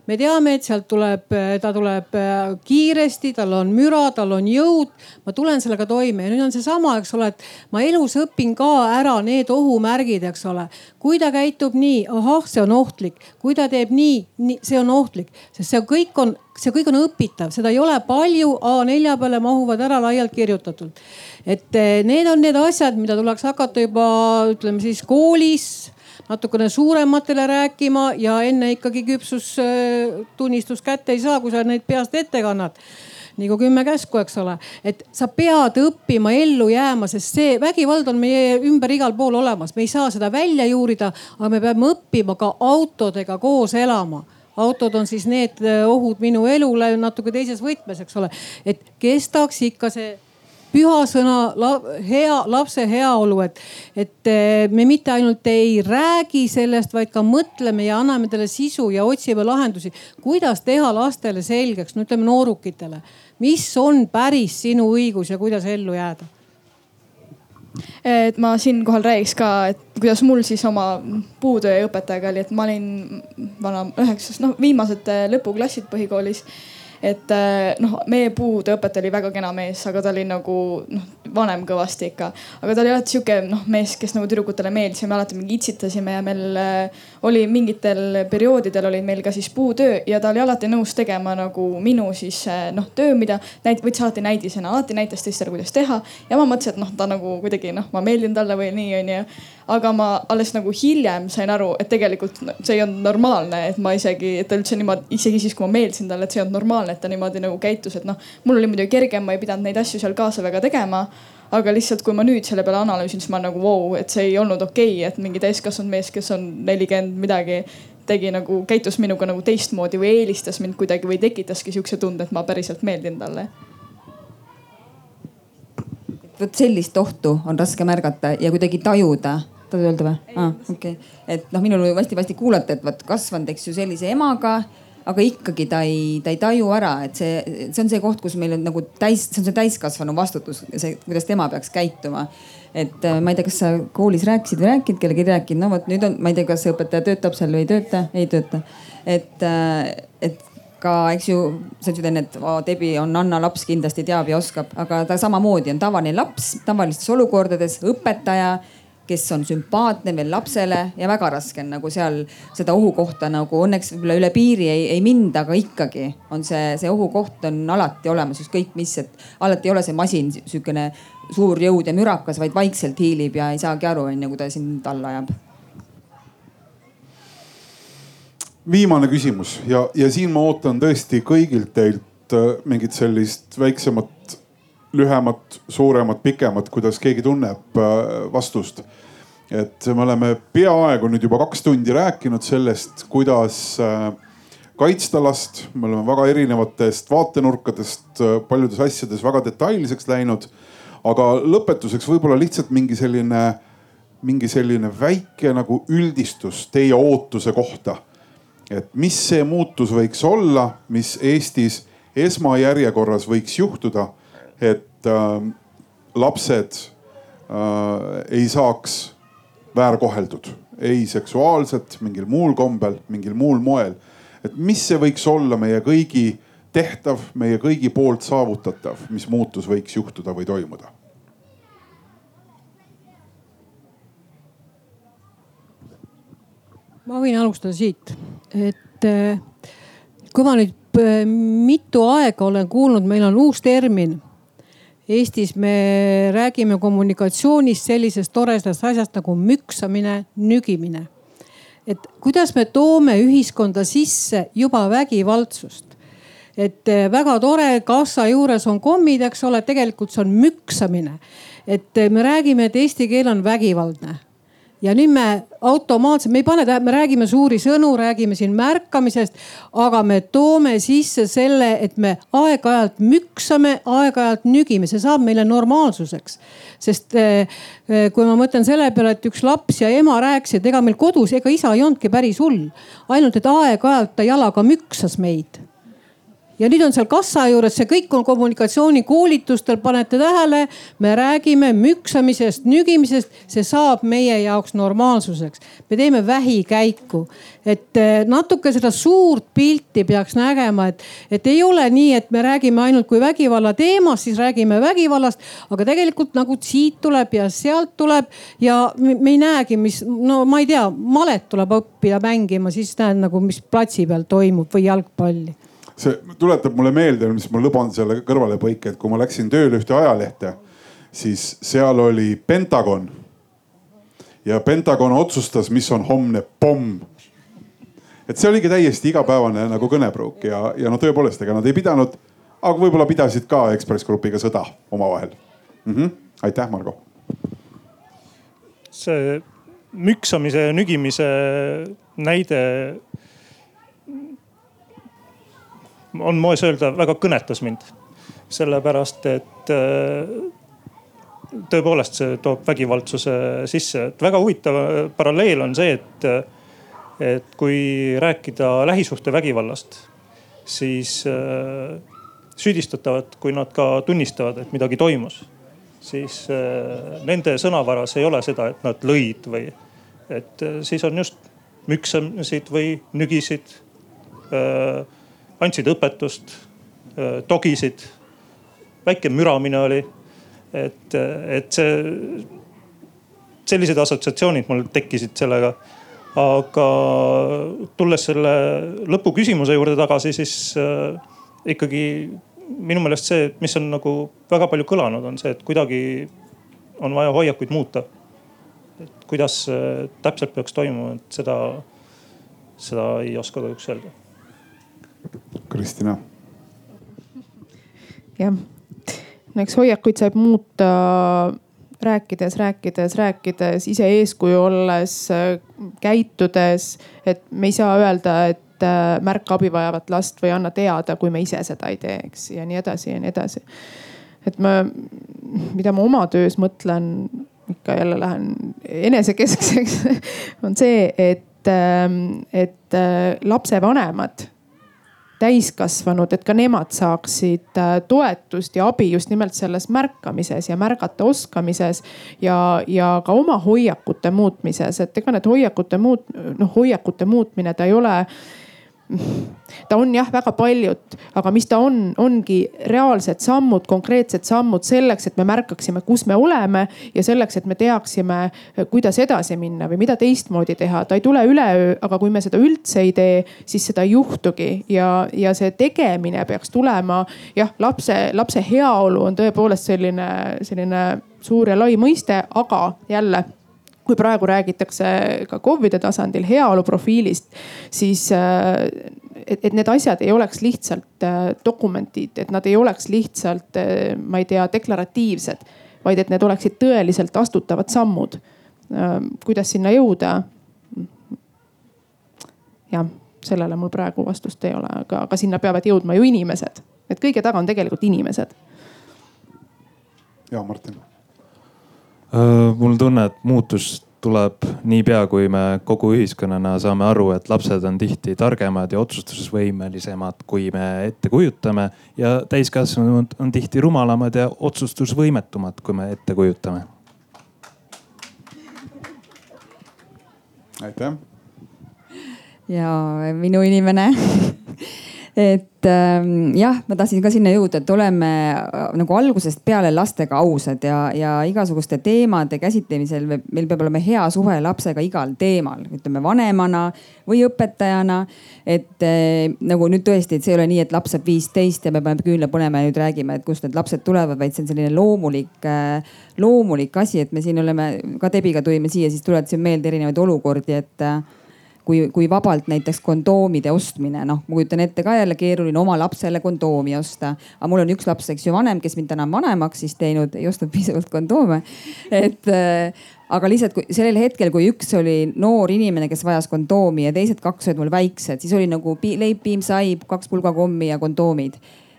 me teame, et sealt tuleb, ta tuleb äh, kiiresti, tal on müra, tal on jõud. ma tulen sellega toime ja nüüd on seesama, eks ole, et ma elus õpin ka ära need ohumärgid, eks ole. kui ta käitub nii, ahah, see on ohtlik, kui ta teeb nii, nii, see on ohtlik, sest see kõik on, see kõik on õpitav, seda ei ole palju A4 peale mahuvad ära laialt kirjutatult. et äh, need on need asjad, mida tuleks hakata juba ütleme siis koolis natukene suurematele rääkima ja enne ikkagi küpsustunnistust kätte ei saa, kui sa neid peast ette kannad. Nagu kümme käsku, eks ole. et sa pead õppima ellu jääma, sest see vägivald on meie ümber igal pool olemas, me ei saa seda välja juurida, aga me peame õppima ka autodega koos elama. Autod on siis need ohud minu elule natuke teises võtmes, eks ole, et kestaks ikka see püha sõna la, hea, lapse heaolu, et, et eh, me mitte ainult ei räägi sellest, vaid ka mõtleme ja anname talle sisu ja otsime lahendusi, kuidas teha lastele selgeks, no ütleme noorukitele, mis on päris sinu õigus ja kuidas ellu jääda? Et ma siinkohal räägiks ka, et kuidas mul siis oma puutöö õpetajaga oli, et ma olin vana üheksas, noh viimased lõpuklassid põhikoolis et äh, noh, meie puudeõpetaja oli väga kena mees, aga ta oli nagu noh, vanem kõvasti ikka. aga ta oli alati sihuke noh mees, kes nagu tüdrukutele meeldis ja me alati mingi itsitasime ja meil äh, oli mingitel perioodidel oli meil ka siis puutöö ja ta oli alati nõus tegema nagu minu siis äh, noh töö, mida näit-, võttis alati näidisena, alati näitas teistele, kuidas teha. ja ma mõtlesin, et noh, ta nagu kuidagi noh, ma meeldin talle või nii onju aga ma alles nagu hiljem sain aru, et tegelikult see ei olnud normaalne, et ma isegi, et ta üldse niimoodi, isegi siis, kui ma meeldisin talle, et see ei olnud normaalne, et ta niimoodi nagu käitus, et noh, mul oli muidugi kergem, ma ei pidanud neid asju seal kaasa väga tegema aga lihtsalt, kui ma nüüd selle peale analüüsin, siis ma nagu vau wow,, et see ei olnud okei okay,, et mingi täiskasvanud mees, kes on nelikümmend midagi, tegi nagu, käitus minuga nagu teistmoodi või eelistas mind kuidagi või tekitaski sihukese tunde, et ma päriselt meeldin talle. vot sellist ohtu on raske märgata ja kuidagi tajuda tahad öelda või? aa, okei okay., et noh, minul oli hästi-hästi kuulata, et vot kasvanud, eks ju, sellise emaga aga ikkagi ta ei, ta ei taju ära, et see, see on see koht, kus meil on nagu täis, see on see täiskasvanu vastutus, see, kuidas tema peaks käituma. et äh, ma ei tea, kas sa koolis rääkisid või rääkinud, kellelegi rääkinud, no vot nüüd on, ma ei tea, kas õpetaja töötab seal või ei tööta, ei tööta. et, äh, et ka, eks ju, sa ütlesid enne, et oh, Debbie on Anna laps, kindlasti teab ja oskab, aga ta samamoodi on tavaline laps tavalistes olukordades, õpetaja kes on sümpaatne veel lapsele ja väga raske on nagu seal seda ohukohta nagu õnneks võib-olla üle piiri ei, ei minda, aga ikkagi on see, see ohukoht on alati olemas, ükskõik mis, et alati ei ole see masin sihukene suur jõud ja mürakas, vaid vaikselt hiilib ja ei saagi aru, onju, kui ta sind alla ajab. viimane küsimus ja, ja siin ma ootan tõesti kõigilt teilt äh, mingit sellist väiksemat lühemat, suuremat, pikemat, kuidas keegi tunneb äh, vastust. et me oleme peaaegu nüüd juba kaks tundi rääkinud sellest, kuidas äh, kaitsta last, me oleme väga erinevatest vaatenurkadest äh, paljudes asjades väga detailseks läinud. aga lõpetuseks võib-olla lihtsalt mingi selline, mingi selline väike nagu üldistus teie ootuse kohta. et mis see muutus võiks olla, mis Eestis esmajärjekorras võiks juhtuda et äh, lapsed äh, ei saaks väärkoheldud, ei seksuaalselt, mingil muul kombel, mingil muul moel. et mis see võiks olla meie kõigi tehtav, meie kõigi poolt saavutatav, mis muutus võiks juhtuda või toimuda? ma võin alustada siit, et äh, kui ma nüüd äh, mitu aega olen kuulnud, meil on uus termin Eestis me räägime kommunikatsioonist sellisest toredast asjast nagu müksamine, nügimine. et kuidas me toome ühiskonda sisse juba vägivaldsust. et eh, väga tore, kassa juures on kommid, eks ole, tegelikult see on müksamine. et eh, me räägime, et eesti keel on vägivaldne ja nüüd me automaatselt, me ei pane tähele, me räägime suuri sõnu, räägime siin märkamisest, aga me toome sisse selle, et me aeg-ajalt müksame, aeg-ajalt nügime, see saab meile normaalsuseks. sest eh, eh, kui ma mõtlen selle peale, et üks laps ja ema rääkisid, ega meil kodus, ega isa ei olnudki päris hull, ainult et aeg-ajalt ta jalaga müksas meid ja nüüd on seal kassa juures, see kõik on kommunikatsioonikoolitustel, panete tähele, me räägime müksamisest, nügimisest, see saab meie jaoks normaalsuseks. me teeme vähikäiku, et eh, natuke seda suurt pilti peaks nägema, et, et ei ole nii, et me räägime ainult kui vägivalla teemast, siis räägime vägivallast, aga tegelikult nagu siit tuleb ja sealt tuleb ja me ei näegi, mis, no ma ei tea, malet tuleb õppida mängima, siis näed nagu, mis platsi peal toimub või jalgpalli see tuletab mulle meelde, mis ma luban selle kõrvalepõike, et kui ma läksin tööle ühte ajalehte, siis seal oli Pentagon. ja Pentagon otsustas, mis on homne pomm. et see oligi täiesti igapäevane nagu kõnepruuk ja, ja no tõepoolest, ega nad ei pidanud, aga võib-olla pidasid ka Ekspress Grupiga sõda omavahel mm. -hmm. aitäh, Margo. see müksamise ja nügimise näide on moes öelda, väga kõnetas mind. sellepärast, et äh, tõepoolest see toob vägivaldsuse sisse, et väga huvitav paralleel on see, et, et kui rääkida lähisuhtevägivallast, siis äh, süüdistatavad, kui nad ka tunnistavad, et midagi toimus, siis äh, nende sõnavaras ei ole seda, et nad lõid või et äh, siis on just müksamasid või nügisid, andsid õpetust, togisid, väike müramine oli et, et see, sellised assotsiatsioonid mul tekkisid sellega. aga tulles selle lõpuküsimuse juurde tagasi, siis ikkagi minu meelest see, mis on nagu väga palju kõlanud, on see, et kuidagi on vaja hoiakuid muuta. et kuidas täpselt peaks toimuma, et seda, seda ei oska kahjuks öelda. Kristina. jah no eks hoiakuid saab muuta rääkides, rääkides, rääkides, ise eeskuju olles, käitudes. et me ei saa öelda, et äh, märka abi vajavat last või anna teada, kui me ise seda ei tee, eks ja nii edasi ja nii edasi. et ma, mida ma oma töös mõtlen, ikka jälle lähen enesekeskseks [laughs] on see, et, ähm, et äh, lapsevanemad täiskasvanud, et ka nemad saaksid äh, toetust ja abi just nimelt selles märkamises ja märgata oskamises ja, ja ka oma hoiakute muutmises, et ega need hoiakute muut-, noh hoiakute muutmine, ta ei ole ta on jah väga paljut, aga mis ta on, ongi reaalsed sammud, konkreetsed sammud selleks, et me märkaksime, kus me oleme ja selleks, et me teaksime, kuidas edasi minna või mida teistmoodi teha. ta ei tule üleöö, aga kui me seda üldse ei tee, siis seda ei juhtugi ja, ja see tegemine peaks tulema. jah, lapse, lapse heaolu on tõepoolest selline, selline suur ja lai mõiste, aga jälle kui praegu räägitakse ka KOV-ide tasandil heaoluprofiilist, siis äh, et, et need asjad ei oleks lihtsalt äh, dokumendid, et nad ei oleks lihtsalt, äh, ma ei tea, deklaratiivsed, vaid et need oleksid tõeliselt astutavad sammud. kuidas sinna jõuda? jah, sellele mul praegu vastust ei ole, aga, aga sinna peavad jõudma ju inimesed, et kõige taga on tegelikult inimesed. ja Martin mul on tunne, et muutus tuleb niipea, kui me kogu ühiskonnana saame aru, et lapsed on tihti targemad ja otsustusvõimelisemad, kui me ette kujutame. ja täiskasvanud on tihti rumalamad ja otsustusvõimetumad, kui me ette kujutame. aitäh. ja minu inimene [laughs] et ähm, jah, ma tahtsin ka sinna jõuda, et oleme äh, nagu algusest peale lastega ausad ja, ja igasuguste teemade käsitlemisel meil peab olema hea suhe lapsega igal teemal, ütleme vanemana või õpetajana. et äh, nagu nüüd tõesti, et see ei ole nii, et laps saab viisteist ja me paneme küünla põlema ja nüüd räägime, et kust need lapsed tulevad, vaid see on selline loomulik äh,, loomulik asi, et me siin oleme ka Debiga tulime siia, siis tuletasime meelde erinevaid olukordi, et äh, kui, kui vabalt näiteks kondoomide ostmine, noh, ma kujutan ette ka jälle keeruline oma lapsele kondoomi osta. aga mul on üks laps, eks ju, vanem, kes mind täna on vanemaks siis teinud, ei ostnud piisavalt kondoome. et äh, aga lihtsalt sellel hetkel, kui üks oli noor inimene, kes vajas kondoomi ja teised kaks olid mul väiksed, siis oli nagu leib, piim, sai, kaks pulgakommi ja kondoomid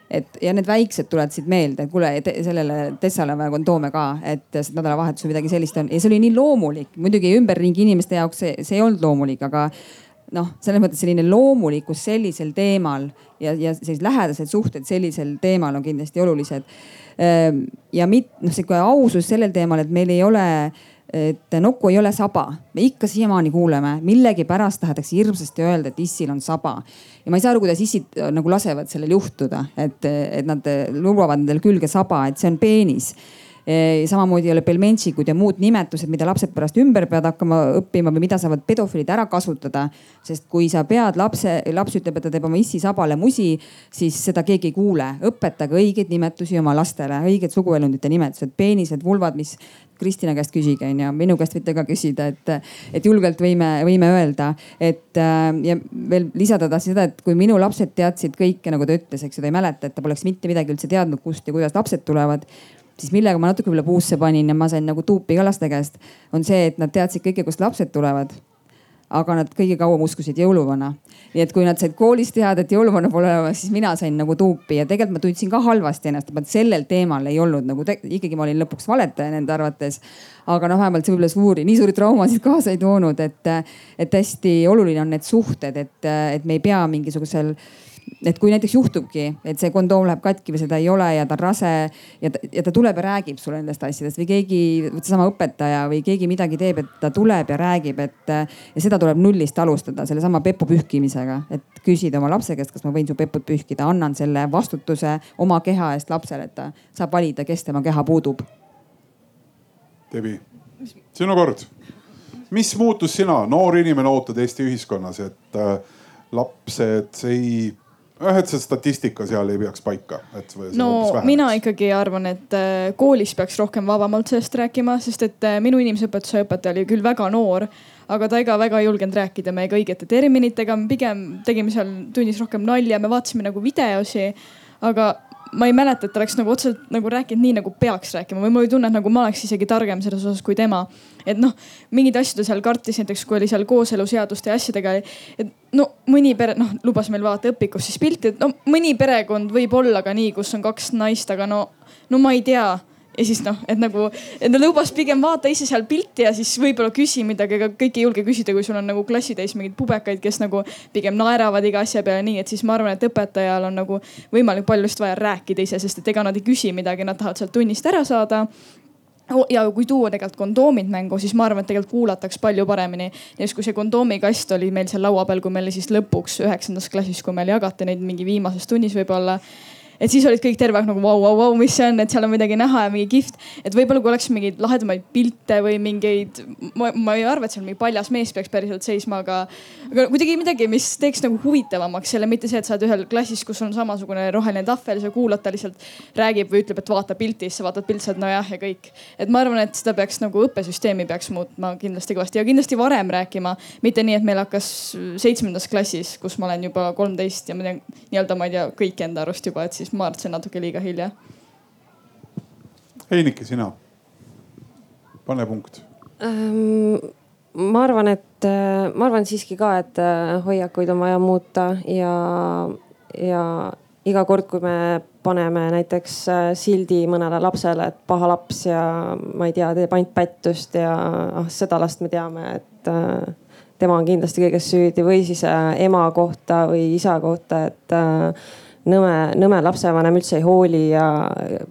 et ja need väiksed tuletasid meelde, et kuule sellele Tessale on vaja kondoome ka, et nädalavahetusel midagi sellist on ja see oli nii loomulik. muidugi ümberringi inimeste jaoks see, see ei olnud loomulik, aga noh, selles mõttes selline loomulikkus sellisel teemal ja, ja sellised lähedased suhted sellisel teemal on kindlasti olulised. Ehm, ja mit-, noh, sihuke ausus sellel teemal, et meil ei ole et nokku ei ole saba, me ikka siiamaani kuuleme, millegipärast tahetakse hirmsasti öelda, et issil on saba. ja ma ei saa aru, kuidas issid äh, nagu lasevad sellel juhtuda, et, et nad äh, lubavad endale külge saba, et see on peenis samamoodi ei ole pelmentšikud ja muud nimetused, mida lapsed pärast ümber peavad hakkama õppima või mida saavad pedofiilid ära kasutada. sest kui sa pead lapse, laps ütleb, et ta teeb oma issi sabale musi, siis seda keegi ei kuule. õpetage õigeid nimetusi oma lastele, õiged suguelundite nimetused, peenised, vulvad, mis Kristina käest küsige onju, minu käest võite ka küsida, et, et julgelt võime, võime öelda, et äh, ja veel lisada tahtsin seda, et kui minu lapsed teadsid kõike, nagu ta ütles, eks ju, ta ei mäleta, et ta poleks mitte midagi üldse teadnud, kust ja kuidas lapsed tulevad siis millega ma natuke võib-olla puusse panin ja ma sain nagu tuupi ka laste käest, on see, et nad teadsid kõike, kust lapsed tulevad. Aga nad kõige kauem uskusid jõuluvana. nii et kui nad said koolis teada, et jõuluvana pole olemas, siis mina sain nagu tuupi ja tegelikult ma tundsin ka halvasti ennast, et sellel teemal ei olnud nagu, ikkagi ma olin lõpuks valetaja nende arvates. aga noh, vähemalt see võib-olla suuri, nii suuri traumasid [laughs] kaasa ei toonud, et, et hästi oluline on need suhted, et, et me ei pea mingisugusel et kui näiteks juhtubki, et see kondoom läheb katki või seda ei ole ja ta on rase ja ta, ja ta tuleb ja räägib sulle nendest asjadest või keegi, seesama õpetaja või keegi midagi teeb, et ta tuleb ja räägib, et ja seda tuleb nullist alustada sellesama pepu pühkimisega, et küsida oma lapse käest, kas ma võin su peput pühkida, annan selle vastutuse oma keha eest lapsele, et ta saab valida, kes tema keha puudub. Debi, sinu kord. mis muutus sina, noor inimene, ootad Eesti ühiskonnas, et äh, lapsed ei jah, et see statistika seal ei peaks paika, et. no mina ikkagi arvan, et äh, koolis peaks rohkem vabamalt sellest rääkima, sest et äh, minu inimeseõpetuse õpetaja oli küll väga noor, aga ta ega väga ei julgenud rääkida meiega õigete terminitega, me pigem tegime seal tunnis rohkem nalja, me vaatasime nagu videosi. aga ma ei mäleta, et ta oleks nagu otseselt nagu rääkinud nii nagu peaks rääkima või mul oli tunne, et nagu ma oleks isegi targem selles osas kui tema. et noh, mingeid asju ta seal kartis, näiteks kui oli seal kooseluseaduste ja asjadega, et no mõni pere, noh lubas meil vaadata õpikus siis pilti, et no mõni perekond võib olla ka nii, kus on kaks naist, aga no, no ma ei tea ja siis noh, et nagu, et ta lubas pigem vaata ise seal pilti ja siis võib-olla küsi midagi, aga kõik ei julge küsida, kui sul on nagu klassitäis mingeid pubekaid, kes nagu pigem naeravad iga asja peale nii, et siis ma arvan, et õpetajal on nagu võimalik palju lihtsalt vaja rääkida ise, sest et ega nad ei küsi midagi, nad tahavad sealt tunnist ära saada ja kui tuua tegelikult kondoomid mängu, siis ma arvan, et tegelikult kuulataks palju paremini. näiteks kui see kondoomikast oli meil seal laua peal, kui meil siis lõpuks üheksandas klassis, kui meil jagati neid mingi viimases tunnis võib-olla et siis olid kõik terve aeg nagu vau, vau, vau, mis see on, et seal on midagi näha ja mingi kihvt. et võib-olla kui oleks mingeid lahedamaid pilte või mingeid, ma ei arva, et seal mingi paljas mees peaks päriselt seisma, aga, aga kuidagi midagi, mis teeks nagu huvitavamaks selle, mitte see, et sa oled ühel klassis, kus on samasugune roheline tahvel, sa kuulad, ta lihtsalt räägib või ütleb, et vaata pilti, siis sa vaatad pilti, sa oled nojah ja kõik. et ma arvan, et seda peaks nagu õppesüsteemi peaks muutma kindlasti kõvasti ja kindlasti varem rääkima, mitte nii, et meil hakkas seitsmendas klassis, kus ma olen juba kolmteist ja ma tean nii-öelda, ma ei tea, kõik enda arust juba, et siis et see on natuke liiga hilja. Heinike, sina, pane punkt ähm,. ma arvan, et äh, ma arvan siiski ka, et äh, hoiakuid on vaja muuta ja, ja iga kord, kui me paneme näiteks äh, sildi mõnele lapsele, et paha laps ja ma ei tea, teeb ainult pättust ja ah seda last me teame, et tema on kindlasti kõiges süüdi või siis ema kohta või isa kohta, et nõme, nõme lapsevanem üldse ei hooli ja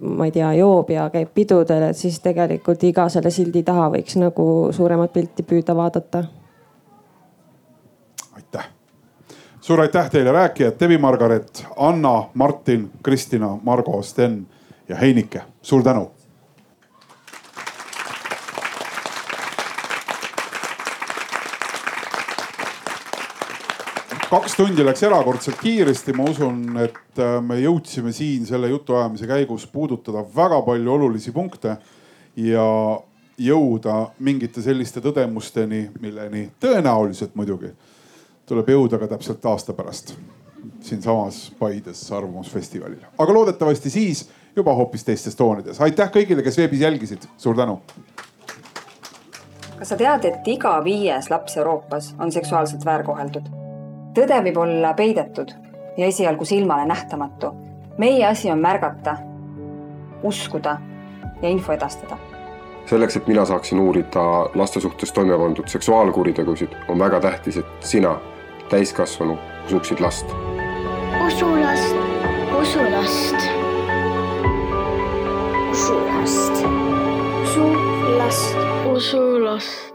ma ei tea, joob ja käib pidudel, et siis tegelikult iga selle sildi taha võiks nagu suuremat pilti püüda vaadata. aitäh, suur aitäh teile rääkijad, Devi Margaret, Anna, Martin, Kristina, Margo, Sten ja Heinike, suur tänu kaks tundi läks erakordselt kiiresti, ma usun, et äh, me jõudsime siin selle jutuajamise käigus puudutada väga palju olulisi punkte ja jõuda mingite selliste tõdemusteni, milleni tõenäoliselt muidugi tuleb jõuda ka täpselt aasta pärast siinsamas Paides Arvamusfestivalil, aga loodetavasti siis juba hoopis teistes toonides. aitäh kõigile, kes veebis jälgisid, suur tänu. kas sa tead, et iga viies laps Euroopas on seksuaalselt väärkoheldud? Tõde võib olla peidetud ja esialgu silmale nähtamatu. meie asi on märgata, uskuda ja info edastada. selleks, et mina saaksin uurida laste suhtes toime pandud seksuaalkuritegusid, on väga tähtis, et sina, täiskasvanu, usuksid last. usu last, usu last. usu last. usu last, usu last